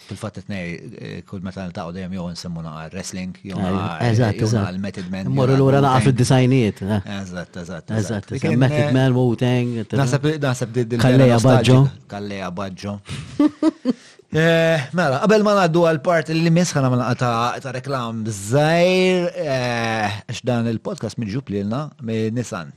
Fil-fatt qed ngħid eh, kull meta niltaqgħu dejjem jew nsemmu naqa' wrestling, jew naqa' l-Method Man. Morru lura naqa' fid-disajnijiet. Eh. Eżatt, eżatt. Eżatt, Method eh, Man, Wu-Tang. Naħseb naħseb din Kalleja Baġġo. Kalleja Baġġo. Mela, qabel ma ngħaddu għal part li miss ħana mela ta' reklam żgħir x'dan il-podcast miġġub lilna minn Nissan.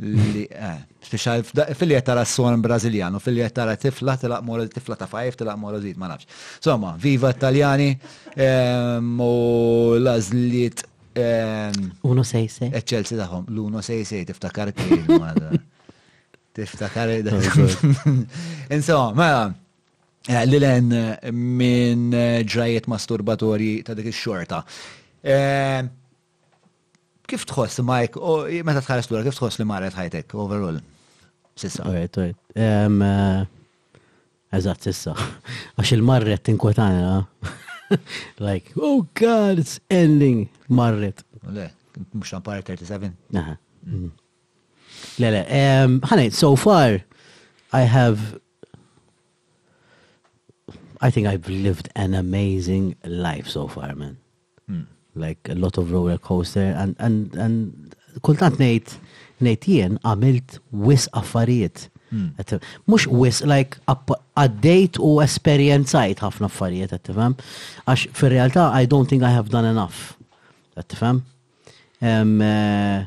li eh, speċjal fil-li qed tara s-son Brażiljan u fil-li qed tara tifla tilaq moroz tifla ta' fajf tilaq morożit ma nafx. Insomma, viva Italjani ehm, u lażliet ehm, Uno sej sej. Eċċelsi tagħhom, l-uno sej sej tiftakar kien Tiftakar Insomma, mela, eh, li len minn eh, ġrajiet masturbatorji ta' dik ix-xorta. Ehm, Kif tħoss, Mike, meta tħares lura, kif tħoss li marret ħajtek overall? Sissa. Alright, alright. Eh, eżatt, sissa. Għax il-marret tinkwetana. Like, oh God, it's ending. Marret. Le, mux tan parret 37. Aha. Mm. Le, le, ħanajt, so far, I have I think I've lived an amazing life so far, man. like a lot of roller coaster and, and, and kultant nejt nejt jien għamilt wis affarijiet. Hmm. Mux wis, like, għaddejt u esperienzajt ħafna affarijiet, għattifem. Għax fil realtà I don't think I have done enough. Għattifem. Eh,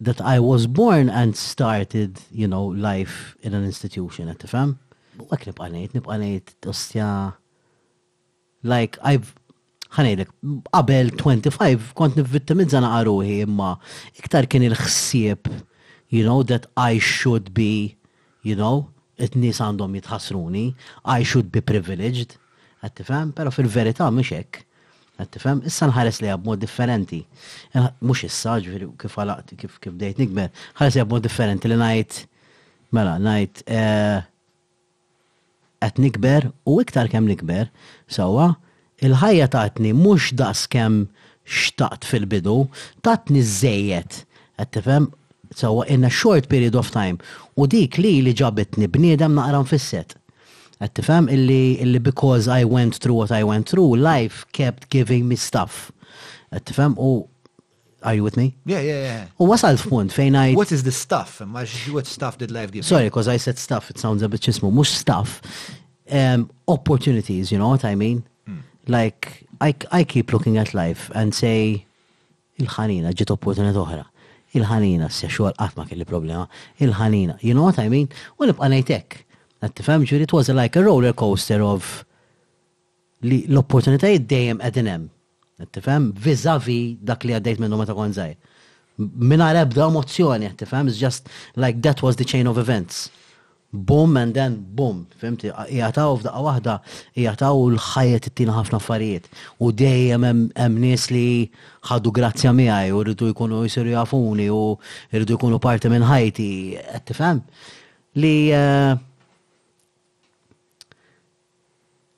that I was born and started, you know, life in an institution, qed tifhem? U hekk nibqa' ngħid, nibqa' ngħid ostja like I've ħanejdek, qabel 25 kont nivvittimizza naqa' ruħi imma iktar kien il-ħsieb, you know, that I should be You know, it-nies għandhom jitħassruni, I should be privileged, qed tifhem, però fil-verità mhix hekk. Qed tifhem? Issa nħares lejha b'mod differenti. Mhux issa, ġifieri kif għalaqt, kif bdejt nikber, nħares lejha b'mod differenti li ngħid, mela, ngħid, Qed nikber u iktar kemm nikber, sewwa, il-ħajja tatni mhux daqs kemm xtaqt fil-bidu, tatni żżejjed, qed tifhem, sewwa, in a short period of time, u dik li li ġabitni bniedem naqra mfisset. Qed tifhem, illi illi because I went through what I went through, life kept giving me stuff. Qed tifhem, u Are you with me? Yeah, yeah, yeah. U wasalt f'punt fejn għajt. What is the stuff? What stuff did life give you? Sorry, because I said stuff, it sounds a bit ċismu, mux stuff. Um, opportunities, you know what I mean? Mm. Like, I, I keep looking at life and say, il-ħanina, ġit opportunità oħra. Il-ħanina, s xogħol qatt ma kelli problema. Il-ħanina, you know what I mean? U nibqa' ngħidlek. Tifhem ġifieri it was like a roller coaster of li l-opportunitajiet dejjem qegħdin hemm. Qed tifhem? Vis-à-vis dak li għaddejt minnu meta kont żgħir. Mingħajr ebda emozzjoni, qed tifhem? It's just like that was the chain of events. Boom and then boom, fhimt? Qiegħed hawn f'daqqa waħda, qiegħed hawn u l-ħajja tittina ħafna affarijiet. U dejjem hemm nies li ħadu grazzja miegħi u rridu jkunu jsiru jafuni u rridu jkunu parti minn ħajti, qed tifhem? Li eh,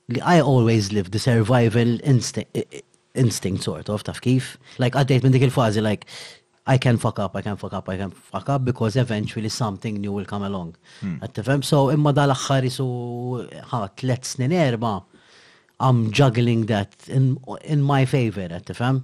li I always lived the survival instinct sort of, taf kif? Like għaddejt minn dik il-fażi like I can fuck up, I can fuck up, I can fuck up because eventually something new will come along. Qed tifhem? So imma dal-aħħar isu ħa tliet snin erba' I'm juggling that in my favor, qed tifhem?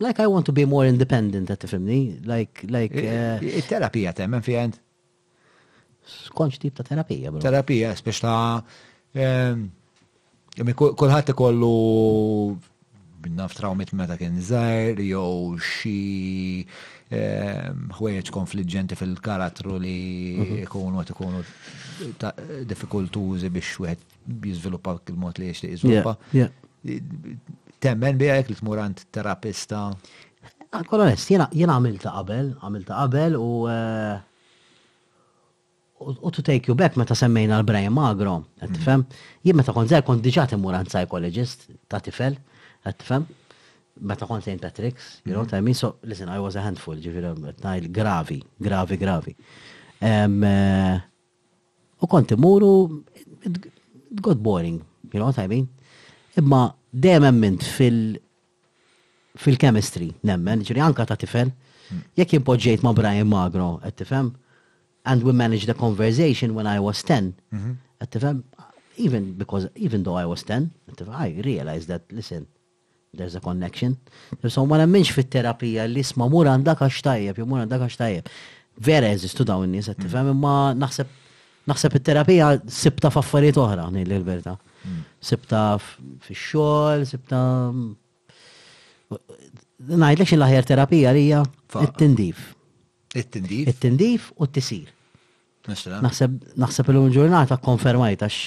Like I want to be more independent, għat tifimni. Like, like. Eh, eh, terapija temmen fi għand? Skonċ tip ta' terapija, bro. Terapija, spiex ta' ehm, kullħat ikollu naf trawmit meta kien zaħir, jew xi ehm, ħwejġ konfliġġenti fil-karattru li mhm. ikunu għat ikunu diffikultużi biex wieħed jiżviluppa il-mod li jixtieq jiżviluppa. Temmen bi għek li tmur għand terapista? Għakol onest, jena għamilta qabel, għamilta qabel u eh, u to take you back meta semmejna l-Brian Magro, għattifem, mm. jien meta kont zer kont diġa timur għand psychologist ta' tifel, għattifem, meta kont St. Patrick's, you know, mm. ta' min, so, listen, I was a handful, ġifiri, tajl, gravi, gravi, gravi. Eh, U kont imuru, it got boring, you know what I mean? Imma dejjem emmint fil- fil-chemistry nemmen, ġiri anka ta' tifel, jekk jimpoġġejt ma' Brian Magro, qed tifhem, and we managed the conversation when I was 10, qed tifhem, even because, even though I was 10, qed tifhem, I realized that, listen, There's a connection. So ma nemminx fit-terapija li isma mur għandak għax tajjeb, jew mur għandak għax tajjeb. Vera jeżistu dawn in-nies qed tifhem mm. imma naħseb naħseb it-terapija sibta f'affarijiet oħra ngħid l verta mm. Sibta fix-xogħol, sibta ngħidlek xi l-aħjar terapija hija it-tindif. It-tindif? It-tindif u t-tisir. Naħseb il-lum ġurnata konfermajt għax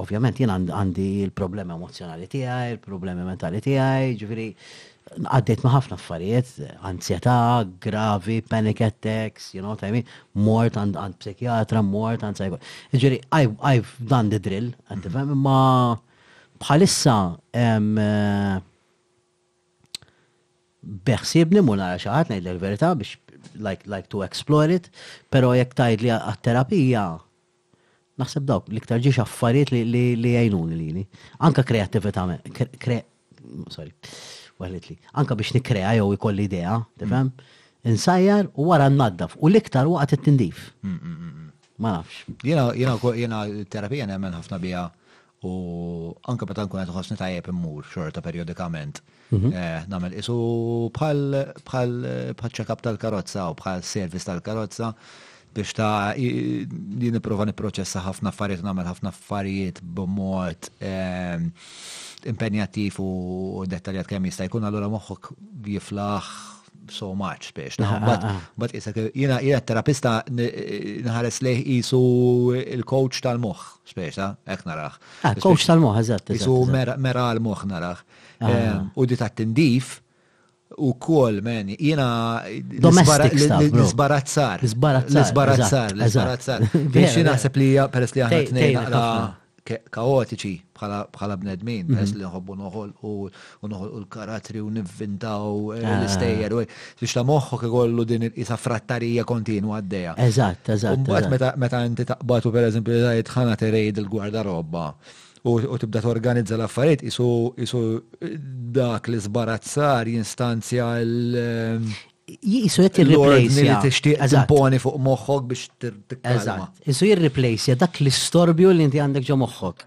ovvjament jien għandi il-problemi emozjonali tiegħi, il-problemi mentali tiegħi, ġifieri għaddejt ma' ħafna affarijiet, anzjetà, gravi, panic attacks, you know, tajmi, mort għand psikjatra, mort għand sajba. Ġifieri, I've done the drill, għantifem, ma bħalissa eh, beħsiebni mmur nara xi ħadd ngħidlek il-verità biex like, like to explore it, però jekk tgħidli għat-terapija naħseb dawk l-iktar ġiex affarijiet li jgħinuni lili. Anka kreativita, sorry, waħlitli, anka biex nikrea jew ikolli idea, tifhem? Insajjar u wara n-naddaf u l-iktar waqt it-tindif. Mm, mm, mm, ma nafx. Jena terapija nemmen ħafna bija U anke meta nkun qed iħossni tajjeb immur xorta perjodikament. Mhm. Eh, nagħmel isu bħal bħal bħal check-up tal-karozza u bħal service tal-karozza biex ta' li niprofa niproċessa ħafna affarijiet u nagħmel ħafna affarijiet b'mod ehm, impenjattiv u dettaljat kemm jista' jkun allura moħħok jiflaħ so much biex. Ah, ah, ah. But isek jiena jiena terapista nħares lejh isu il-coach tal-moħħ Spesa, hekk narax. Ah, kowċ tal-moħħ, eżatt. Isu mera għal-moħħ narax. Ah. Ehm, u di tat-tindif, u kol, men, jina. Domestic stuff. L-izbarazzar. L-izbarazzar. L-izbarazzar. Biex jina sepp li peress li għahna t-nejn kaotiċi bħala bnedmin, mhm. peress li nħobbu noħol u noħolqu l-karatri u nivvintaw eh, ah. l-istejjer biex ta' moħħok ikollu din il-qisa frattarija kontinwa għaddejja. Eżatt, eżatt. Mbagħad meta inti taqbatu pereżempju li tajt ħana terejd il-gwarda robba u tibda torganizza l-affarijiet isu isu eh, dak li sbarazzar jinstanzja l- eh, jisu jett jirriplejsja. Li tixtieq timponi fuq moħħok biex t-kalma. Jisu jirriplejsja dak l-istorbju li inti għandek ġo moħħok.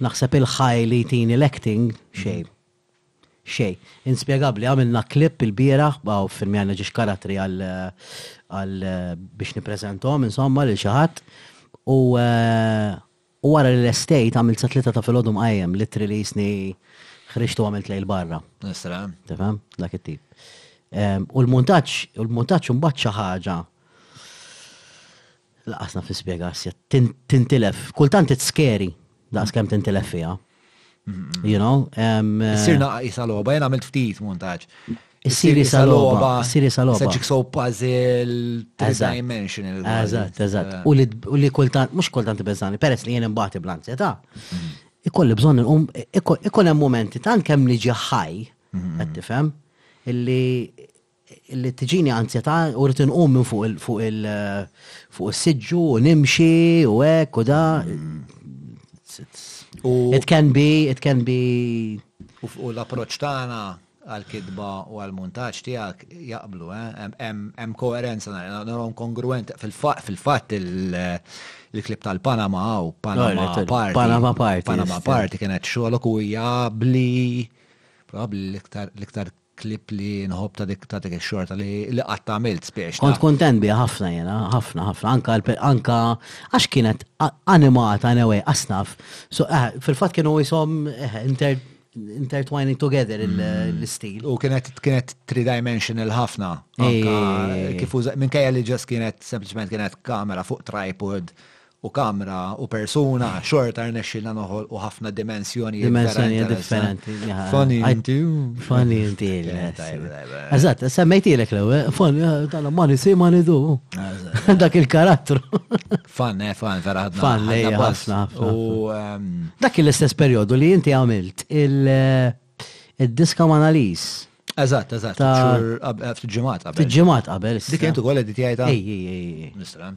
Naħseb il-high li jtini l-acting, xejn. Xejn. Inspjegabbli, għamilna clip ilbieraħ, hawn filmjajna ġiex karattri għal għal biex nippreżenthom insomma lil xi ħadd. U u wara li lestejt għamilt sa tlieta ta' filgħodu mqajjem literally jisni ħriġt u għamilt lejl barra. Nisra. Tifhem? Dak it-tip. U l-muntaġġ, u l-muntaġġ imbagħad xi ħaġa Laqas naf nispjega s tintilef. Kultant it's scary daqs kemm tintilef fiha. You know? Sir eh, naqqa isa loba, jena għamilt ftit montaġ. Siri sa loba, siri sa loba. Saġik so puzzle, three-dimensional. Eżatt, eżatt. Eh. U li kultant, mux kultant bezzani, peress li jena mbati bl-anzjeta, mhm. ikolli bżon il-um, ikollem momenti tant kemm niġi ħaj, mhm. għed tifem, illi li tiġini anzjetà u rrid inqum minn fuq il- fuq il- fuq is-siġġu u nimxi u hekk u da. U- It can be, it can be U f- U l-approċ tagħna għal-kitba u għal-muntaġġ tiegħek jaqblu, eh? Hemm- Hemm hemm koerenza nar- narhom kongruent fil-fa- fil-fatt il- il-klip tal-Panama hawn, Panama Right, right, Party. Panama Party, Panama yes, Party kienet xogħolok u hija bli probabbli l-iktar l-iktar Clip li nħobb ta' dik ta' dik ix-xorta li li qatt għamilt spiex. Kont kuntent biha ħafna jiena, ħafna ħafna, anka anka għax kienet animata in a way, għax naf. So eh, fil-fatt kienu ishom eh, inter- intertwining together il- l-istil. U kienet kienet three-dimensional ħafna. Anka Ej. kif uża- minkejja li ġas kienet sempliċement kienet kamera fuq tripod u kamra u persuna xorta rnexxilna noħolqu ħafna dimensjonijiet vera Dimensjonijiet interessanti. differenti. ja. Funny Għaj- inti. Funny inti. Eh, le, tajba, sir. tajba. Eżatt, semmejtilek l-ewwel. Funny, eh, dan money see, money do. Eżatt. Dak il-karattru. Fan, eh, fan, vera ħadna. Fan, ħadna lejja, pass. ħafna, ħafna, U ehm, Dak l-istess perjodu li inti għamilt il- eh, il-diska analiz eżatt, eżatt, Ta- xhur qab- eh, ftit ġimgħat qabel. ftit ġimgħat qabel. issa. Dik kienet ukoll editjajta. Ej, ej, ej. Nisran.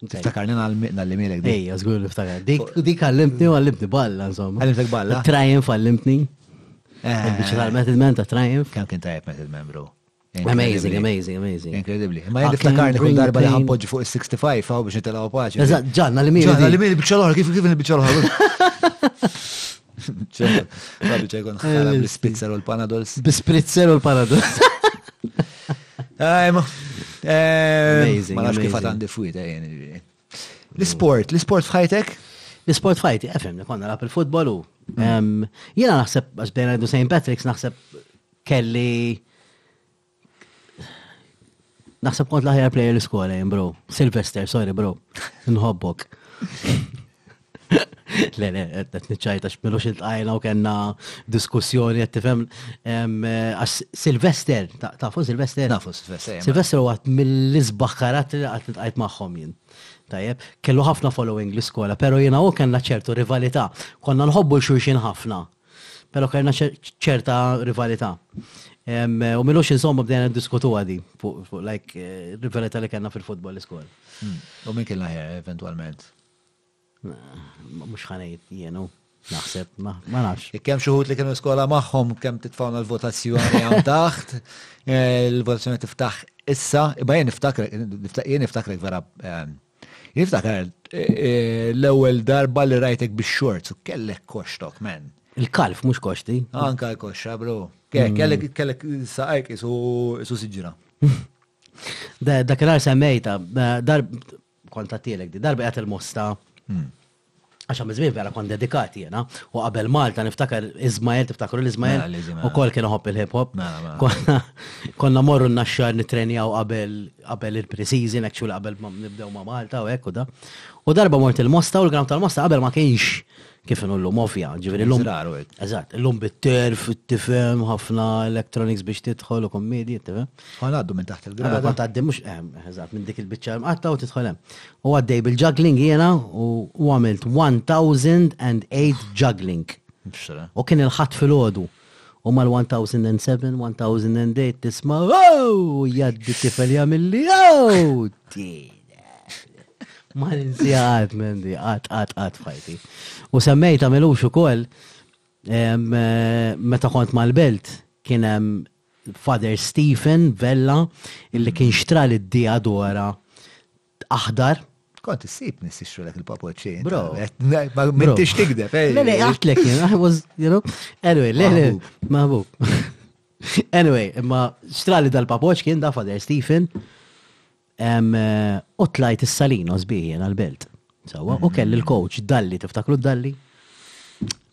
Tiftakarni nallimilek dik. Ejja, żgur niftakar. Dik għallimtni u għallimtni balla, insomma. Għallimtek balla? Triumph għallimtni. Eh. Biex tal-Method Man ta' Triumph. Kemm kien tajjeb Method Man, bro? Amazing, amazing, amazing. Inkredibli. Ma jgħid iftakarni kull darba li ħampoġġi fuq is-65 għaw biex nitilgħu paċi. Eżatt, ġanna li mil. Ġanna li mil biex kif kif il-biex Rabi ċekon ħana bl-spritzer u l-panadols. Bl-spritzer u l-panadols. Amazing. Ma nafx kif għandi fwita eh, jien. L-sport, l-sport fħajtek? L-sport fħajti, efem, eh, konna rap il-futbol u. Mm. Jena naħseb, għax bdejna għeddu St. Patrick's, naħseb kelli Naħseb kont l-aħjar player l-iskola, jien bro. Sylvester, sorry bro. Nħobbok. Le, le, għet nċajta xmilu xiltajna u kena diskussjoni għet tifem. Għax Silvester, tafu Silvester? Tafu Silvester. Silvester u għat mill-izbaħ karatteri għat nitqajt maħħom jien. Tajjeb, kellu ħafna following l-iskola, pero jina u kena ċertu rivalita. Konna nħobbu xurxin ħafna, Pero kellna ċerta rivalità. U minux insomma bdejna diskutu għadi fuq like eh, rivalità li kellna fil-futbol l-iskol. Hmm. U minn kien laħja eventualment? Mux ħanajt jenu. Naħseb, ma nafx. Kem xuħut li kienu skola maħħom, kem titfawna l-votazzjoni għam taħt, eh, l-votazzjoni tiftaħ issa, imma jien niftakrek, jien niftakrek vera eh, Jiftakar, l-ewwel darba li rajtek biex xorts, kellek koxtok, men. Il-kalf, mux koxti. Anka l-koxra, bro. Mm. Kellek, kellek, saqajk isu siġra. Dak l-ar semmejta, darb, konta tielek di, darba għat il-mosta. Mm. Għax għamil żmien vera kont dedikat jiena. U qabel Malta niftakar Ismael, tiftakru l-Ismael? Mela, l-Ismael. U kol kien uħobb il-hip hop. Mela, mela. Konna, konna morru n-naxxar nitrenjaw qabel, qabel il-pre-season, actually qabel ma nibdew ma' Malta u hekk u da. U darba mort il-Mosta u l-gram tal-Mosta qabel ma kienx kif inhu l-lum ovvja, ġifieri l-lum. Żrar u hekk. Eżatt, l-lum bit-terf, tifhem, ħafna electronics biex tidħol u kommedji, tifhem. Għan għaddu minn taħt il-grada. Għan għaddu mux ehm, eżat, minn dik il-bicċa mqatta u titħolem. U għaddej bil-juggling jena u għamilt 1008 juggling. U kien il-ħat fil-ħodu. U mal-1007, 1008 tisma, oh, jaddi tifel jamilli, oh, Ma ninsi għad, mendi, għad, għad, għad fajti. U semmejt għamilux u koll, ehm, eh, meta kont mal-belt, kienem Father Stephen Vella illi kien xtra lid-Diadora aħdar. Kont issibni s dak il-papoċċi. Bro. M'intix tigdeb, eh. Le, le, għatlek jien, I was, you know. Anyway, le, le, maħbub. Anyway, imma strali dal-papoċ kien da Father Stephen. U tlajt is-Salinos biħi jiena l-belt. Sawa, u kelli l-coach dalli, tiftakru dalli?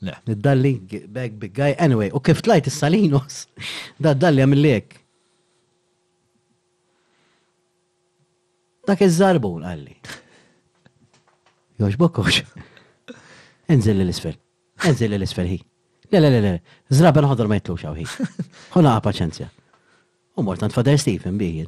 Le. Dalli, bag, big guy, anyway, u kif tlajt is-Salinos, da dalli għamillek. Dak iż-żarbun għalli. Jox bokkox. Enżil l-isfel. Enżil l-isfel hi. Le, le, le, le. Zraben ħodor ma jitlux hi. Ħuna paċenzja. U mortant fader Stephen biħin.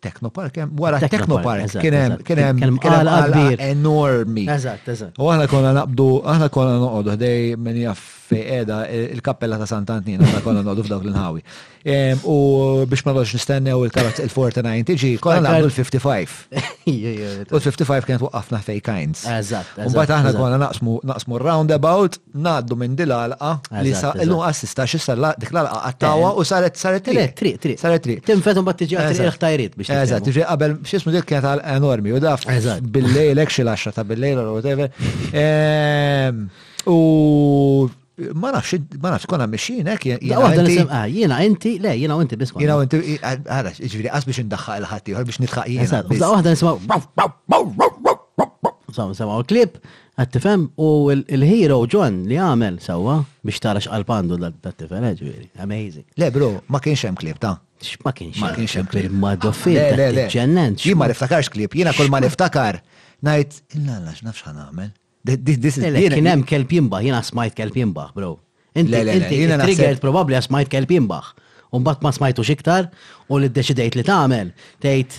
Technopark, wara Technopark, kien hemm kien hemm kbir enormi. Eżatt, eżatt. U aħna konna naqbdu, aħna konna noqogħdu ħdej minn jaf fejqeda il-kappella ta' Sant'Antin, aħna konna noqogħdu f'dawk l-inħawi. U biex ma nagħmlux nistennew il-karozz il-49 tiġi, konna naqbdu l-55. U l-55 kienet waqafna fej kinds. Eżatt. U mbagħad aħna konna naqsmu r-roundabout ngħaddu minn din l-għalqa li sa illum qas tista' x'issa dik l-għalqa qattawha u saret saret triq. Triq, triq. Saret triq. Tinfed imbagħad tiġi għal triq tajrid biex. Eżatt, jiġri qabel x'ismu dik kienet għal enormi u daf bil-lejl hekk xi l-għaxra ta' bil-lejl u whatever. U ma nafx, ma nafx konna mixin hekk jiena. Jiena inti, le, jiena inti biss. Jiena inti, għara, jiġri qas biex indaħħaq il-ħadd ieħor biex nitħaq jiena. Eżatt, waħda nisimgħu. Saw, saw, klib. Qed tifhem? U l-hero John li għamel sewwa biex tara x'qalb għandu dat-tifel, eh, ġifieri. Amazing. Le bro, ma kienx hemm klieb ta'. X'ma kienx. Ma kienx hemm klieb. Ma doffin ġennent. Jien ma niftakarx klieb, jiena kull ma niftakar ngħid, illa la x'nafx ħa nagħmel. Kien hemm kelb jimbaħ, jiena smajt kelb jimbaħ, bro. Inti triggered probabbli smajt kelb jimbaħ. Umbat ma smajtu xiktar u li ddeċidejt li tagħmel, tgħid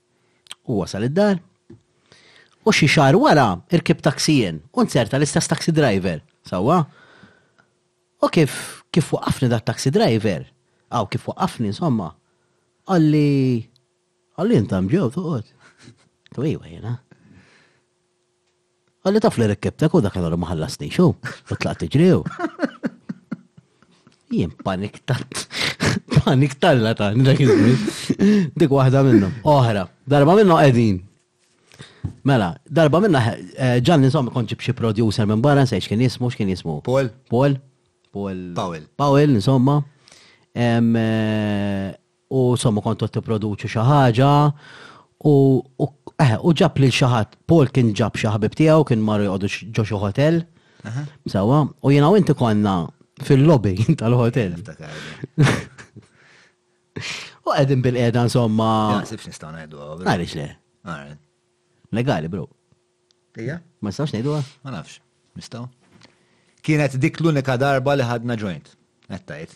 U wasal id-dar. U xi xahar wara irkibt taxi jien u nzerta l-istess taxi driver, sewwa? U kif, kif waqqafni dat-taxi driver, aw kif waqqafni insomma, qalli, qalli int Amġew toqgħod? Għedt iva jiena. Qalli taf li rekkibtek u dakinhar ma ħallasnix u tlaqt tiġri u. Jien panik tat. Panik talla ta' dak Dik waħda minnhom. Oħra, darba minnhom qegħdin. Mela, darba minna eh, ġan insomma konċi b'xi producer minn barra nsejx kien jismu x'kien jismu. Paul. Paul. Paul. Paul. Paul, insomma. Eh, u somma kontu qed tipproduċu xi ħaġa u eħe, u ġab lil xi ħadd, Paul kien ġab xi ħabib tiegħu kien marru jqogħdu ġo xi hotel. Sewwa, u jiena u inti konna fil-lobby tal-hotel. U qegħdin bil-qiegħda insomma. Naħsibx nistgħu ngħidu. Għaliex le? Legali, bro. Ija? Ma nistgħux ngħidu? Ma nafx. Nistgħu. Kienet dik l-unika darba li ħadna joint. Qed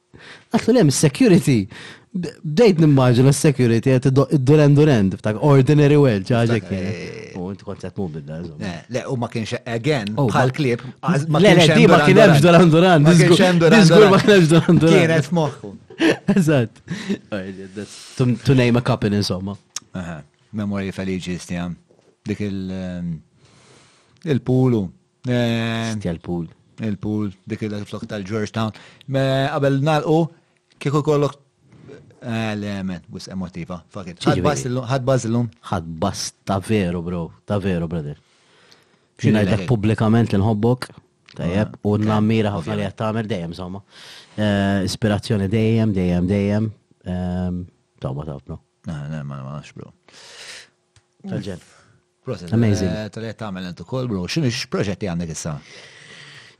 Għatlu lem, security. Bdejt nimmaġina security għet id-duren duren, b'tak ordinary well, ċaġek. Eh, u inti kontet mu bidda. Eh, le, u ma kienx again, oh, bħal klib. Le, le, di ma kienemx duran duran. Ma kienx hemm duran duran. Ma kienx duran duran. Kienet f'moħħu. Eżatt. To name a couple, insomma. Memorji feliġi, stjam. Dik il- ehm, il-pulu. Stja l-pool. Il-pool, dik il flok tal-Georgetown. Qabel nalqu, kieku kollok. Eh, le, men, wis emotiva. Fakit. Ħad bas illum. Ħad bas illum. Ħad bas ta' veru, bro. Ta' veru, brother. Xinajtek publikament li nħobbok. Tajjeb, ah, u nammira ħafna li għattamer dejjem, somma. Eh, ispirazzjoni dejjem, dejjem, dejjem. Ehm, Taw ma tafna. Ah, le, ma nafx, bro. Tal-ġen. Proset. Amazing. Eh, tal qed tagħmel int ukoll, bro. X'inhi x'proġett li għandek issa?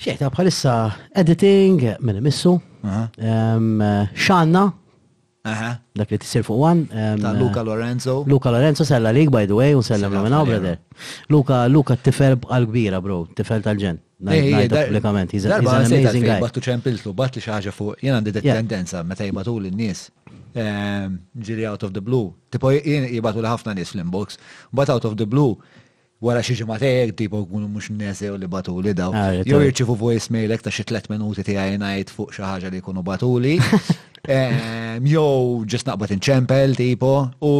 Xejta bħalissa editing minn imissu. Xanna. Dak li tisir fuq wan. Ta' Luca Lorenzo. Luca Lorenzo sella lik by the way u sella minn brother. Luca Luca tifel bħal kbira bro, tifel tal-ġen. Ngħidha pubblikament, he's an amazing guy. Battu ċempiltlu, bat li xi ħaġa fuq, jien għandi tendenza meta jibatu lin-nies ehm, ġiri out of the blue. Tipo jien jibatu li ħafna nies fl-inbox, but out of the blue wara xi ġimgħatejk tipo kunu mhux nesew li batu li daw. Ah, Jew jirċivu voicemailek ta' xi tliet minuti tiegħi ngħid fuq xi ħaġa li jkunu batuli. Jow ġest naqbad inċempel tipo u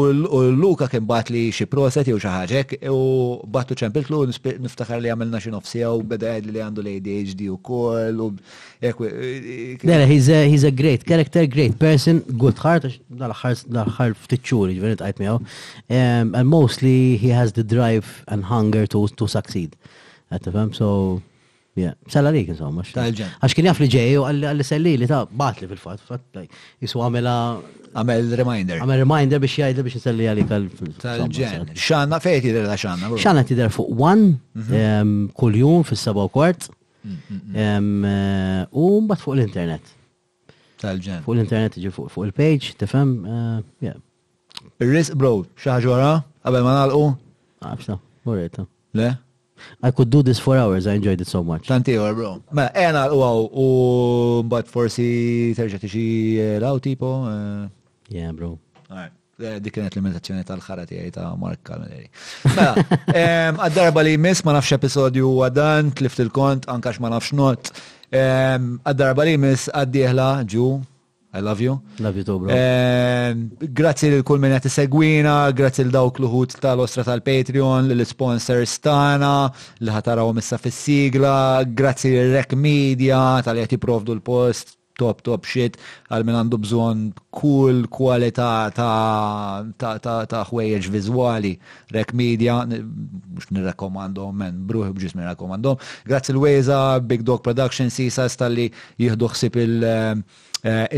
Luka kien bat li xi proset jew xi ħaġek u battu ċempilt lu niftakar li għamilna xi nofsi jew beda għed li għandu l-ADHD u koll u Nera, he's a, he's a great character, great person, good heart, dal-ħar ftitxuri, ġveri tqajt miegħu. And mostly he has the drive and hunger to, to succeed. Għattifem, so Sella lik, insomma. Tal-ġen. Għax kien jaf li ġej, u għalli selli li ta' batli fil-fat, jisu għamela. Għamel reminder. Għamel reminder biex jgħidli biex nselli għalik għal. Tal-ġen. Xanna, fejn tider ta' xanna? Xanna tider fuq one, mhm. kull jum fis-seba u kwart, mhm, mhm, eh, u mbagħad fuq l-internet. Tal-ġen. Fuq l-internet ġi fuq il-page, tifhem? Eh, Ir-risq bro, xi ħaġa wara, qabel ma nagħlqu? Għafsa, murejta. Le? I could do this for hours, I enjoyed it so much. Tanti għor, bro. Mela, għena u għaw, u bat forsi terġa tiġi eh, law tipo. Eh. Yeah, bro. Alright. Eh, dik kienet l-imitazzjoni tal-ħara tiegħi ta' Mark Camilleri. Mela, għad-darba li jmiss ma nafx episodju huwa dan, tlift il-kont, ankax ma nafx not. Għad-darba li jmiss għaddieħla ġu, I love you. Love you too, bro. Grazzi li kull minn qed segwina, grazzi l dawk l-ħut tal-ostra tal-Patreon, l-sponsors tagħna, li ħatarahom issa fis-sigla, grazzi l-Rec Media tal-qed jipprovdu l-post Top top shit għal min għandu bżonn kull kwalità ta' ta' ta' ta' ħwejjeġ viżwali. Rek Media, mhux nirrakkomandhom men, b'ruħi u b'ġismi nirrakkomandhom. Grazzi l Wejża, Big Dog Production, Seasas talli jieħdu ħsieb il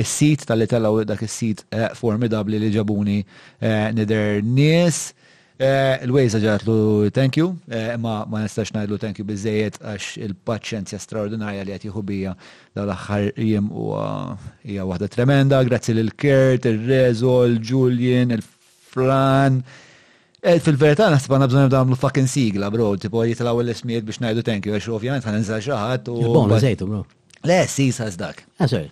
is-sit, talli telgħu dak is-sit formidabbli li ġabuni nidher nies. Il-Waze ġatlu thank you, imma ma nistax ngħidlu thank you biżejjed għax il-paċenzja straordinarja li qed jieħu bija dawn l-aħħar jiem huwa hija waħda tremenda. Grazzi lil Kurt, ir-Reżol, Julian, il-Fran. Eh, fil-verità naħseb għandna bżonn nibda nagħmlu fucking sigla, bro, tipo jitlgħu l-ismijiet biex ngħidu thank you, għax ovvjament ħan inżel xi ħadd u. Il-bonus żejtu, bro. Le, sisa dak. Ah, sorry.